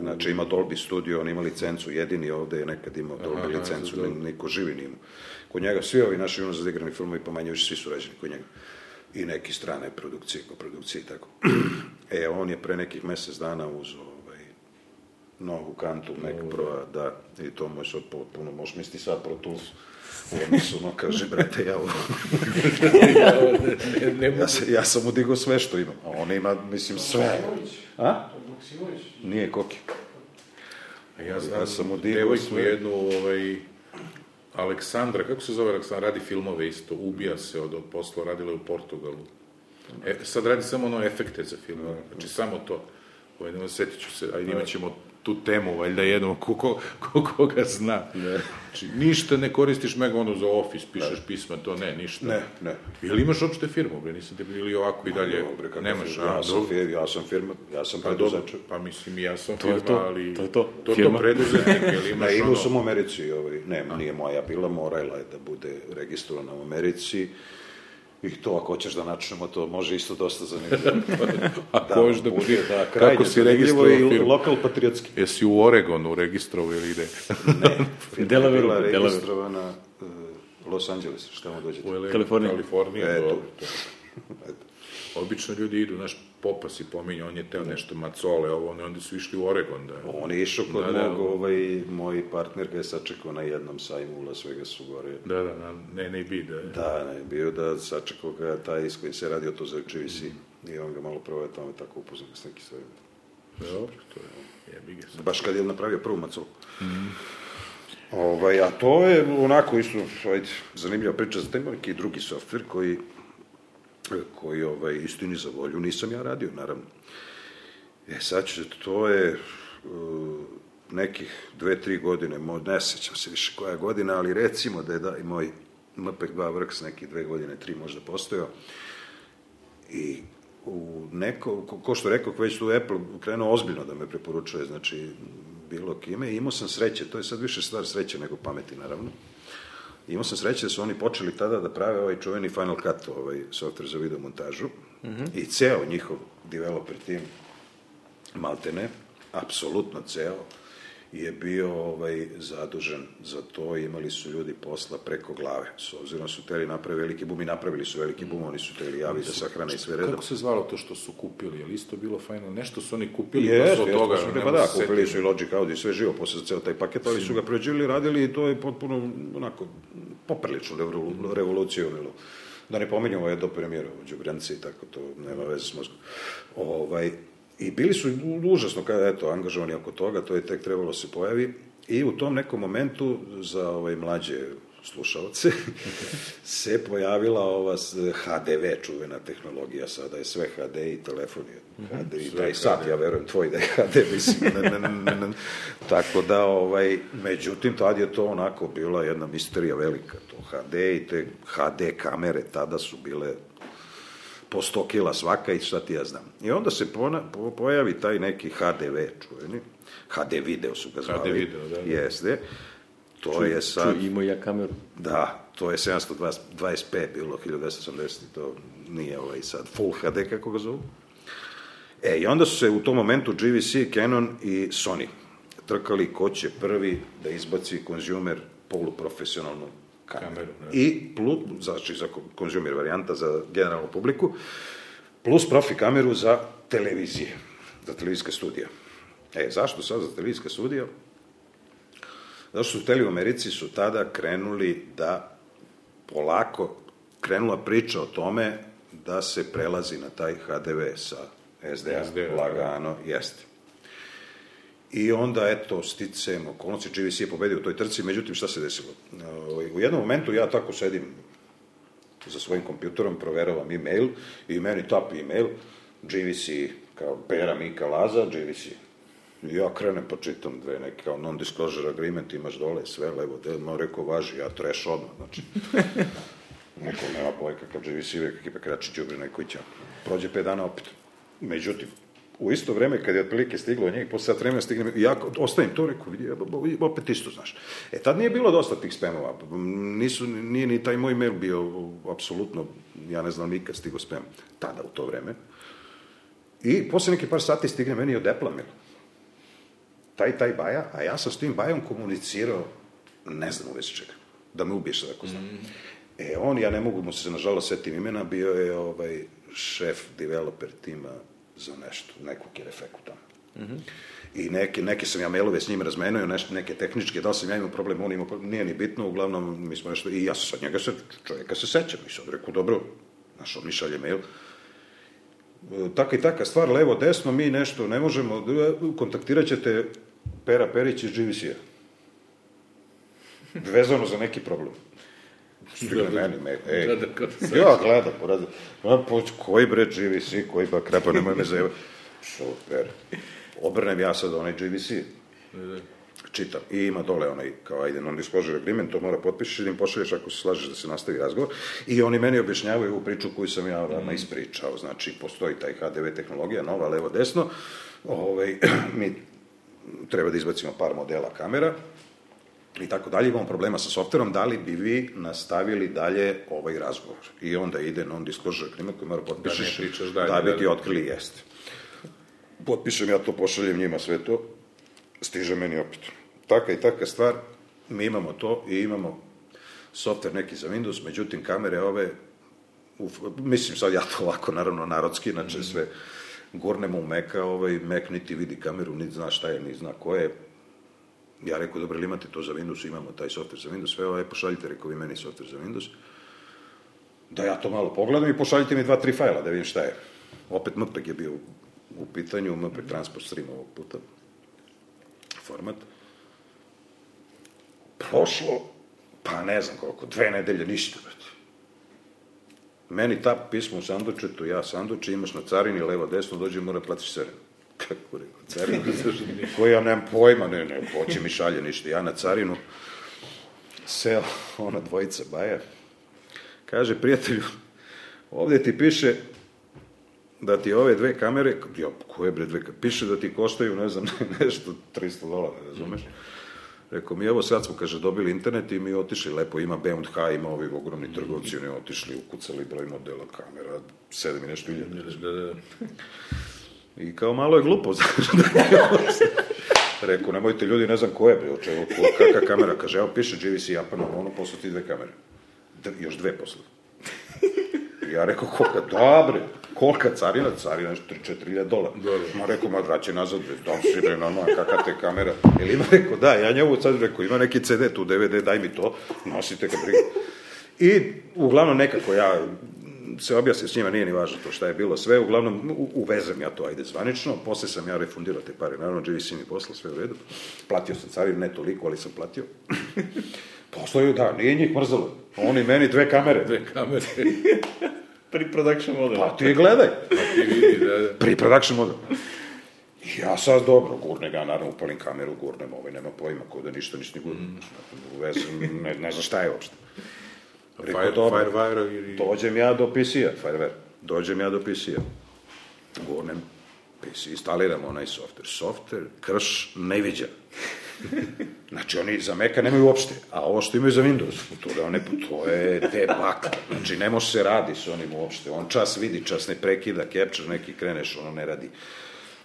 Znači ima Dolby Studio, on ima licencu, jedini ovde je nekad imao Dolby Aha, licencu, ni- niko živi nije imao. Kod njega svi ovi naši unazad igrani filmovi, pa manje više svi su rađeni kod njega. I neki strane produkcije, koprodukcije i tako. e, on je pre nekih mesec dana uzeo ovaj, novu kantu Mac Pro, da, i to mu je sad potpuno, možeš misliti sad Pro Tools, u odnosu, no, kaže, brate, ja ovo, ne, ne, ja, se, ja sam mu digao sve što ima, a on ima, mislim, sve. A? Nije Koki. ja znam, Ja sam mu digao devojku sve. jednu, ovaj, Aleksandra, kako se zove Aleksandra, radi filmove isto, ubija se od, od posla, radila je u Portugalu. E, sad radi samo ono efekte za filmove, znači samo to. Ovaj, nema, setit ću se, ajde imat ćemo tu temu, valjda jednom, ko, ko, ko, koga zna. Znači, ništa ne koristiš mega ono za office, pišeš pisma, to ne, ništa. Ne, ne. Ili imaš uopšte firmu, bre, nisam te ili ovako i dalje, Dobre, kako nemaš, firma? a, ja, sam, fir, ja sam firma, ja sam Pa preduzeč. pa mislim ja sam je firma, to, ali... to je to, To, to firma. preduzetnik, ili imaš Ne, imao ono... sam u Americi, ovaj, ne, nije moja bila, morala je da bude registrovana u Americi. I to, ako hoćeš da načnemo, to može isto dosta zanimljivo. A ko još da bude, da, kako si registrovao i firmu? lokal patriotski. Jesi u Oregonu registrovao ili ide? Ne, firma je Delaware, bila registrovana uh, Los Angeles, šta mu dođete? U LA, Kalifornija. Kalifornija, E, dobro. to. Obično ljudi idu, naš popa si pominje, on je teo nešto macole, ovo, ono, onda su išli u Oregon, da. On je išao kod Da, da. mog, ovaj, moj partner ga je sačekao na jednom sajmu u Las Vegasu gore. Da, da, na, ne, ne bi, da. Da, ne, bio da sačekao ga taj iz koji se radio to za GVC. I on ga malo prvo je tamo tako upoznao s nekim stvarima. Dobro, to je, jebi ga sad. Baš kad je napravio prvu macolu. Ovaj, a to je onako isto, ajde, zanimljiva priča, za ima neki drugi softver koji, koji ovaj, istini za volju nisam ja radio, naravno. E sad ću, to je uh, nekih dve, tri godine, mo, ne sećam se više koja godina, ali recimo da je da, i moj MPEG 2 Works neki dve godine, tri možda postojao. I u neko, ko, ko što rekao, već tu Apple krenuo ozbiljno da me preporučuje, znači, bilo kime. I imao sam sreće, to je sad više stvar sreće nego pameti, naravno. Imao sam sreće da su oni počeli tada da prave ovaj čuveni Final Cut, ovaj software za video montažu. I ceo njihov developer tim, maltene, apsolutno ceo, je bio ovaj, zadužen za to i imali su ljudi posla preko glave. S obzirom su teli napraviti veliki bum i napravili su veliki bum, oni su teli javi da sahrane i sve redom. Kako se zvalo to što su kupili? Je li isto bilo Final? Nešto su oni kupili, Jeste, pa od toga... su, pa da, kupili su i Logic Audio i sve živo posle ceo taj paket, ali su ga pređili, radili i to je potpuno onako popriličnu revolu- revoluciju unilo. Da ne pominjamo je do premijera u Đubrenci i tako, to nema veze s mozgom. Ovaj, I bili su užasno, kada eto, angažovani oko toga, to je tek trebalo se pojavi. I u tom nekom momentu, za ovaj mlađe slušalce, se pojavila ova HDV, čuvena tehnologija, sada je sve HD i telefon je HD i taj sat, ja verujem tvoj da je HD, mislim, ne, ne, ne, ne. tako da, ovaj, međutim, tad je to onako bila jedna misterija velika, to HD i te HD kamere tada su bile po 100 kila svaka i šta ti ja znam. I onda se pona, po, pojavi taj neki HDV čuveni, HD video su ga zvali. video, da, da. Jeste. To je sad... Čuj, imao ja kameru. Da, to je 720p bilo 1980, to nije ovaj sad Full HD kako ga zovu. E, i onda su se u tom momentu GVC, Canon i Sony trkali ko će prvi da izbaci konzumer poluprofesionalnu kameru. I plus, znači za konzumer varijanta za generalnu publiku, plus profi kameru za televizije, za televizijska studija. E, zašto sad za televizijska studija? Zato što su teli u Americi su tada krenuli da polako krenula priča o tome da se prelazi na taj HDV sa SDA, SDA, lagano, jeste. I onda, eto, sticam okolnosti, GVC je pobedio u toj trci, međutim, šta se desilo? Ovaj, U jednom momentu ja tako sedim za svojim kompjuterom, proveravam e-mail i meni tapi e-mail, GVC, kao Pera Mika Laza, GVC. I ja krenem pa čitam dve neke kao non-disclosure agreement, imaš dole sve levo, ma rekao važi, ja treš odmah, znači. Neko nema pojka kakav GVC, uvijek ekipa krači neko i ćao. Prođe pet dana opet. Međutim, u isto vreme kad je otprilike stiglo njih, posle sat vremena stigne, i ja ostavim to, rekao, vidi, opet isto, znaš. E, tad nije bilo dosta tih spamova, nisu, nije ni taj moj mail bio, apsolutno, ja ne znam nikad stigo spam, tada u to vreme. I posle neki par sati stigne meni od Apple mail. Taj, taj baja, a ja sam s tim bajom komunicirao, ne znam u vezi čega, da me ubiješ ako znam. E, on, ja ne mogu mu se nažalost setim imena, bio je ovaj šef developer tima za nešto, nekog je efektu tamo. I neke, neke sam ja mailove s njim razmenio, nešto, neke tehničke, da li sam ja imao problem, on imao problem, nije ni bitno, uglavnom mi smo nešto, i ja sam sad njega se, čovjeka se sećam, i sad rekao, dobro, znaš, on mi šalje mail, E, taka i taka stvar, levo, desno, mi nešto ne možemo, e, kontaktirat ćete Pera Perić iz GVC-a. Vezano za neki problem. Stigne meni ej, Da, da, ja gledam, poradim, a, po, koji bre GVC, koji ba krepa, nemoj me zajeva. Super. Obrnem ja sad onaj GVC, čitam. I ima dole onaj, kao ajde, non-disclosure agreement, to mora potpišeš im pošalješ ako se slažeš da se nastavi razgovor. I oni meni objašnjavaju u priču koju sam ja vama ispričao. Znači, postoji taj HDV tehnologija, nova, levo, desno. Ovaj, mi treba da izbacimo par modela kamera i tako dalje, imamo problema sa softverom, da li bi vi nastavili dalje ovaj razgovor? I onda ide non-disclosure agreement koji mora potpišeš Da pričaš dalje, da bi da, ti da. otkrili jeste. Potpišem ja to, pošaljem njima sve to, stiže meni opet. Taka i taka stvar, mi imamo to i imamo softver neki za Windows, međutim kamere ove, uf, mislim sad ja to ovako naravno narodski, inače sve gurnemo u Maca, ovaj Mac niti vidi kameru, niti zna šta je, niti zna ko je. Ja rekao, dobro, imate to za Windows, imamo taj softver za Windows, sve ovo, e, pošaljite, rekao vi meni softver za Windows. Da ja to malo pogledam i pošaljite mi dva, tri fajla da vidim šta je. Opet MPEG je bio u, pitanju, MPEG Transport Stream ovog puta. Format. Prošlo, pa ne znam koliko, dve nedelje, ništa, brate. Meni tap pismo u sandučetu, ja sanduče, imaš na carini, levo, desno, dođe, mora platiš carinu. Kako rekao, carinu? Koji ja nemam pojma, ne, ne, hoće mi šalje ništa. Ja na carinu, sela, ona dvojica baja, kaže, prijatelju, ovdje ti piše da ti ove dve kamere, ja, koje bre dve kamere, piše da ti koštaju, ne znam, nešto, 300 dolara, razumeš? Rekao mi, evo sad smo, kaže, dobili internet i mi otišli, lepo ima B&H, ima ovi ogromni trgovci, oni otišli, ukucali broj modela kamera, sedam i nešto iljada. Da, da, da. I kao malo je glupo, znaš. Rekao, nemojte ljudi, ne znam ko je, bre, čemu, kakva kamera, kaže, evo piše GVC Japan, ono, posle ti dve kamere. D još dve posle. Ja rekao, kolika, dobre, kolika carina, carina, nešto 3-4 dolara. Ma rekao, ma vraćaj nazad, bre, dam si, bre, normalno, kakva te kamera. Ili ima, rekao, da, ja njemu sad rekao, ima neki CD tu, DVD, daj mi to, nosite ga, briga. I, uglavnom, nekako ja se objasnim s njima, nije ni važno to šta je bilo sve, uglavnom u- uvezem ja to, ajde, zvanično, posle sam ja refundirao te pare, naravno, GVC mi posla, sve u redu, platio sam carinu, ne toliko, ali sam platio. Poslaju, da, nije njih mrzalo, oni meni dve kamere, Dve kamere. Pre-production model. pa ti gledaj, Pa ti vidi, da, da. pre-production model. I ja sad dobro, gurne ga, naravno, upalim kameru, gurnem, ovaj nema pojma, ko da ništa, ništa ni gurnem, uvezem, ne, ne znam šta je uopšte. Rekao, Fire, dobro. Firewire ili... Dođem ja do PC-a, Fireware. Dođem ja do PC-a. Gurnem PC, instaliram onaj software. Software krš ne viđa. Znači, oni za Maca nemaju uopšte, a ovo što imaju za Windows, to, da one, to je debakl. Znači, ne može se radi s onim uopšte. On čas vidi, čas ne prekida, capture neki kreneš, ono ne radi.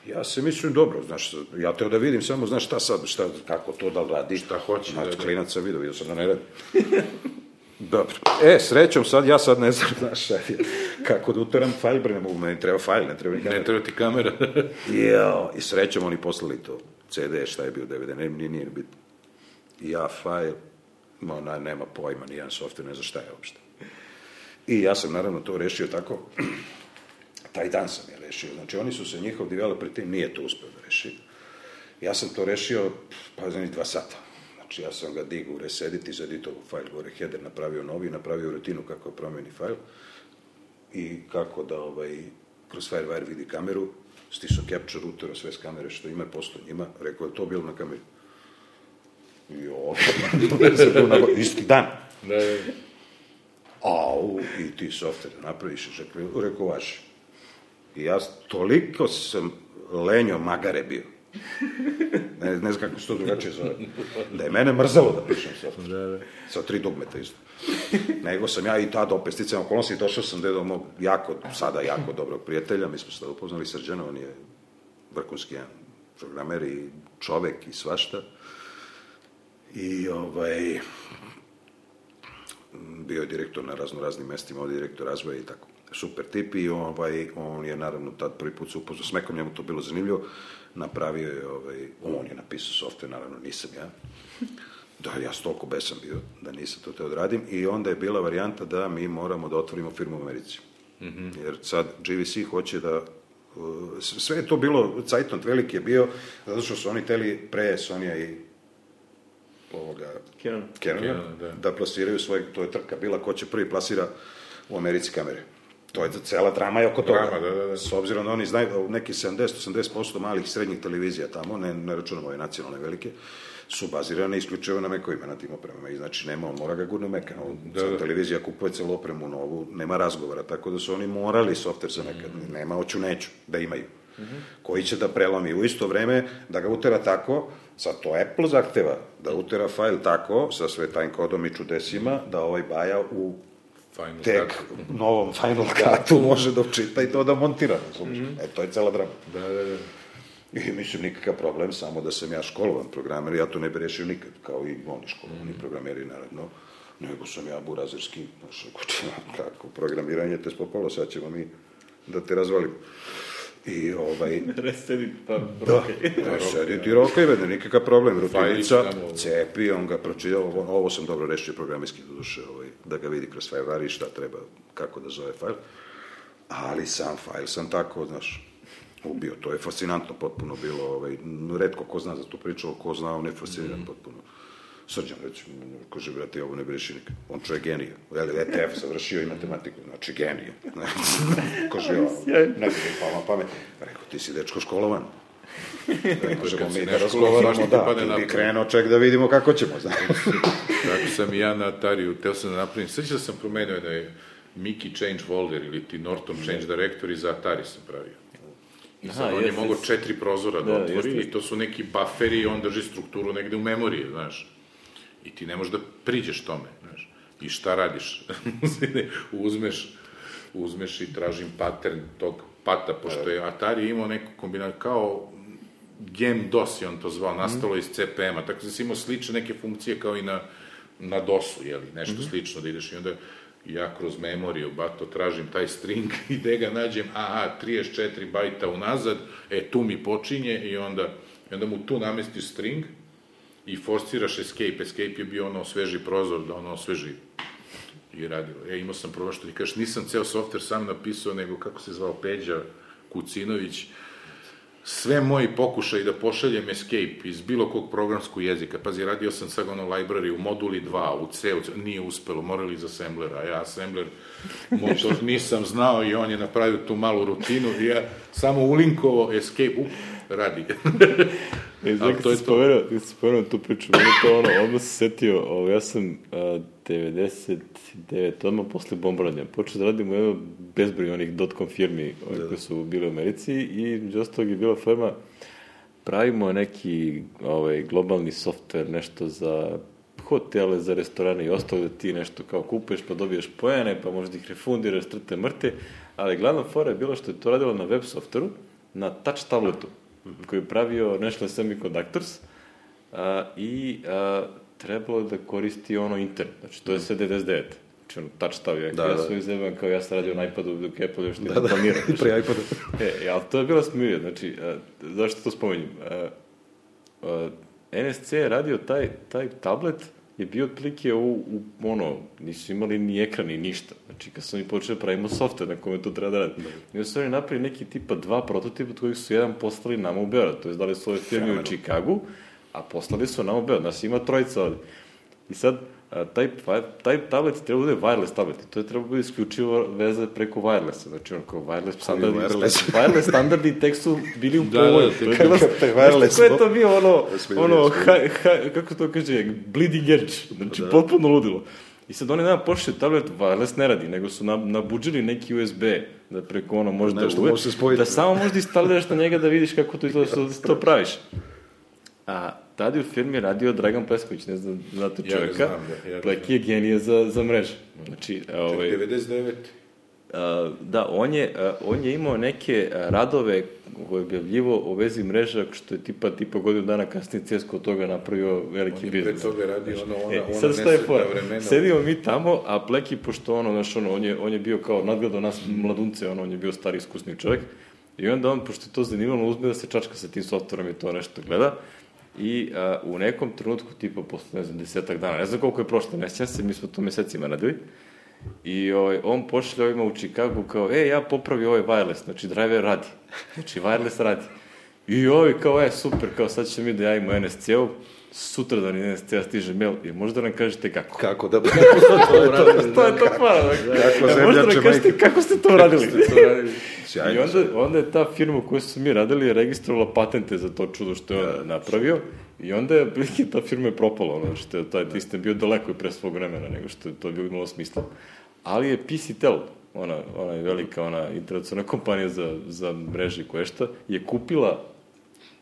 Ja se mislim, dobro, znaš, ja teo da vidim samo, znaš, šta sad, šta, kako to da radi. Šta hoće, Znači, da. klinac sam vidio, vidio sam da ne radi. Dobro. E, srećom sad, ja sad ne znam, znaš, šta je, kako da uteram fajl, bre, ne mogu, meni treba fajl, ne treba ni Ne kamera. treba ti kamera. Jao, i srećom oni poslali to, CD, šta je bio DVD, ne, nije, nije bitno. I ja fajl, ma, na, nema pojma, nijedan software, ne znam šta je uopšte. I ja sam naravno to rešio tako, taj dan sam je rešio, znači oni su se, njihov developer tim nije to uspeo da reši. Ja sam to rešio, pa njih dva sata. Znači ja sam ga digao, resediti, zaditao fajl gore, header napravio novi, napravio rutinu kako promeni fajl i kako da ovaj, kroz Firewire vidi kameru, stisao capture routera, sve s kamere što ima, posto njima, rekao je to bilo na kameri. I ovo, isti dan. da, da. Au, i ti software napraviš, rekao, rekao važi. I ja toliko sam lenjo magare bio. Ne, ne znam kako se to drugačije zove. Da je mene mrzalo da pišem software. Da, da. Sa tri dugmeta isto. Nego sam ja i tada opet sticam okolnosti došao sam do mog jako, sada jako dobrog prijatelja, mi smo se tada upoznali Srđana, on je vrhunski jedan programer i čovek i svašta. I ovaj, bio je direktor na razno raznim mestima, ovdje je direktor razvoja i tako. Super tip i ovaj, on je naravno tad prvi put se upoznao s Mekom, njemu to bilo zanimljivo, napravio je, ovaj, on je napisao software, naravno nisam ja. Da, ja sam toliko besan bio da nisam to teo da radim i onda je bila varijanta da mi moramo da otvorimo firmu u Americi. Jer sad GVC hoće da uh, sve je to bilo, Cajtont veliki je bio, zato što su oni teli pre Sonija i ovoga Canona, da. da. plasiraju svoje, to je trka bila ko će prvi plasira u Americi kamere. To je cela drama je oko toga. Drama, da, da, da. S obzirom da oni znaju da neki 70-80% malih srednjih televizija tamo, ne, ne računamo ove nacionalne velike, su bazirane isključivo na mekovima, na tim opremama. I znači nema, on mora ga gurno meka. On, Da, da. televizija kupuje celu opremu novu, nema razgovora, tako da su oni morali softver za meka. Mm. Nema, hoću, neću, da imaju. Koji će da prelomi u isto vreme, da ga utera tako, sad to Apple zahteva, da utera fajl tako, sa sve time kodom i čudesima, da ovaj baja u Final tek cut. novom Final Cutu može da učita i to da montira, razumiješ? E, to je cela drama. Da, da, da. I mislim, nikakav problem, samo da sam ja školovan programer, ja to ne bi rešio nikad, kao i oni školovani programeri, naravno, nego sam ja burazerski, znaš, kako programiranje te spopalo, sad ćemo mi da te razvalimo. I ovaj, Restedi, pa da, roke. da sedi ti roka i vede, nikakav problem, rutinica, cepi, on ga pročitao, ovo, ovo sam dobro rešio programerski do duše, ovaj, da ga vidi kroz Firewire i šta treba, kako da zove fajl, ali sam fajl sam tako, znaš, ubio, to je fascinantno potpuno bilo, ovaj, redko ko zna za tu priču, ko zna, on je fasciniran Mhm. potpuno. Srđan, recimo, kaže, brate, ovo ne briši nikad. On čovjek genije. Jel, ETF završio i matematiku, znači genije. kaže, ovo, ne bi mi palo na pamet. Rekao, ti si dečko školovan. Možemo mi ne da razgovaramo, da, ti bi krenuo ček da vidimo kako ćemo, znaš. Tako sam i ja na Atariju, teo sam da napravim, sveća da sam promenio da je Mickey Change Folder ili ti Norton Change Director i za Atari sam pravio. I sad Aha, on je mogao četiri prozora da, Da, otvori i to su neki bufferi i on drži strukturu negde u memoriji, znaš. I ti ne možeš da priđeš tome, znaš. I šta radiš? Uzmeš uzmeš i tražim pattern tog pata, pošto je Atari imao neku kombinaciju, kao Gem DOS je on to zvao, nastalo iz CPM-a, tako da si imao slične neke funkcije kao i na, na DOS-u, jeli, nešto mm -hmm. slično da ideš i onda ja kroz memoriju, bato, tražim taj string i gde ga nađem, aha, 34 bajta unazad, e, tu mi počinje i onda, i onda mu tu namestiš string i forsiraš escape. Escape je bio ono sveži prozor, da ono osveži i radilo. Ja imao sam prvo što ti kažeš, nisam ceo softver sam napisao, nego kako se zvao Peđa Kucinović, sve moji pokušaj da pošaljem escape iz bilo kog programskog jezika, pazi, radio sam sad ono library u moduli 2, u C, u C, nije uspelo, morali iz assemblera, a ja assembler motor nisam znao i on je napravio tu malu rutinu i ja samo ulinkovo escape, up, radi. E, znači, to je spomenuo, to. spomenuo tu priču, meni to ono, odmah se setio, ovo, ja sam a, 99, odmah posle bombardanja, počeo da radim u jedno bezbroj onih dot-com firmi da, da. koje su bile u Americi i među ostalog je bila firma, pravimo neki ovaj, globalni software, nešto za hotele, za restorane i ostalo da ti nešto kao kupuješ pa dobiješ pojene, pa možda ih refundiraš, trte mrte, ali glavna fora je bila što je to radilo na web softveru, na touch tabletu koji je pravio National Semiconductors a, i a, trebalo da koristi ono internet, znači to je sve 99 znači ono touch stavio, da, ja sam izjeban kao ja sam radio na iPadu dok Apple još nije da, planirao. Da, pre iPada. e, ali to je bila smirja, znači, a, zašto to spomenjem? A, a, NSC je radio taj, taj tablet je bio otprilike u, u, ono, nisu imali ni ekran ni ništa. Znači, kad sam mi počeo da pravimo software na kome to treba da radi. Da. I su oni napravili neki tipa dva prototipa od kojih su jedan poslali nama u Beograd. To je dali su ove firme u Čikagu, a poslali su nama u Beograd. Nas ima trojica ovde. I sad, taj, taj tablet treba da bude wireless tablet i to je treba da bude isključivo veze preko wirelessa, znači on kao wireless standardi, wireless, wireless standardi tek su bili u povoju. Da, da, to je bilo, wireless. Kako je to bio ono, ono, ha, ha, kako to kaže, bleeding edge, znači da. potpuno ludilo. I sad oni nama pošli tablet wireless ne radi, nego su na, nabuđili neki USB da preko ono može se spojiti. da samo možda instaliraš na njega da vidiš kako to izgleda, da to praviš. A tada u firmi radio Dragan Plesković, ne znam, znate čovjeka. Ja znam, da. Ja Pleki je genije za, za mreže. Znači, ovaj... Ček, 99? A, da, on je, a, on je imao neke radove koje je objavljivo o vezi mreža, što je tipa, tipa godinu dana kasnije CSKO od toga napravio veliki biznis. On je pre toga radio ono, ona, e, ona sad staje fora, sedimo mi tamo, a Pleki, pošto ono, znaš, ono, on je, on je bio kao nadgledao nas mladunce, ono, on je bio stari iskusni čovjek, i onda on, pošto je to zanimalo, uzme da se čačka sa tim softverom i to nešto gleda, i a, u nekom trenutku, tipa posle, ne znam, desetak dana, ne znam koliko je prošlo, ne sjećam se, mi smo to mesecima radili, i ovaj, on pošle ovima u Čikagu kao, e, ja popravi ovaj wireless, znači driver radi, znači wireless radi. I ovi kao, e, super, kao sad ćemo mi da javimo NSC-u, sutra da ni NSC-a stiže mail, i možda nam kažete kako. Kako da... Kako to uradili? to je to para. Kako zemljače Možda nam kažete kako ste to uradili. Sjajno. I onda, onda je ta firma koju su mi radili registrovala patente za to čudo što je on da, napravio. I onda je, prilike, ta firma je propala, ono, što je taj sistem bio daleko i pre svog vremena, nego što je to bilo imalo smisla. Ali je PC Tel, ona, ona je velika, ona internacionalna kompanija za, za mreže i šta, je kupila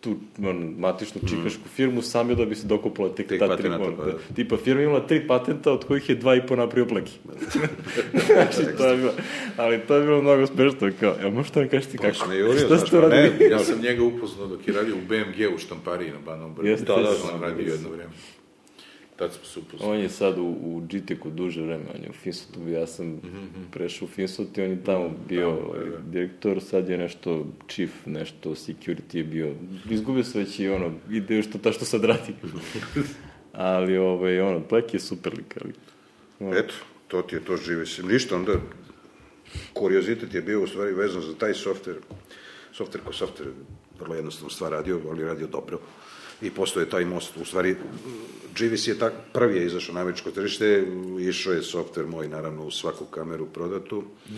tu on, matičnu čikašku mm. firmu samo da bi se dokupala tek, ta tri pa, da. tipa firma imala tri patenta od kojih je dva i po napravio pleki. znači, to je bilo, ali to je bilo mnogo smešno, kao, ja možete da mi kažete kako? Šta jurio, šta ste pa? Ne, ja sam njega upoznao dok je radio u BMG u štampariji na Banom Brdu. Jeste, da, da, sam radio jedno vreme. Tad smo se upoznali. On je sad u, u GTEC-u duže vreme, on je u Finsotu, ja sam mm -hmm. prešao u Finsot i on je tamo bio da, da, da. direktor, sad je nešto chief, nešto security je bio, izgubio se već i ono, ide što ta što sad radi. ali, ovaj, ono, Plek je super lik, ali... Ono. Eto, to ti je to živi se. Ništa, onda kuriozitet je bio u stvari vezan za taj softver. Softver ko softver, vrlo jednostavno stvar radio, ali radio dobro. I postoje taj most, u stvari GVC je tak, prvi je izašao na američko tržište, išao je softver moj, naravno, u svaku kameru prodatu. Mm.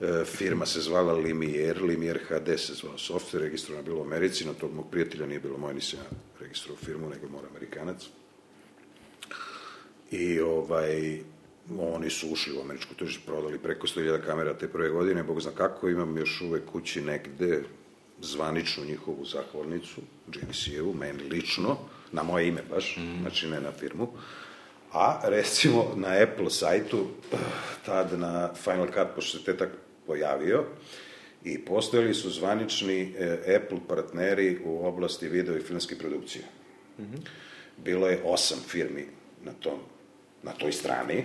E, firma se zvala Limier, Limier HD se zvao softver, registrovano bilo u Americi, no tog mog prijatelja nije bilo moje, nisam ja registrovao firmu, nego mora Amerikanac. I ovaj, oni su ušli u američko tržište, prodali preko 100.000 kamera te prve godine, bog zna kako, imam još uvek kući negde zvaničnu njihovu zahvalnicu, GVC-evu, meni lično, na moje ime baš, mm. znači ne na firmu, A, recimo, na Apple sajtu, tad na Final Cut, pošto se te tak pojavio, i postojali su zvanični e, Apple partneri u oblasti video i filmske produkcije. Bilo je osam firmi na, tom, na toj strani,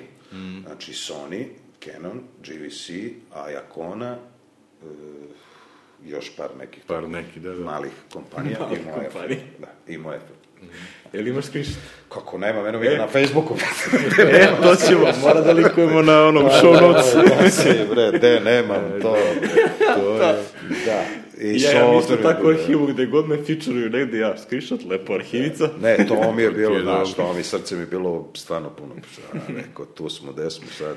znači Sony, Canon, GVC, Ayacona, e, još par nekih Par neki, da, da. malih kompanija Malih i moje kompanija. Da, i moje Jel imaš screenshot? Kako nema, mene vidi na Facebooku. E, to ćemo, mora da likujemo na onom show notes. Nosi, bre, de, nemam to. To je, da. I Ja isto software je tako arhivu gde god me featureuju negde ja screenshot, lepo arhivica. Ne, to mi je bilo, znaš, to mi srce mi je bilo stvarno puno. Rekao, tu smo, gde smo sad.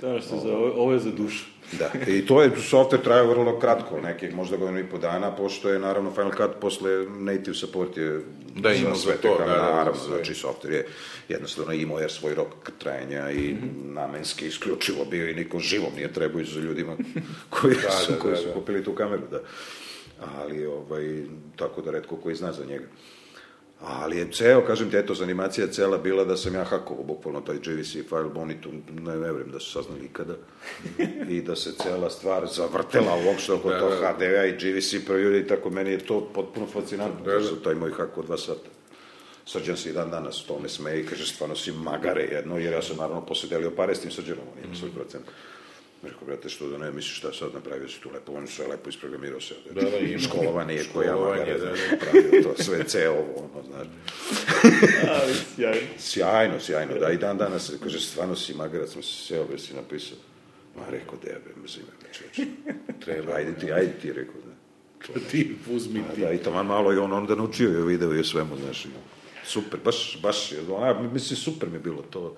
Znaš se, za, ovo ovo je za dušu. Da, i to je, software trajao vrlo kratko, nekih možda godinu i po dana, pošto je naravno Final Cut posle native support je Da, ima sve to, da, da, naravno, sve. znači software je jednostavno imao jer svoj rok trajanja i Mhm. namenski isključivo bio i niko živom nije trebao za ljudima koji, su, da, koji da, su da. kupili tu kameru, da. Ali, ovaj, tako da redko koji zna za njega. Ali je ceo, kažem ti, eto, animacija cela bila da sam ja hakovo, bukvalno taj GVC file bonitu, ne, ne verujem da su saznali ikada. I da se cela stvar zavrtela uopšte oko Da, tog da. HD-a i GVC preview i tako, meni je to potpuno fascinantno, Da, da, da. su taj moj hak od dva sata. Srđan se i dan danas to me smeje i kaže, stvarno si magare jedno, jer ja sam naravno posle delio pare s tim Srđanom, on ima svoj procent. Rekao, brate, što da ne misliš šta sad napravio si tu lepo, on sve lepo isprogramirao se. Da, da, ima. Školovanje je koja magare, da, da, da. pravio to, sve ceo ovo, ono, znaš. Ali, sjajno. Sjajno, sjajno, da, i dan danas, kaže, stvarno si magarac, sam se seo, bre, si napisao. Ma, rekao, debe, mrzim me, bre, čoveče. Treba, ajde ti, ajde ti, rekao, da. Ti, uzmi ti. Da, i taman malo i on onda naučio je video i o svemu, znaš, super, baš, baš, ona, mislim, super mi je bilo to.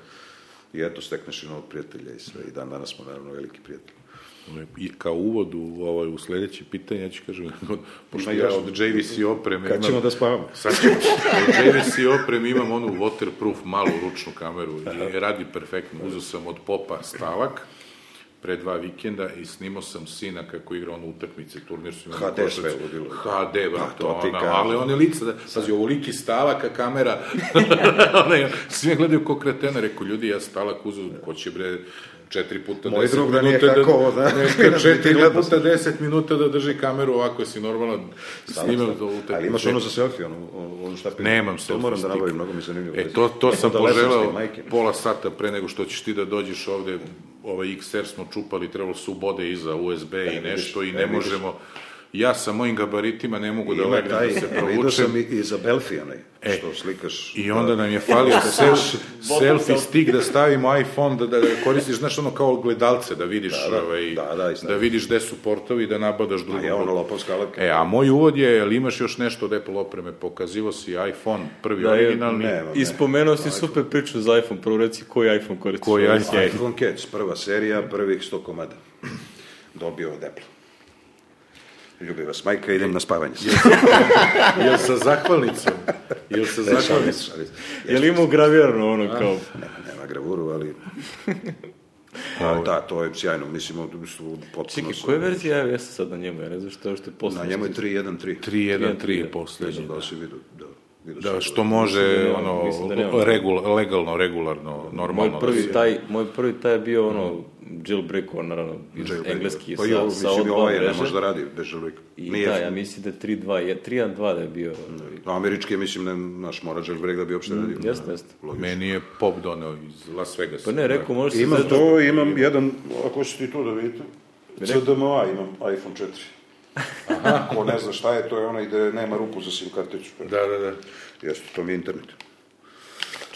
I eto, stekneš i novog prijatelja i sve, i dan danas smo naravno veliki prijatelji. I kao uvod u, ovaj, u sledeće pitanje, ja ću kažem, pošto ja od JVC opreme Kad ćemo da spavamo? Sad ćemo. Od JVC opreme imam onu waterproof malu ručnu kameru i radi perfektno. Uzeo sam od popa stavak pre dva vikenda i snimao sam sina kako igra ono utakmice, turnir su imali HD sve ludilo. HD, brate, Pa, ona, kažem. ali one lice, da, pazi, ovoliki stavak, a kamera, one, svi me gledaju ko kretena, rekao, ljudi, ja stalak uzeo, ko će bre, četiri puta Moj deset drug da nije minuta hakovo, da. neka četiri Gledao puta deset minuta da drži kameru ovako, si normalno snimam to utakmice. Ali imaš ono za selfie, ono, ono šta pi- Nemam To selfie moram da nabavim, mnogo mi je zanimljivo. E, to, to sam Da s tim, poželeo pola sata pre nego što ćeš ti da dođeš ovde, ovaj XR smo čupali, trebalo su bode iza USB i nešto i e, ne vidiš. Ja sa mojim gabaritima ne mogu da Ima legnem taj, da se vidio provučem. sam i, i za Belfi onaj, E, što slikaš. I onda nam je falio sel, selfie stick da stavimo iPhone, da, da koristiš, znaš, ono kao gledalce, da vidiš, Da, da, ovaj, da, da, da vidiš gde su portovi i da nabadaš A drugog. je ono lopovska alepka. E, a moj uvod je, jel imaš još nešto od Apple opreme? Pokazivo si iPhone, prvi Da, originalni. nema. I spomenuo si super priču za iPhone, prvo reci koji iPhone koristiš. Koji iPhone? iPhone Cats, prva serija, prvih 100 komada. Dobio od Apple. Ljubi vas majka, idem na spavanje. Jel sa zahvalnicom? Jel sa šalim zahvalnicom? Je li imao gravirano ono kao... Nema, nema gravuru, ali... A, da, to je sjajno, mislim, potpuno... Čekaj, su- koja verzija iOS-a sad na njemu? Ja ne znam što je je posle. Na njemu je 3.1.3. 3.1.3 je Ne poslednji. znam da li si vidio, da. Da, što to. može, da- ono, da nema. regul, legalno, regularno, normalno. Moj prvi da se- taj, moj prvi taj je bio ono jailbreak, naravno, iz Jailbreak. engleski pa sa, jo, sa O2 ovaj ne može da radi bez jailbreak. I Nije, da, ja mislim da je 3.2, je 3.1.2 da je bio. no, američki je, mislim, ne, naš mora jailbreak da bi uopšte radio. Jeste, jeste. Logično. Meni je pop doneo iz Las Vegasa. Pa ne, rekao, možeš se Imam to, imam jedan, ako ćete i tu da vidite, CDMA imam iPhone 4. Aha. Ko ne zna šta je, to je onaj gde nema rupu za SIM karticu. Da, da, da. Jeste, to mi je internet.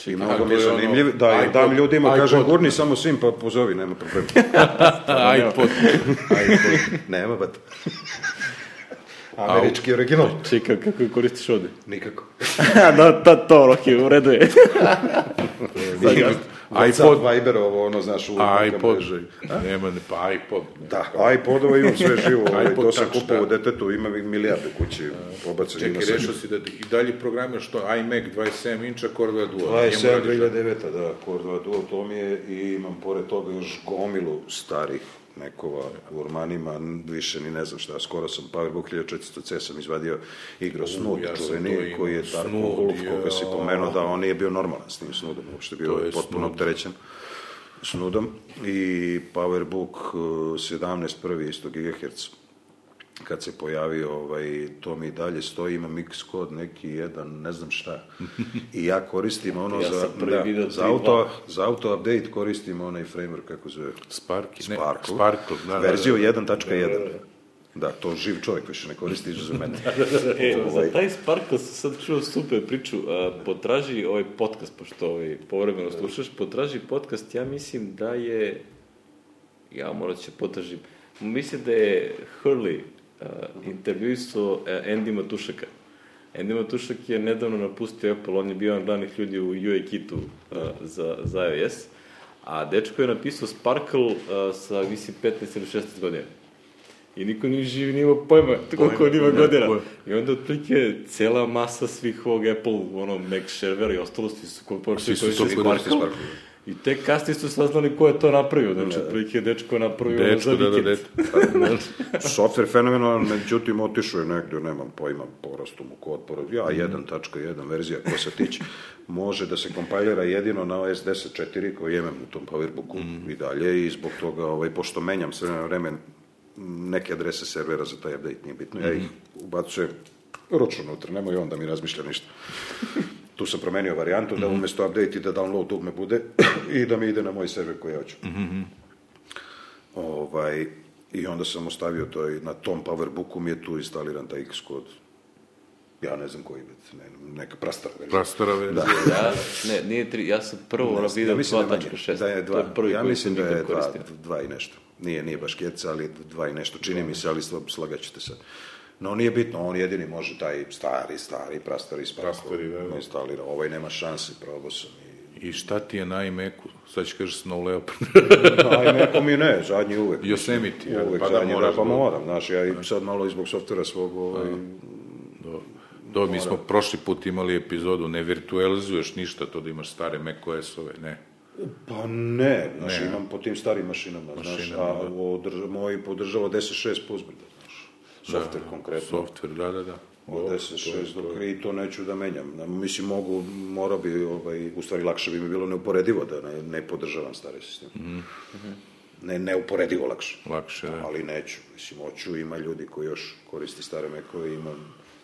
Ga to mi je je ono zanimljiv, da iPod- dam ljudima, iPod. kažem, gurni samo SIM, pa pozovi, nema problema. iPod. iPod. nema, bat. Američki original. Čekaj, kako koristiš ovde? Nikako. da, ta, to, ok, u redu je. iPod, Viber, ovo, ono, znaš, u iPod. Nema, ne, pa iPod. Da, iPodova imam sve živo, ovaj, iPod to sam kupao da. u detetu, ima milijarde kući, pobacani Čekaj, na sve. rešao si da i dalje programiraš što iMac 27 inča Core 2 Duo. 27 Njemu radiš- 2009. da, Core 2 Duo, to mi je i imam pored toga još gomilu starih Mekova u Ormanima, više ni ne znam šta, skoro sam Powerbook 1400C sam izvadio igrao Snud, ja čuveni, koji je Snud, Wolf, koga si pomenuo da on nije bio normalan s tim Snudom, uopšte bio je potpuno opterećen Snudom. I Powerbook uh, 17 prvi isto GHz kad se pojavio, ovaj, to mi dalje stoji, ima mix kod neki jedan, ne znam šta. I ja koristim ono Ja za, da, za, 3.2. auto, za auto update koristim onaj framework, kako zove, Sparky, ne, Sparkle. Sparkle, da, da, verziju da. 1.1. Da, to živ čovjek više ne koristi izuzev mene. E, Ovaj. za taj Sparkle sam sad čuo super priču. A, potraži ovaj podcast, pošto ovaj, povremeno slušaš, potraži podcast, ja mislim da je, ja morat će potražim, mislim da je Hurley uh, intervjuisao uh, Andy Matušaka. Andy Matušak je nedavno napustio Apple, on je bio jedan glavnih ljudi u UI kitu uh, za, za iOS, a dečko je napisao Sparkle uh, sa, mislim, 15 ili 16 godina. I niko nije živi, nije imao pojma koliko on ima ne, godina. pojma. I onda otprilike cela masa svih ovog Apple, ono, Mac servera i ostalo svi su ko počeli Svi su to koristiti koristili Sparkle. I tek kasnije su saznali ko je to napravio. Znači, otprilike dečko je napravio ono za Dečko, da, da, vikend. dečko. Software fenomenalan, međutim, otišao je negde, nemam pojma, porastu mu kod, porod, ja, Mhm. 1.1 verzija, ko se tiče, može da se kompajlira jedino na OS 10.4 koji imam u tom Powerbooku Mhm. i dalje i zbog toga, ovaj, pošto menjam sve vreme neke adrese servera za taj update, nije bitno, ja ih Mhm. ubacujem ručno unutra, nemoj on da mi razmišlja ništa. Tu sam promenio varijantu da umesto update i da download dugme bude i da mi ide na moj server koji ja hoću. Ovaj, I onda sam ostavio to i na tom powerbooku mi je tu instaliran taj Xcode. Ja ne znam koji, ne, neka prastara verzija. Prastara verzija. Da. Ja, ne, nije tri, ja sam prvo mislim da je 2.6. manje, da je To dva, je prvi ja mislim da je nikad dva, koristio. dva i nešto. Nije, nije baš keca, ali dva i nešto. Čini mi se, ali sla- slagaćete sad. No, nije bitno, on jedini može taj stari, stari, prastari, Prastari, da, da. instalira. Ovaj nema šanse, probao sam i I šta ti je na iMacu? Sad ću kažeš Snow Leopard. Aj, neko mi ne, zadnji uvek. Yosemite, ja, uvek pa da zadnji, moraš da, pa da- moram, znaš, ja i sad malo i zbog softvera svog, ovaj, Do, do, mi smo prošli put imali epizodu, ne virtualizuješ ništa to da imaš stare macOS-ove, ne. Pa ne, znaš, Ne. imam po tim starim mašinama, znaš, Mašinama, a da. održ, moj podržava 10.6 pozbrda, znaš, softver konkretno. Software, da, da, da. Od Dobro, 10.6 to je- dok to je- i to neću da menjam. Da, Mislim, mogu, mora bi, ovaj, u stvari lakše bi mi bilo neuporedivo da ne, ne podržavam stare sisteme. Mhm. Ne, neuporedivo lakše. Lakše, da. Ali neću, mislim, hoću, ima ljudi koji još koristi stare mekove, ima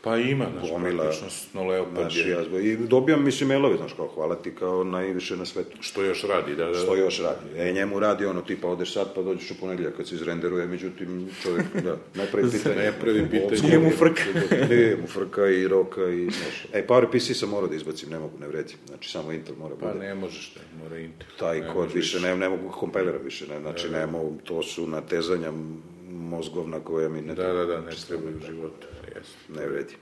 Pa ima, znaš, gomila, praktično Leopard znaš, je, ja, zbog- i dobijam, mislim, mailove, znaš, kao hvala ti kao najviše na svetu. što još radi, da, da, da. Što još radi? E, njemu radi ono, tipa, odeš sad, pa dođeš u ponedjeljak kad se izrenderuje, međutim, čovjek, da, ne pravi pitanje. Ne pravi pitanje. Nije mu frka. Nije mu frka i roka i, znaš. E, PowerPC sam morao da izbacim, ne mogu, ne vredi. Znači, samo Intel mora Pa bude. ne možeš, ne, mora Intel. Taj Ne kod više, ne, ne mogu kompajlera više, ne, znači, ne mogu, to su natezanja mozgovna koja mi ne Da, da, da, ne trebaju u životu. Ne vredi.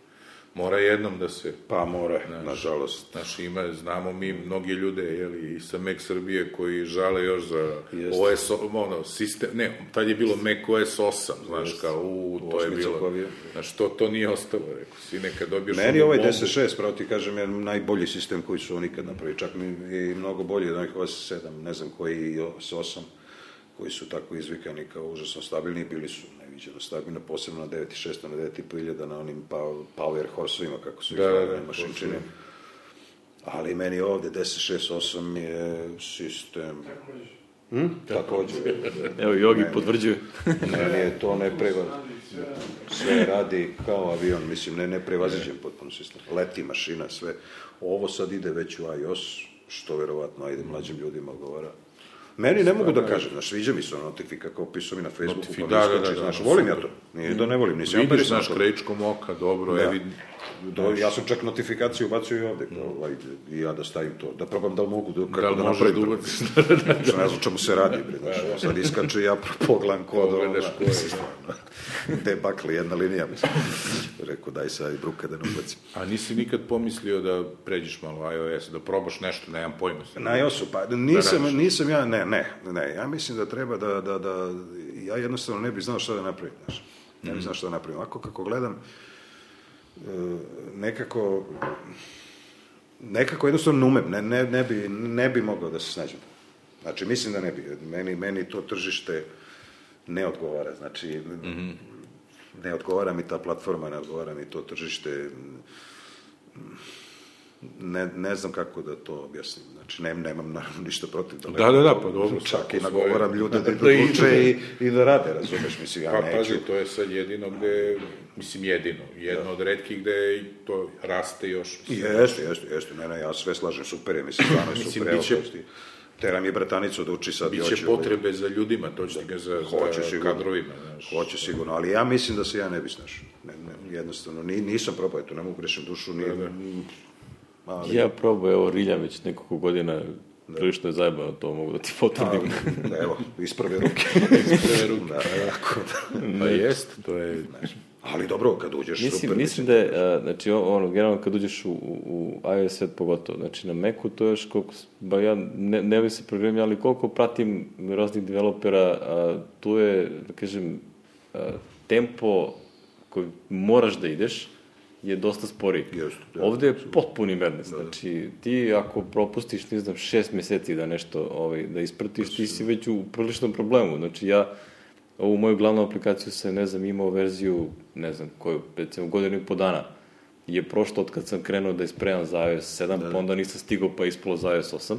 Mora jednom da se Pa mora, nažalost. Znaš, ima, znamo mi mnogi ljude, jeli, i sa Mac Srbije koji žale još za Jeste. OS, ono, sistem, ne, tad je bilo Mac OS 8, znaš, kao, u, to je bilo, je- znaš, to, to nije ostalo, rekao, si nekad dobiješ Meni ovaj bombu. 10.6, pravo ti kažem, je najbolji sistem koji su oni ikad napravili. Čak mi je i mnogo bolji od onih OS 7, ne znam koji OS 8, koji su tako izvikani kao užasno stabilni, bili su neviđeno stabilni, posebno na 9.6, na 9.5 iljada, na onim power horseovima, kako su ih Da, da, zvali da, Ali meni ovde 10.6.8 je sistem... Hm? Takođe. Evo, Jogi potvrđuje. Meni je to nepreva... Sve radi kao avion, mislim, ne, neprevaziđen potpuno sistem. Leti mašina, sve. Ovo sad ide već u iOS, što verovatno, ajde, mlađim ljudima odgovara. Meni ne mogu da kažem, znaš, sviđa mi se ono notifika, kao pisao mi na Facebooku, Notifi- pa da, da, da, da, znaš, da, volim ja to. Nije da ne volim, nisam ja Vidiš, znaš, to. krečkom oka, dobro, Da. Do, ja sam čak notifikaciju ubacio i ovde, kao, ajde, i ja da stavim to, da probam da li mogu, da, kako da li da može napravim da to. ubaciš? Znaš, ne znam čemu se radi, bre, znaš, sad iskače ja pogledam kod, Pogledaš ono, ko je. mislim, stvarno. Debakli, jedna linija, mislim. Rekao, daj sad i bruka da ne ubacim. A nisi nikad pomislio da pređeš malo iOS, da probaš nešto, nemam pojma. se. Na iOS-u, pa nisam, radiš. nisam ja, ne, ne, ne, ja mislim da treba da, da, da, ja jednostavno ne bih znao šta da napravim, znaš. Ne bih znao šta da napravim. Ako kako gledam, e, nekako, nekako jednostavno ne umem, ne, ne, ne, bi, ne bi mogao da se snađem. Znači, mislim da ne bi. Meni, meni to tržište ne odgovara. Znači, ne odgovara mi ta platforma, ne odgovara mi to tržište. Ne, ne znam kako da to objasnim. Znači, ne, nemam naravno ništa protiv. Da, Da, da, da, pa dobro, Čak i nagovaram svoje. ljude da idu Da idu. uče i, i da rade, razumeš, mislim, ja Pa neću. pazi, to je sad jedino gde, mislim jedino, jedno od redkih gde to raste još. mislim. Jeste, jeste, jeste, ne, ne, ja sve slažem, super je, mislim, stvarno je Mislim, super, evo, biće- teram je bratanicu da uči sad. Biće potrebe za ljudima, to će ga za, Hoće za sigurno. kadrovima. Znaš. Hoće sigurno, ali ja mislim da se ja ne bi snašao. Ne, ne, jednostavno, ni, nisam probao, eto, ne mogu grešim dušu, ni, ali, Ja probao, evo, Rilja već nekoliko godina, prilično je zajebano, to mogu da ti potvrdim. da, evo, isprave ruke. Prve ruke. da, tako da. Pa jest, to je... Ali dobro, kad uđeš, Mislim, super. mislim da je, a, znači, ono, generalno kad uđeš u, u, iOS svet pogotovo, znači na Macu to je još koliko, ba ja ne, ne bih se programio, ali koliko pratim raznih developera, a, tu je, da kažem, a, tempo koji moraš da ideš je dosta sporiji. Jeste, da, Ovde je potpuni madness, znači ti ako propustiš, ne znam, šest meseci da nešto ovaj, da ispratiš, ti si već u priličnom problemu. Znači ja ovu moju glavnu aplikaciju sam, ne znam, imao verziju, ne znam, koju, recimo godinu i po dana je prošlo od kad sam krenuo da ispremam za iOS 7, da, pa onda nisam stigao pa ispalo za iOS 8.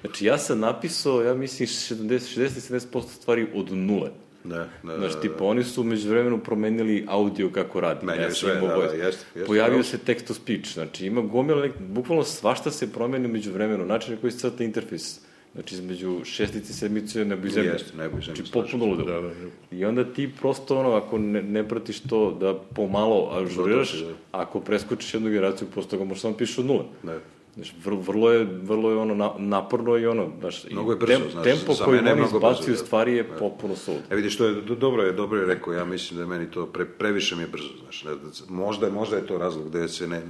Znači ja sam napisao, ja mislim, 70, 60-70% stvari od nule. Da, da, Znaš, da, tipa, oni su među vremenu promenili audio kako radi. Menjaju sam sve, da, da, jeste, jeste, Pojavio se text to speech, znači ima gomila, nek, bukvalno svašta se promeni među vremenu, način na koji se crta interfejs. Znači, između šestice i sedmice nebo i zemlje. Jeste, nebo i zemlje, Znači, potpuno se. ludilo. Da, da, da. I onda ti prosto, ono, ako ne, ne pratiš to da pomalo ažuriraš, Da, da, da. ako preskočiš jednu generaciju, posle toga možeš samo pišeš od nule. Da. Znači, vrlo, vrlo je, vrlo je ono na, naporno i ono, znaš, i Mnogo je brzo, znaš, tempo za koji oni brzo, izbacuju da. stvari je potpuno sulud. E vidiš, to je do- dobro je, dobro je rekao, ja mislim da je meni to pre, previše mi je brzo, znaš, ne, možda, možda je to razlog gde se ne,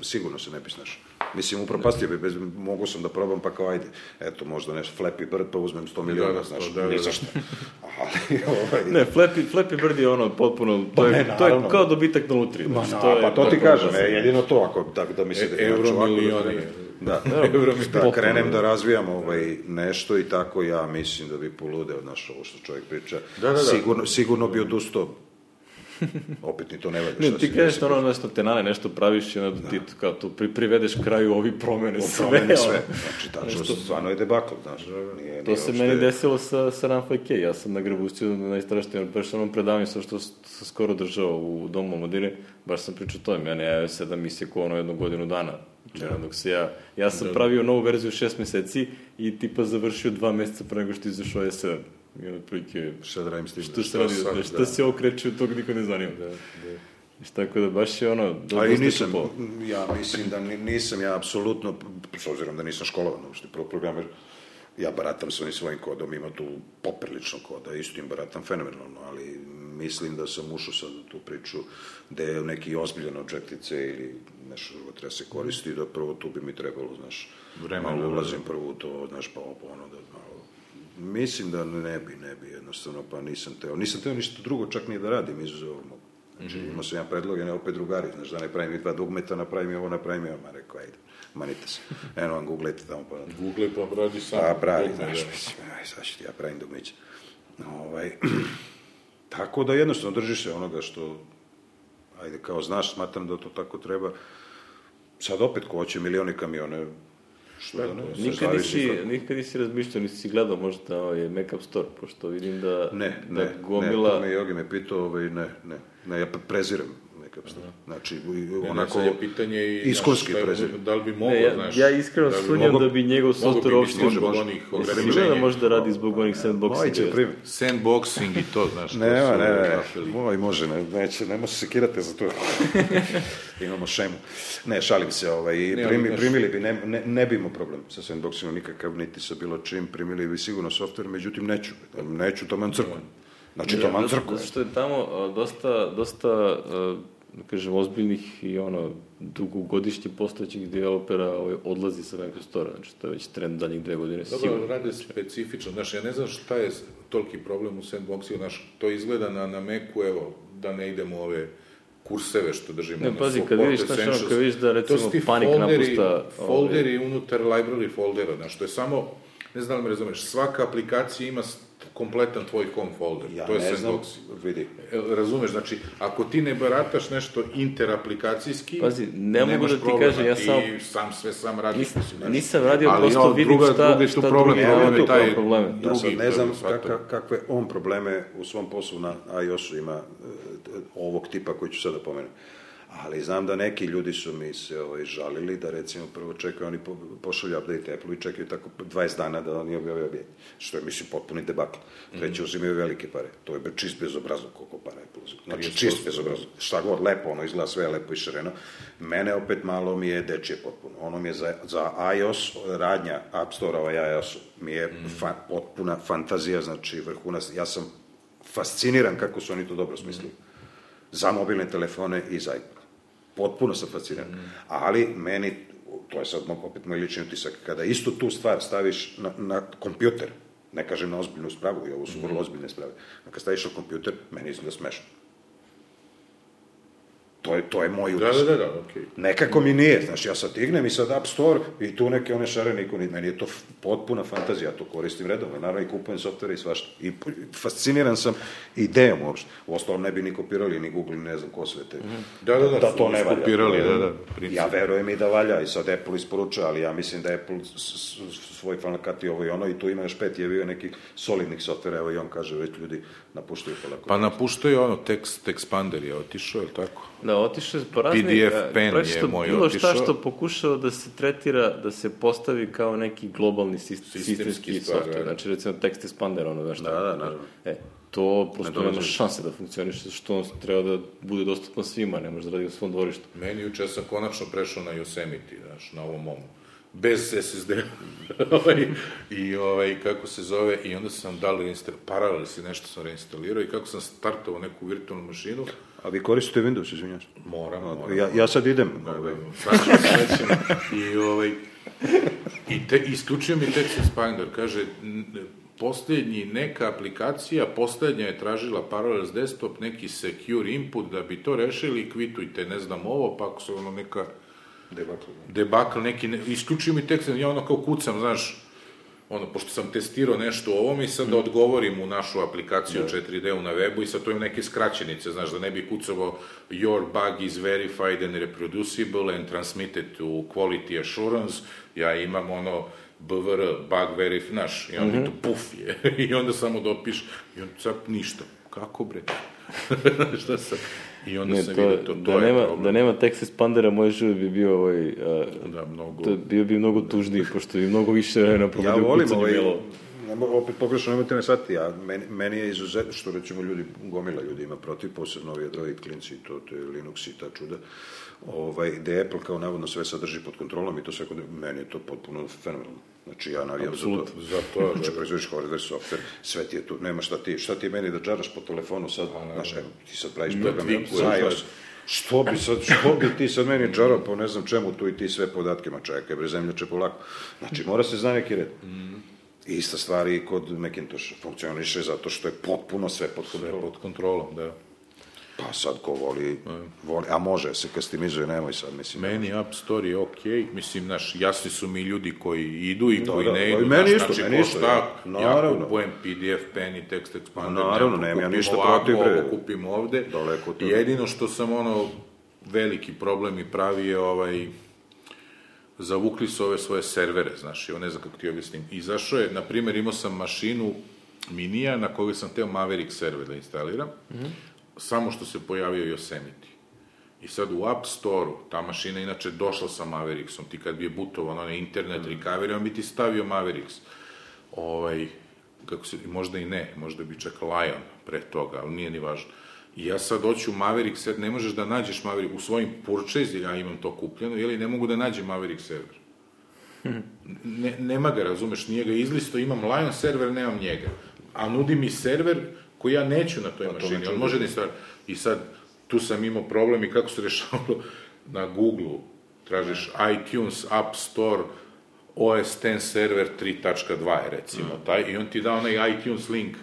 sigurno se ne bi snašao. Mislim, upropastio bi, bez, mogu sam da probam, pa kao ajde, eto, možda nešto Flappy Bird, pa uzmem 100 miliona, da, znaš, da, da, ni da. zašto. Ali, ovaj, Ne, Flappy, Flappy Bird je ono potpuno, to je, ne, to je kao dobitak na lutriji. Ma, Znači, na, pa to ti kažem, jasno. e, jedino to, ako tako da mi se E, da imaš ovako, euromilioni. Da, Euro- da krenem da da. razvijam ovaj nešto i tako, ja mislim da bi poludeo, znaš, ovo što čovjek priča. Da, da, da. Sigurno, sigurno bi odustao. Opet ni to ne valja. Ne, ti kažeš ono nešto te nane, nešto praviš i onda ti to kao to pri, privedeš kraju ovi promene sve. promeni sve. Znači, tačno, stvarno je debakl, znaš. Nije, To nije se uopšte- meni desilo sa, sa Run5K. Ja sam na Grabustiju na istraštijem baš onom predavanju sa što sam skoro držao u domu Omladine, baš sam pričao to, mene je sedam misije ko ono jednu godinu dana. Znači, dok se ja, ja sam pravio novu verziju šest meseci i tipa završio dva meseca pre nego što je izašao S7. I ono otprilike, Šta da radim s tim? što se radi, sad, da, šta da. se okreće u tog niko ne zanima. Da, da. Tako da baš je ono, do, Ali nisam, čupo. ja mislim da ni- nisam ja apsolutno, s obzirom da nisam školovan uopšte pro programer, ja baratam sa onim svojim kodom, ima tu poprilično koda, isto im baratam fenomenalno, ali mislim da sam ušao sad u tu priču gde je neki ozbiljan objektice ili nešto drugo treba se koristi, da prvo tu bi mi trebalo, znaš, Vremena, malo da, da. ulazim prvo u to, znaš, pa ovo, ono, da Mislim da ne bi, ne bi, jednostavno, pa nisam teo. Nisam teo ništa drugo, čak ni da radim izuzev ovog. Znači, Mhm. imao sam ja predlog, ne opet drugari, znaš, da ne pravim i dva dugmeta, napravim i ovo, napravim i ovo, ma rekao, ajde, manite se. Eno vam googlejte tamo, pa Google pa radi sam. pa pravi, Dugme, znaš, da. mislim, aj, sad ću ti ja pravim dugmiće. Ovaj, tako da jednostavno držiš se onoga što, ajde, kao znaš, smatram da to tako treba. Sad opet, ko hoće milioni kamione, što da ne, Nikad nisi, nikad nisi razmišljao, nisi gledao možda ovaj Make Up Store, pošto vidim da, Ne, da ne, gomila... ne, to me Jogi me pitao, ovaj, ne, ne, ne, ja prezirem make-up store. Znači, i- Ne, onako, sad je pitanje i... iskonski prezirem. Da li bi moglo, Ne, ja, znaš... ja iskreno da sumnjam da bi njegov software uopšte... može. onih ograničenja. da možda radi zbog onih. Mojiće primi. Sandboxing i to, znaš. ne, ne, rafeli. moj može, ne, neće, ne može se sekirate za to. Imamo šemu. Ne, šalim se, ovaj, Ne, primi, primili bi, ne, ne, ne bi imao problem sa sandboxingom nikakav, niti sa bilo čim, primili bi sigurno software, međutim neću, neću taman crkvu. Znači, taman crkvu. Zato što je tamo dosta, dosta da kažem, ozbiljnih i ono, dugogodišnji postojećih developera ovaj, odlazi sa Mac Store, znači to je već trend daljih dve godine. Dobro, sigurno. rade specifično. Znaš, ja ne znam šta je toliki problem u sandboxu, znaš, to izgleda na, na Macu, evo, da ne idemo ove kurseve što držimo. Ne, na pazi, kad vidiš, znaš, ono, kad vidiš da, recimo, Panik folderi, napušta, ovaj- Folderi unutar library foldera, znaš, to je samo, ne znam da me razumeš, svaka aplikacija ima kompletan tvoj home folder. Ja to je ne znam, sandbox. vidi. E, Razumeš, znači, ako ti ne barataš nešto interaplikacijski, Pazi, ne mogu nemaš da ti problema, kažem, ja ti samo- sam sve sam radiš. Nis, nisam radio, Ali, prosto no, vidim druga- šta, drugi šta problem, drugi problem je taj- probleme. Ja Drugi, sad ne znam kaka, kakve on probleme u svom poslu na iOS-u ima e, ovog tipa koji ću sada pomenem. Ali znam da neki ljudi su mi se ovaj, žalili da recimo prvo čekaju, oni po, pošalju update Apple i čekaju tako 20 dana da oni objave objave. Što je, mislim, potpuni debakl. Treće, uzimaju velike pare. To je be- čist bezobrazno koliko para Apple uzima. Znači, čist bezobrazno. Šta god, lepo, ono izgleda sve lepo i šareno. Mene opet malo mi je dečije potpuno. Ono mi je za, za iOS, radnja App Store-ova i iOS-u, mi je fa, potpuna fantazija, znači vrhunac. Ja sam fasciniran kako su oni to dobro smislili. Za mobilne telefone i za iPad. Potpuno sam fasciniran. Ali meni, to je sad opet moj lični utisak, kada istu tu stvar staviš na, na kompjuter, ne kažem na ozbiljnu spravu, i ovo su vrlo ozbiljne sprave, a kad staviš na kompjuter, meni izgleda smešno. To je, to je moj Da, utisak. da, da, da, okej. Nekako mi nije, znaš, ja sad dignem i sad App Store i tu neke one šarene ikone, meni je to potpuna fantazija, ja to koristim redovno, naravno i kupujem softvere i svašta. I fasciniran sam idejom uopšte. U ostalom ne bi ni kopirali, ni Google, ni ne znam ko sve te. Da, da, da, da su to ne valja. iskopirali, da, da, princip. Ja verujem i da valja i sad Apple isporučuje, ali ja mislim da Apple svoj falakati ovo i ono i tu ima još pet je bio neki solidnih softvera, evo i on kaže već ljudi napuštaju polako. Pa napuštaju ono, text expander je otišao, je li tako? Da, otišao je po raznih... PDF a, pen je moj bilo šta otišao. što pokušao da se tretira, da se postavi kao neki globalni sistem, Sistemski sistemski stvar, software. da. Znači, recimo, text expander, ono, znaš šta. Da, da, naravno. E, to prosto dolazi. nema šanse da funkcioniše, što on treba da bude dostupan svima, ne može da radi u svom dvorištu. Meni juče sam konačno prešao na Yosemite, znaš, na ovom mom. Bez SSD. ovaj, I ovaj, kako se zove, i onda sam dal reinstall, Parallels i nešto sam reinstalirao i kako sam startovao neku virtualnu mašinu, A vi koristite Windows, izvinjavam se. moram, moram. Ja, ja sad idem. Ovaj. Ću srećen. I, ovaj, i te, isključio mi Text Expander, kaže, posljednji neka aplikacija, posljednja je tražila Parallels Desktop, neki secure input, da bi to rešili, kvitujte, ne znam ovo, pa ako se ono neka debakl, neki, ne, isključio mi tekst, ja ono kao kucam, znaš, ono, pošto sam testirao nešto u ovom i sad da odgovorim u našu aplikaciju 4D-u na webu i sad to imam neke skraćenice, znaš, da ne bi kucavo your bug is verified and reproducible and transmitted to quality assurance, ja imam ono BVR, bug verif, znaš, i onda mi to puf je, i onda samo dopiš, i onda sad ništa, kako bre? Šta sam? I onda Ne, sam to, vidio, to, to da, je nema, problem. da nema text expandera, moj život bi bio ovaj, a, Da, mnogo... to bio bi mnogo tužniji, pošto bi mnogo više vremena Ja provodio u volim kucanju ovaj, nemo, opet pogrešno nemojte me shvatiti, ja, meni, meni je izuzetno, što recimo ljudi, gomila ljudi ima protiv, posebno ovi Android klinci, to, to je Linux i ta čuda, ovaj, gde Apple kao navodno sve sadrži pod kontrolom i to sve kod, meni je to potpuno fenomenalno. Znači, ja navijam za to. Za to, Znači, proizvodiš hardware, software, sve ti je tu, nema šta ti, šta ti meni da džaraš po telefonu sad, znaš, evo, ti sad praviš program za da. iOS, Što bi sad, što bi ti sad meni džarao po ne znam čemu tu i ti sve podatke, ma čekaj bre, zemljače polako. Znači, mora se zna neki red. I ista stvar i kod Macintosha. Funkcioniše zato što je potpuno sve pod kontrolom. pod kontrolom, da. Pa sad ko voli, voli, a može se kastimizuje, nemoj sad, mislim. Meni App Store je okej, mislim, znaš, jasni su mi ljudi koji idu i Da, koji da, ne pa idu, meni znaš, isto, znači, meni isto, ja. ja Naravno. kupujem PDF pen i text expander, Naravno, ne, nemam ja ništa ovako, protiv, bre. ovo kupim ovde, Daleko toga. jedino što sam ono, veliki problem i pravi je ovaj, zavukli su ove svoje servere, znaš, i ne znam kako ti objasnim. Izašao je, na primjer, imao sam mašinu Minija na kojoj sam teo Maverick server da instaliram, samo što se pojavio Yosemite. I sad u App Store-u, ta mašina inače došla sa Mavericksom, ti kad bi je butovan onaj internet recovery, on bi ti stavio Mavericks. Ovaj, kako se, možda i ne, možda bi čak Lion pre toga, ali nije ni važno. I ja sad hoću Maverick server, ne možeš da nađeš Maverick u svojim purchase, ja imam to kupljeno, ili ne mogu da nađem Maverick server. Ne, nema ga, razumeš, nije ga izlisto, imam Lion server, nemam njega. A nudi mi server koji ja neću na toj mašini, on može da instala- I sad, tu sam imao problem i kako se rešavalo? Na Google-u, tražiš iTunes, App Store, OS X server 3.2 je recimo taj, i on ti da onaj iTunes link.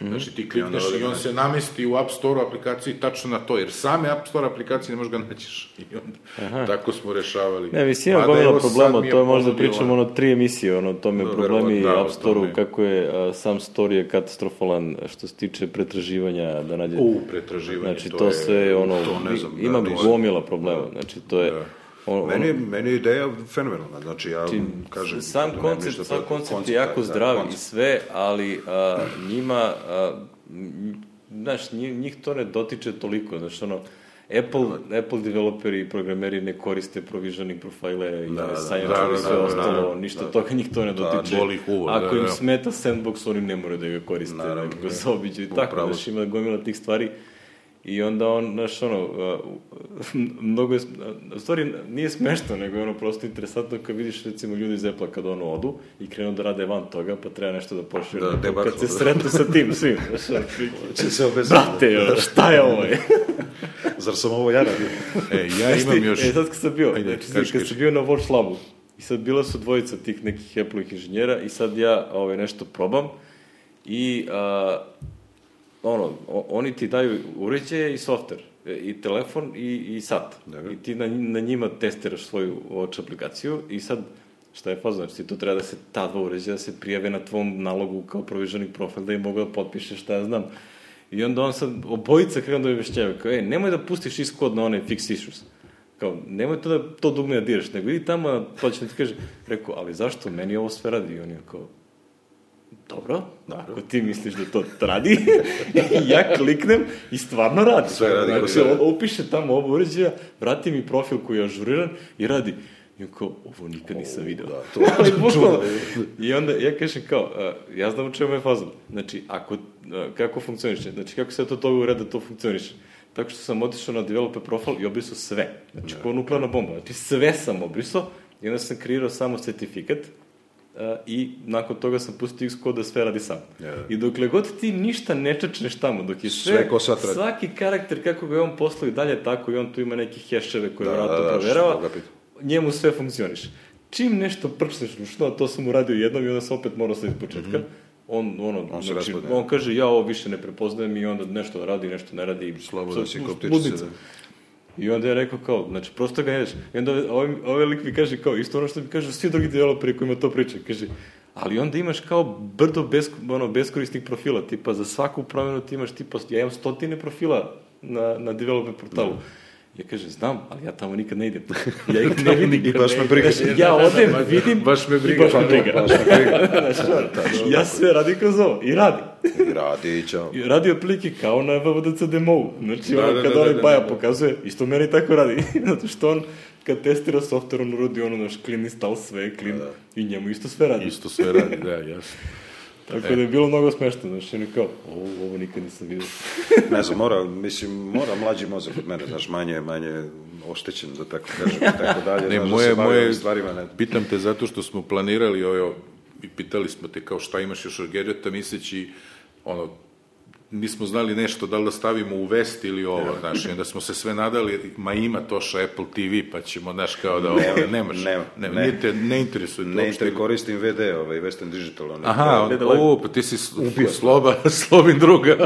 Znači ti klikneš onda i on se namesti u App Store aplikaciji tačno na to, jer same App Store aplikacije ne možeš ga naćiš. I onda, tako smo rešavali. Ne, mislim, ima gomila problema, to je možda pričamo ono tri emisije, ono, to me Da, problemi da, App Store-u, tome. kako je a, sam story je katastrofalan što se tiče pretraživanja, da nađe... U, pretraživanje, Znači, to to, je- sve, ono, to ne znam, i- ima da, gomila problema, znači, to je... Da. Ono- Meni, je- meni je ideja fenomenalna, znači ja kažem... sam da koncept, ništa sam protiv. koncept je jako da, zdrav i koncept. sve, ali a, njima, a, znaš, njih, njih to ne dotiče toliko, znaš, ono, Apple, Apple developeri i programeri ne koriste provisioning profile i Da, da, Science da, i da, sve da, ostalo, da, ništa toga njih to ne dotiče. boli ih uvo, Ako da, im da. smeta sandbox, oni ne moraju da ga koriste, Naravno, nego ga da. zaobiđu i tako, znaš, ima gomila tih stvari. I onda on, znaš, ono, mnogo je, u stvari nije smešno, nego je ono prosto interesantno kad vidiš recimo ljudi iz Apple kad ono odu i krenu da rade van toga, pa treba nešto da pošalju. Da, kad debaklo, se da. sretnu sa tim svim, znaš, Će se obezati. brate, ono, šta je ovo je? Zar sam ovo ja radio? E, ja imam još... E, sad kad sam bio, Ajde, znači, kaži, kad kaži. sam bio na Watch Labu, i sad bila su dvojica tih nekih Apple-ih inženjera i sad ja ovaj, nešto probam i a, ono, oni ti daju uređaje i softver, e, i telefon i, i sat. Dobro. I ti na, na njima testiraš svoju watch aplikaciju i sad šta je fazno, znači ti to treba da se ta dva uređaja da se prijave na tvom nalogu kao provisioning profil da im mogu da potpišeš šta ja znam. I onda on sad, obojica krenu da mi objašnjavaju, kao, ej, nemoj da pustiš iskod na one fix issues. Kao, nemoj to da to dugme da diraš, nego idi tamo, to će ti kaže, rekao, ali zašto, meni ovo sve radi. I on je kao, dobro, ako ti misliš da to radi, ja kliknem i stvarno radi. Sve radi Znači, treba. on upiše tamo oba uređaja, vrati mi profil koji je ažuriran i radi. I on kao, ovo nikad nisam video. da, to- Ali bukvalno. I onda ja kažem kao, a, ja znam u čemu je fazon. Znači, ako, a, kako funkcioniše, znači kako se to toga ureda da to funkcioniše. Tako što sam otišao na developer profil i obrisao sve. Znači, kao nuklearna bomba. Znači, sve sam obrisao i onda sam kreirao samo certifikat a, i nakon toga sam pustio Xcode da sve radi sam. Ja. I dokle god ti ništa ne čečneš tamo, dok je sve, Sve svaki karakter kako ga je on poslao i dalje tako i on tu ima neke heševe koje Da, da, da, vratno da, proverava, što njemu sve funkcioniše. Čim nešto prčneš ručno, a to sam uradio jednom i onda sam opet morao sve iz početka, on, ono. On se znači, on kaže, ja ovo više ne prepoznajem i onda nešto radi, nešto ne radi. Slobodno Sad, si ptičica, ludnica. da. I onda je rekao kao, znači, prosto ga ne ideš. I onda ovaj, ovaj lik mi kaže kao, isto ono što mi kažu svi drugi developeri kojima to pričaju, kaže, ali onda imaš kao brdo bez, ono, beskorisnih profila, tipa za svaku promjenu ti imaš, tipa, ja imam stotine profila na, na developer portalu. Ja kaže, znam, ali ja tamo nikad ne idem. Ja ih ne vidim. I baš me briga. Kaže, ja odem, vidim, baš me i briga. baš me briga. Baš me briga. Znaš, ja sve radim kroz ovo. I radi. I radi i čao. I radi otprilike kao na VVDC demo Znači, Da, ono, da, kad da, onaj da, Baja da, da. pokazuje, isto meni tako radi. Zato što on, kad testira software, on urodi ono naš clean install sve, clean, i njemu isto sve radi. Isto sve radi, da, jasno. Tako da je bilo mnogo smešno, znaš, i on je kao, ovo, ovo nikad nisam vidio. Ne znam, mora, mislim, mora mlađi mozak od mene, znaš, manje, manje oštećen, da tako kažem, i tako dalje, Ne, znaš, da moje, bavi moje, stvarima, ne. pitam te zato što smo planirali ovo, i pitali smo te kao šta imaš još od gadgeta, misleći, ono, nismo znali nešto, da li da stavimo u vest ili ovo, znaš, i onda smo se sve nadali, ma ima Toša Apple TV, pa ćemo, znaš, kao da ovo, Nema, nemaš, nema, ne, ne. te, ne interesuje te Ne uopšte. inter koristim VD, ovaj, Western Digital, onaj. Aha, Ne da on, live. o, pa ti si s- sloba, slobin druga,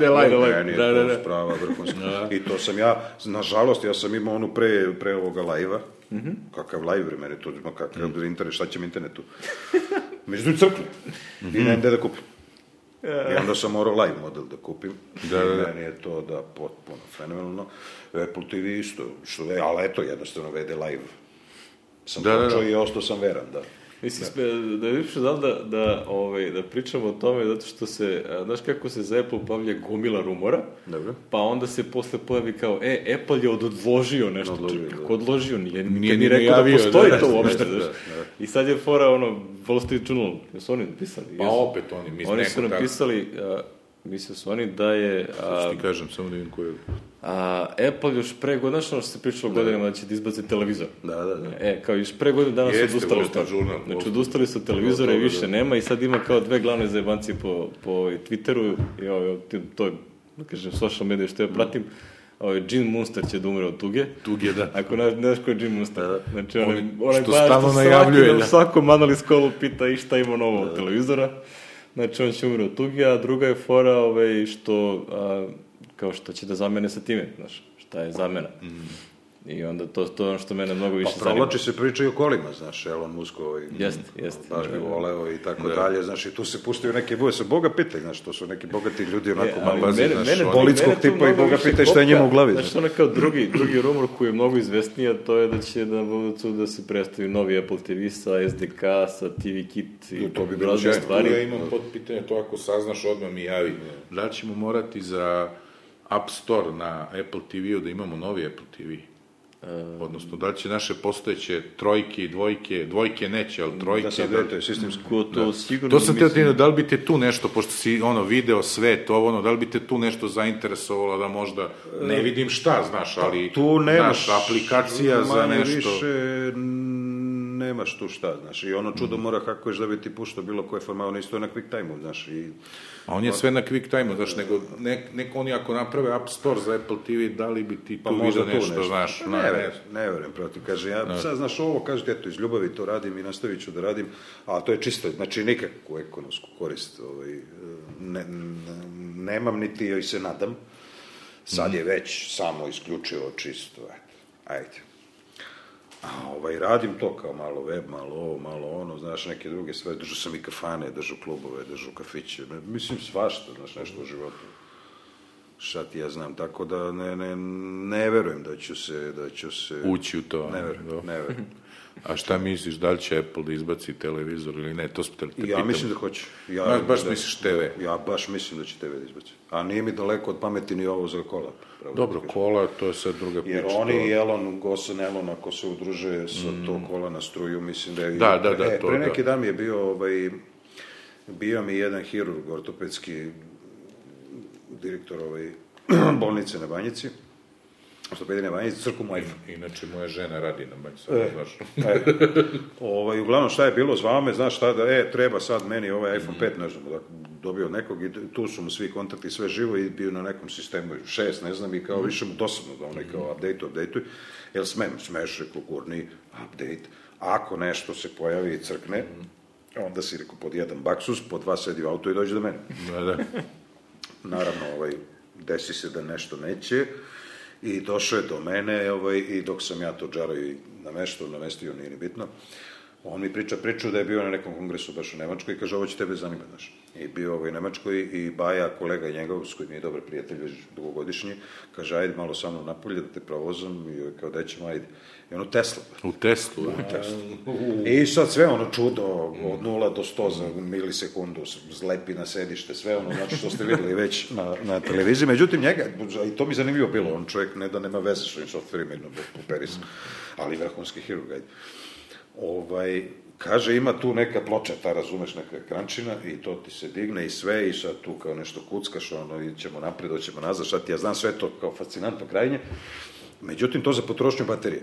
ne live. Meni je Da, da, to da. sprava vrhunska. I to sam ja, nažalost, ja sam imao onu pre, pre ovoga live-a. Mhm. Kakav live, meni to, kakav internet, šta će mi internetu? Međutim, crknu. I nemam gde da kupim. I onda sam morao live model da kupim. Da, da, da. meni je to da potpuno fenomenalno. Apple TV isto, što ali eto, jednostavno vede live. Sam Da, da, da. i ostao sam veran, da. Mislim, da, da je više da, da, da, ovaj, da pričamo o tome, zato što se, znaš kako se za Apple pavlja gomila rumora, Dobro. pa onda se posle pojavi kao, e, Apple je odložio nešto. Odložio, Čekaj, da. kako odložio? Nije, Nije nije ni rekao da najavio, postoji da, to da, uopšte. da, znaš. da. I sad je fora, ono, Wall Street Journal, jesu oni napisali? Pa Jesu. opet oni, mislim, Oni su napisali, a, mislio su oni da je... A, ti kažem, samo da vidim ko je... a, Apple još pre godina, znaš ono što se pričalo godinama da će da izbaci televizor. Da, da, da. E, kao još pre godinu dana su Jeste, odustali Wall od toga. Wall Znači, odustali su od televizora i više da. nema i sad ima kao dve glavne zajebancije po, po ovaj, Twitteru i ovaj, to je, da kažem, social medije što ja pratim. Ovaj, Gene Munster će da umre od tuge. Tuge, da. Ako ne znaš ko je Gene Munster. Znači, onaj, onaj što baš stalno najavljuje, da. u svakom analis kolu pita i šta ima novo od televizora. Znači, on će umre od tuge, a druga je fora ovaj, što, a, kao što će da zamene sa time, znaš, šta je zamena. I onda to, to je ono što mene mnogo više Pa zanima. provlači se priča i o kolima, znaš, Elon Musk ovaj, Jeste, jeste. baš bi voleo i tako dalje, znaš, i tu se puštaju neke buje, se Boga pitaj, znaš, to su neki bogati ljudi onako E, malo, ali mene, znaš, mene, polickog mene tipa i Boga pitaj šta je njemu u glavi, Znaš, znaš. ono kao drugi, drugi rumor koji je mnogo izvesniji, a to je da će na buduću da se predstavi novi Apple TV sa SDK, sa TV Kit i To bi bilo razne stvari. Ja imam pod pitanje, to ako saznaš odmah mi javi. Da ćemo morati za App Store na Apple TV-u da imamo novi Apple TV? Odnosno, da li će naše postojeće trojke i dvojke, dvojke neće, ali trojke... Da se dete sistemski. Gotovo sigurno To sam teo mislim- ti, da li bi te tu nešto, pošto si ono video sve to ono, da li bi te tu nešto zainteresovalo da možda, ne vidim šta, znaš, ali Pa Tu nemaš znaš, aplikacija za manje nešto. više n- nemaš tu šta, znaš, i ono čudo mora hakuješ da bi ti puštao bilo koje forma, ono isto na quick time znaš, i A on je sve na quick time znaš, nego nek, nek oni ako naprave App Store za Apple TV, da li bi ti tu pa vidio nešto, nešto, znaš, Pa ne, verujem, ne verujem, protiv, kaže, ja sad, znaš, ovo, kažete, eto, iz ljubavi to radim i nastavit ću da radim, a to je čisto, znači, nikakvu ekonomsku korist, ovaj, ne, ne- nemam, niti joj se nadam, sad je već samo isključivo čisto, eto, ajde. A ovaj, radim to kao malo web, malo ovo, malo ono, znaš, neke druge stvari, držu sam i kafane, držu klubove, držu kafiće, ne, mislim svašta, znaš, nešto u životu. Šta ti ja znam, tako da ne, ne, ne verujem da ću se, da ću se... ući u to. Ne verujem, da. ne verujem. A šta misliš, da li će Apple da izbaci televizor ili ne, to smo te, te Ja pitam. mislim da hoće. Ja, Baš- baš da- misliš TV? Ja baš mislim da će TV da izbaci. A nije mi daleko od pameti ni ovo za kola. pravo Dobro, ti kažem. kola, to je sad druga priča. Jer to- oni i Elon, Gosan Elon, ako se udruže sa to kola na struju, mislim da je... Da, da, da, e, to Pre da. neki dan mi je bio, ovaj, bio mi jedan hirurg ortopedski direktor ovaj, bolnice na Banjici, ortopedije na Banjici, crku iPhone. Inače, moja žena radi na banji, sad, E. znaš. E, ovaj, uglavnom šta je bilo, zvao me, znaš šta da, e, treba sad meni ovaj iPhone 5, ne znam, da, dobio nekog i tu su mu svi kontakti, sve živo i bio na nekom sistemu, šest, ne znam, i kao više mu dosadno da onaj kao update, update, jel smem, smeš, rekao, gurni, update, ako nešto se pojavi i crkne, onda si rekao pod jedan baksus, pod dva sedi u auto i dođe do mene. Da, da. Naravno, ovaj, desi se da nešto neće i došao je do mene ovaj, i dok sam ja to džarao i nameštao, namestio, nije ni bitno, on mi priča priču da je bio na nekom kongresu baš u Nemačkoj i kaže ovo će tebe zanimati, znaš. I bio ovaj u Nemačkoj i Baja, kolega njegov, s kojim je dobar prijatelj već dugogodišnji, kaže ajde malo sa mnom napolje da te provozam i kao ćemo, ajde. I ono Tesla, U Teslu, da. I sad sve ono čudo od 0 do 100 za milisekundu, zlepi na sedište, sve ono, znači što ste videli već na, na televiziji. Međutim, njega, i to mi zanimljivo bilo, on čovjek ne da nema veze s ovim softverima, jedno poperi se, ali vrhunski hirurg, ajde. Ovaj, kaže, ima tu neka ploča, ta razumeš, neka ekrančina i to ti se digne i sve i sad tu kao nešto kuckaš, ono, i ćemo napred, hoćemo nazad, šta ti ja znam, sve to kao fascinantno krajnje. Međutim, to za potrošnju baterije.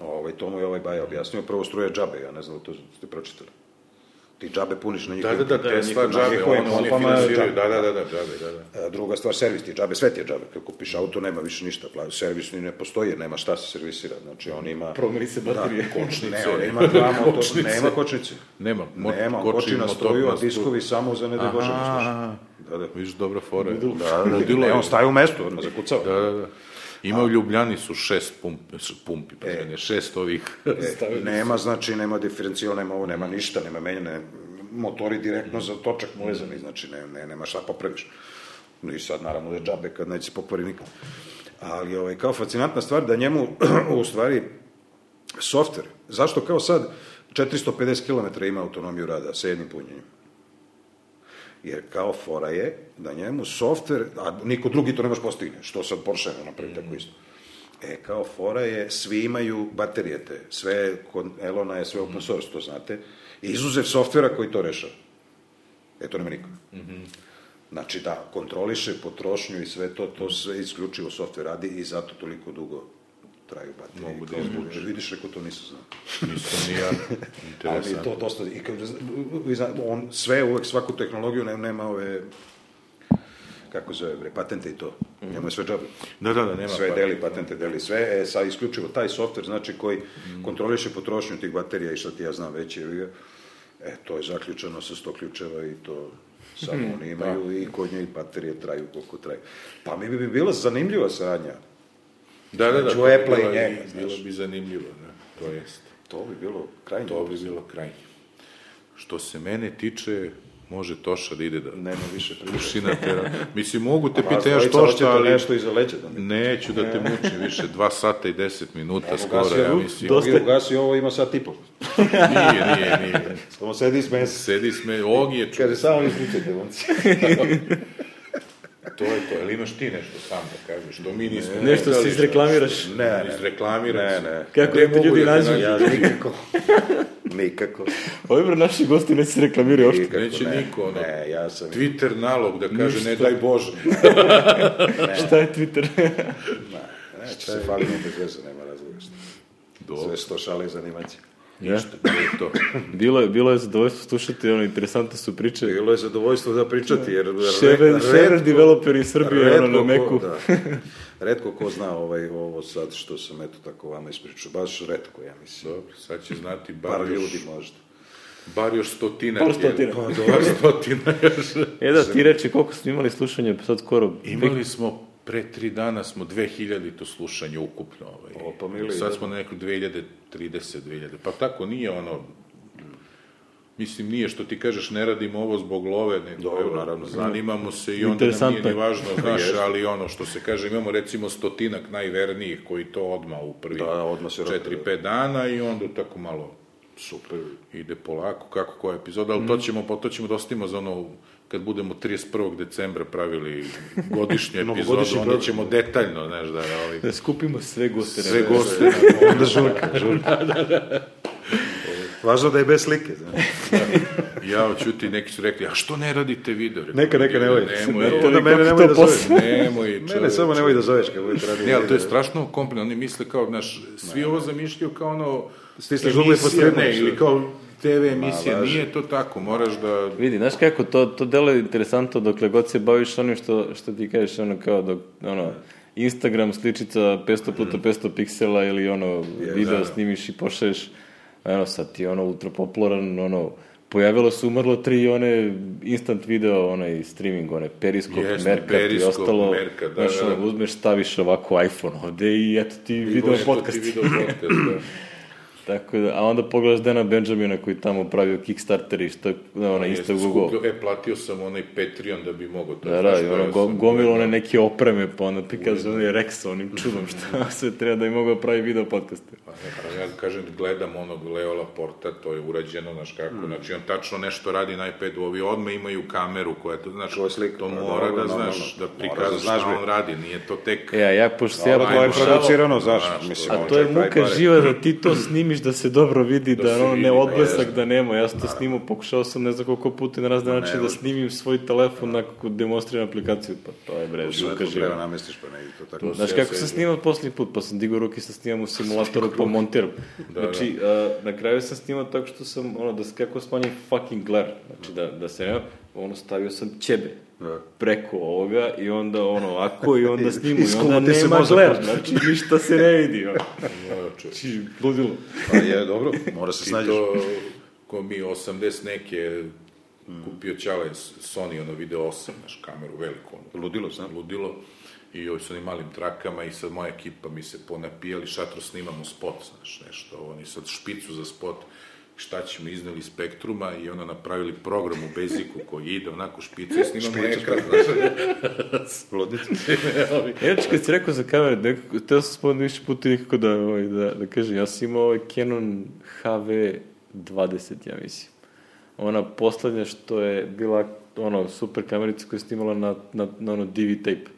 Ovaj, to mu je ovaj Baja objasnio. Prvo struje džabe, ja ne znam da to ste pročitali. Ti džabe puniš na Da, njihovim... da, da, Tesla na džabe, njihovim on, oni finansiraju, džabe. da, da, da, da, džabe, da, da. E, Druga stvar, servis ti džabe, sve ti je džabe. Kad kupiš auto, nema više ništa. Pla- Servis ni ne postoji, nema šta se servisira. Znači, on ima... Promeri se baterije. Da, kočnice. Ne, on ima dva motora, nema kočnice. Nema, mo- nema, koči koči na motor struju, na a diskovi samo za ne da Bože ne sluša. Aha, Da, da. viš dobra fora. Da, da, Ludilo ne, on staje u mestu, odmah zakucava. Da, da, da. Ima u Ljubljani su šest pumpi, pumpi pa E. šest ovih. E, nema, znači, nema diferencijal, nema ovo, nema ništa, nema menjane motori direktno za točak mu vezani, znači, ne, ne, nema šta popraviš. No i sad, naravno, je džabe kad neće popravi nikad. Ali, ovaj, kao fascinantna stvar da njemu, u stvari, softver, zašto kao sad 450 km ima autonomiju rada sa jednim punjenjem? Jer kao fora je da njemu softver, a niko drugi to ne može postigne, što sad Porsche ne napravi tako isto. E, kao fora je, svi imaju baterije te, sve, kod Elona je sve open source, to znate, izuzev softvera koji to rešava. E, to nema niko. Znači da kontroliše potrošnju i sve to, to sve isključivo softver radi i zato toliko dugo traju baterije. Mogu da Kao, izvuče. Vidiš, rekao, to nisam znao. Nisam ni ja. Ali je Interesant. to dosta, i vi zna- on sve, uvek svaku tehnologiju nema, nema ove, kako zove, bre, patente i to. Njemu je sve džabe. Da, da, da, nema sve deli, patente deli sve, e, sad isključivo taj softver, znači koji kontroliše potrošnju tih baterija i šta ti ja znam već, jer E, to je zaključeno sa 100 ključeva i to samo oni imaju i kod njih baterije traju koliko traju. Pa mi bi bila zanimljiva saradnja. Da, da, da. Između to bi Apple-a i bilo- njega, Bilo znaš. bi zanimljivo, da. To jest. To bi bilo krajnje. To bi bilo krajnje. Što se mene tiče, može Toša da ide da Nema više priče. puši na teren. Mislim, mogu te to hoćete što, ali nešto iza leđa da mi... neću da te mučim više, dva sata i deset minuta skoro, ja mislim. drugi ugasi ovo, ima sat i pol. Nije, nije, nije. Samo sedi i. Sedi sme, Ogi je čuo. Kaže, samo pričajte, momci. To je to, ali imaš ti nešto sam da kažeš, što mi nismo. Nešto pitali, se šta- izreklamiraš. Ne, ne. Izreklamiram Ne, ne. Kako Gde da te ljudi da nađu? Ja nikako. nikako. Ovi bre, naši gosti neće se reklamiraju uopšte. Nikako, Neće ne. niko, ono. Ne, ja sam... Twitter nalog da kaže ne daj Bože. Šta je Twitter? Neće se falimo bez veze, nema razloga. Sve sto šale i zanimacije. Ništa, je to. bilo je, bilo je zadovoljstvo slušati, ono, interesantne su priče. Bilo je zadovoljstvo da pričati, jer... Šever, re- šever retko- developer iz Srbije, ono, na retko Meku. Ko, da, redko ko zna ovaj, ovo sad što sam eto tako vama ispričao. Baš redko, ja mislim. Dobro, sad će znati bar, Par još, ljudi možda. bar još stotina. Par stotina. Pa, bar stotina još. E da, ti reči koliko smo imali slušanja, sad skoro... Imali smo, pre tri dana smo 2000 to slušanje ukupno. Ovaj. O, pa mili, Sad da. smo na neku 2030, 2000. Pa tako nije ono, Mislim, nije što ti kažeš, ne radimo ovo zbog love, nego Dobro, evo, naravno. zanimamo se i onda nam Interesantno nije je. ni važno, znaš, ali ono što se kaže, imamo recimo stotinak najvernijih koji to odma u prvi Da, odmah se četiri, rokaju. pet dana i onda tako malo Super. ide polako, kako koja epizoda, ali to ćemo, pa to ćemo da ostavimo za ono, kad budemo 31. decembra pravili godišnju epizodu, Novogodišnji onda ćemo detaljno, znaš, da, ovaj, Da skupimo sve goste. sve ne, goste, Onda žurka, žurka. Važno da je bez slike, znaš. ja oćuti, neki su rekli, a što ne radite video? Rekao, Neka, neka, nemoj. Nemoj, Ne, Onda mene nemoj to da zoveš. nemoj, Mene čoveče. samo nemoj da zoveš kad budete radili. Ne, ali to je strašno komplikovano. Oni misle kao, znaš, svi ovo zamišljaju kao ono... Stisneš postremaš, Ne, ili da. kao TV emisija. važi. Nije to tako. Moraš da... Vidi, znaš kako, to, to delo je interesantno dokle god se baviš onim što, što ti kažeš, ono kao, dok, ono, Instagram sličica 500 puta 500 piksela ili ono, video da. snimiš i pošalješ, ono, sad ti je ono ultra popularan, ono, pojavilo se umrlo tri one instant video, onaj streaming, one Periskop, Jeste, Merkat i Periskop, ostalo, Merkat, da, znaš, da, da. uzmeš, staviš ovako iPhone ovde i eto ti video Eto ti podcast. Video podcast, da. Tako da, a onda pogledaš Dana Benjamina koji tamo pravio Kickstarter i što, ono, isto Jeste, Google. skupljao- E, platio sam onaj Patreon da bi mogao to. Da, da, i ono, ja go, gomilo one gledao. neke opreme, pa onda ti kaže, on je Rex, onim čudom, šta sve treba da je mogao pravi video podcaste. Pa ne, pa ja kažem, gledam onog Leo Laporta, to je urađeno, znaš kako, Mm. znači on tačno nešto radi na iPadu, ovi odme imaju kameru koja to, znaš, Koja slika, to pa mora dobro, da normalno. znaš, da da znaš, šta on radi, nije to tek... E, a ja, pošto se ja to je producirano, znaš, mislim, A to je muka živa da ti to snimiš da se dobro vidi, da, ono vidi, ne da, odblesak da nema. Ja sam to snimao, pokušao sam ne znam koliko puta i na razne načine da snimim svoj telefon nakon demonstriram aplikaciju, pa to je bre, to živa. treba namestiš, pa ne ide to tako. Znaš Ja kako sam snimao posljednji put, pa sam digao ruke sa snimam u simulatoru pa montiram. znači, a, na kraju sam snimao tako što sam, ono, da kako smanjim fucking glare. Znači, da, da se nema, ono, stavio sam ćebe Da. preko ovoga i onda, ono, ako i onda snimu i onda nema glare, znači, ništa se ne vidi, ono. Znači, ludilo. Pa je, dobro, mora se I snađeš. to, ko mi 80 neke, kupio Ćale Sony, ono video 8, znaš, kameru veliku, ono, Ludilo, znam. ludilo, i ovi su onim malim trakama i sad moja ekipa mi se ponapijali, šatro snimamo spot, znaš, nešto, oni sad špicu za spot, šta ćemo izneli spektruma i ono napravili program u Basicu koji ide onako špicu i snimamo ekran, znaš, Ludnicu. Inače, kad si rekao za kamere, nekako, teo sam spomenuti više puta nekako da, ovaj, da, da kažem, ja sam imao ovaj Canon HV20, ja mislim. Ona poslednja što je bila ono, super kamerica koja je snimala na, na, na ono DV tape.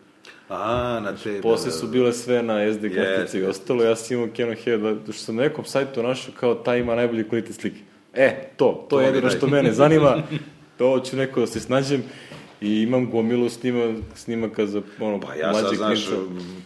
A, na te... Posle su bile sve na SD kartice i ostalo, ja sam imao Canon HV20, što sam na nekom sajtu našao kao taj ima najbolji kvalitet slike. E, to, to, je jedino što mene zanima, to ću neko da se snađem. I imam gomilu snima, snimaka za ono, Pa ja mlađe sad, znaš,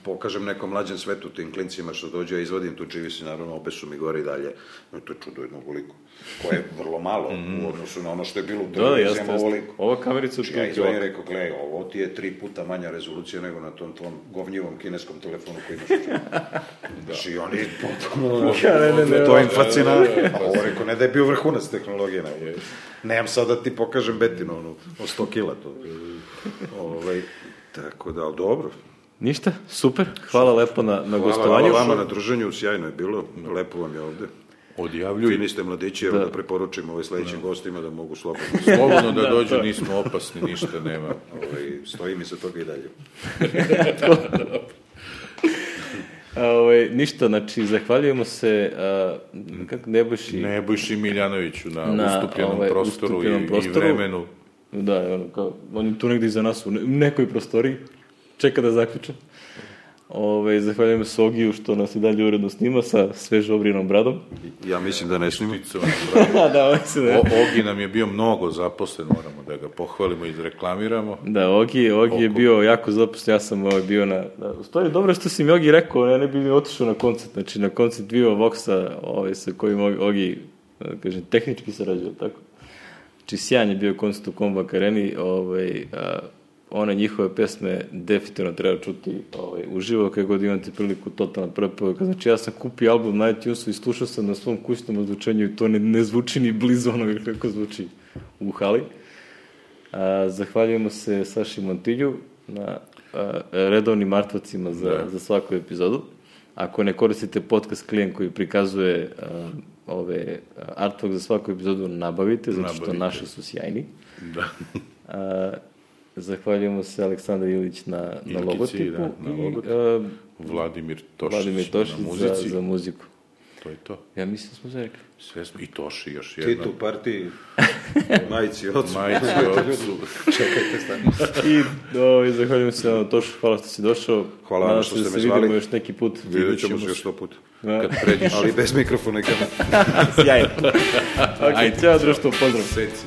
pokažem nekom mlađem svetu, tim klincima što dođe, ja izvodim tu čivisi, naravno, obe su mi gore i dalje. No, to je čudo jednog koliko. Koje je vrlo malo u odnosu na ono što je bilo u Mhm. Da, da, jeste, jeste. ovoliko. Ova kamerica ja otprilike i ovako. rekao, gle, ovo ti je tri puta manja rezolucija nego na tom tvom govnjivom kineskom telefonu koji imaš. Znači, oni potpuno... Ja, ne, ne, ne, to im fascinantno. A ovo rekao, ne da je bio vrhunac tehnologije, nego. Nemam sad da ti pokažem betinu, ono, o 100 kila to. Ovaj, tako da, ali dobro. Ništa, super, hvala lepo na, na Hvala, gostovanju. hvala vama na druženju, sjajno je bilo, lepo vam je ovde. Odjavljuj. Vi niste mladići, evo da, preporučim ovaj sledećim gostima da mogu slobodno. Slobodno da Da, dođu, to. nismo opasni, ništa nema. Ovaj, stojim iza toga i dalje. A, ovaj, ništa, znači, zahvaljujemo se a, kako Nebojši Nebojši Miljanoviću na, na ustupljenom ovaj, prostoru ustupljenom i, prostoru. i vremenu. Da, ono, kao, on je tu negde iza nas u ne- u nekoj prostoriji, čeka da zaključe. Ove, zahvaljujemo se Ogiju što nas i dalje uredno snima sa sveže obrijenom bradom. Ja mislim da ne snimam. Špicovan, bravo. da, ovaj da... O, Ogi nam je bio mnogo zaposlen, moramo da ga pohvalimo i izreklamiramo. Da, Ogi, Ogi je Oko. bio jako zaposlen, ja sam ovaj, bio na... Da, u stvari, dobro je što si mi Ogi rekao, ja ne bih ni otišao na koncert, znači na koncert bio Voxa, ovaj, sa kojim Ogi, Ogi da kažem, tehnički sarađuje, tako? Znači, sjajan je bio koncert u Kombak Areni, ovaj, a, one njihove pesme definitivno treba čuti ovaj, uživo, kada god imate priliku totalna preporuka. Znači, ja sam kupio album na iTunesu i slušao sam na svom kućnom ozvučenju i to ne, ne zvuči ni blizu onoga kako zvuči u hali. A, zahvaljujemo se Saši Montilju na a, redovnim artvacima za, Da. za svaku epizodu. Ako ne koristite podcast klijent koji prikazuje a, ove artwork za svaku epizodu, nabavite, zato što naši su sjajni. Da. A, zahvaljujemo se Aleksandar Ilić na, na Ilkici, logotipu da, na i logotipu. a, Vladimir Tošić, Vladimir Tošić na za, muzici. za muziku. To je to. Ja mislim da smo sve rekli. Sve smo, i Toši još jedno. Titu partiji, majici, ocu. Majici, ocu. Čekajte, stani. I ovaj, zahvaljujem se na Tošu, hvala što si došao. Hvala vam Nadam što se ste da me se zvali. vidimo još neki put. Vidjet ćemo se još sto puta. Da. Kad pređeš Ali bez mikrofona i kamera. Sjajno. ok, Ajde, ćao društvo, pozdrav. seci.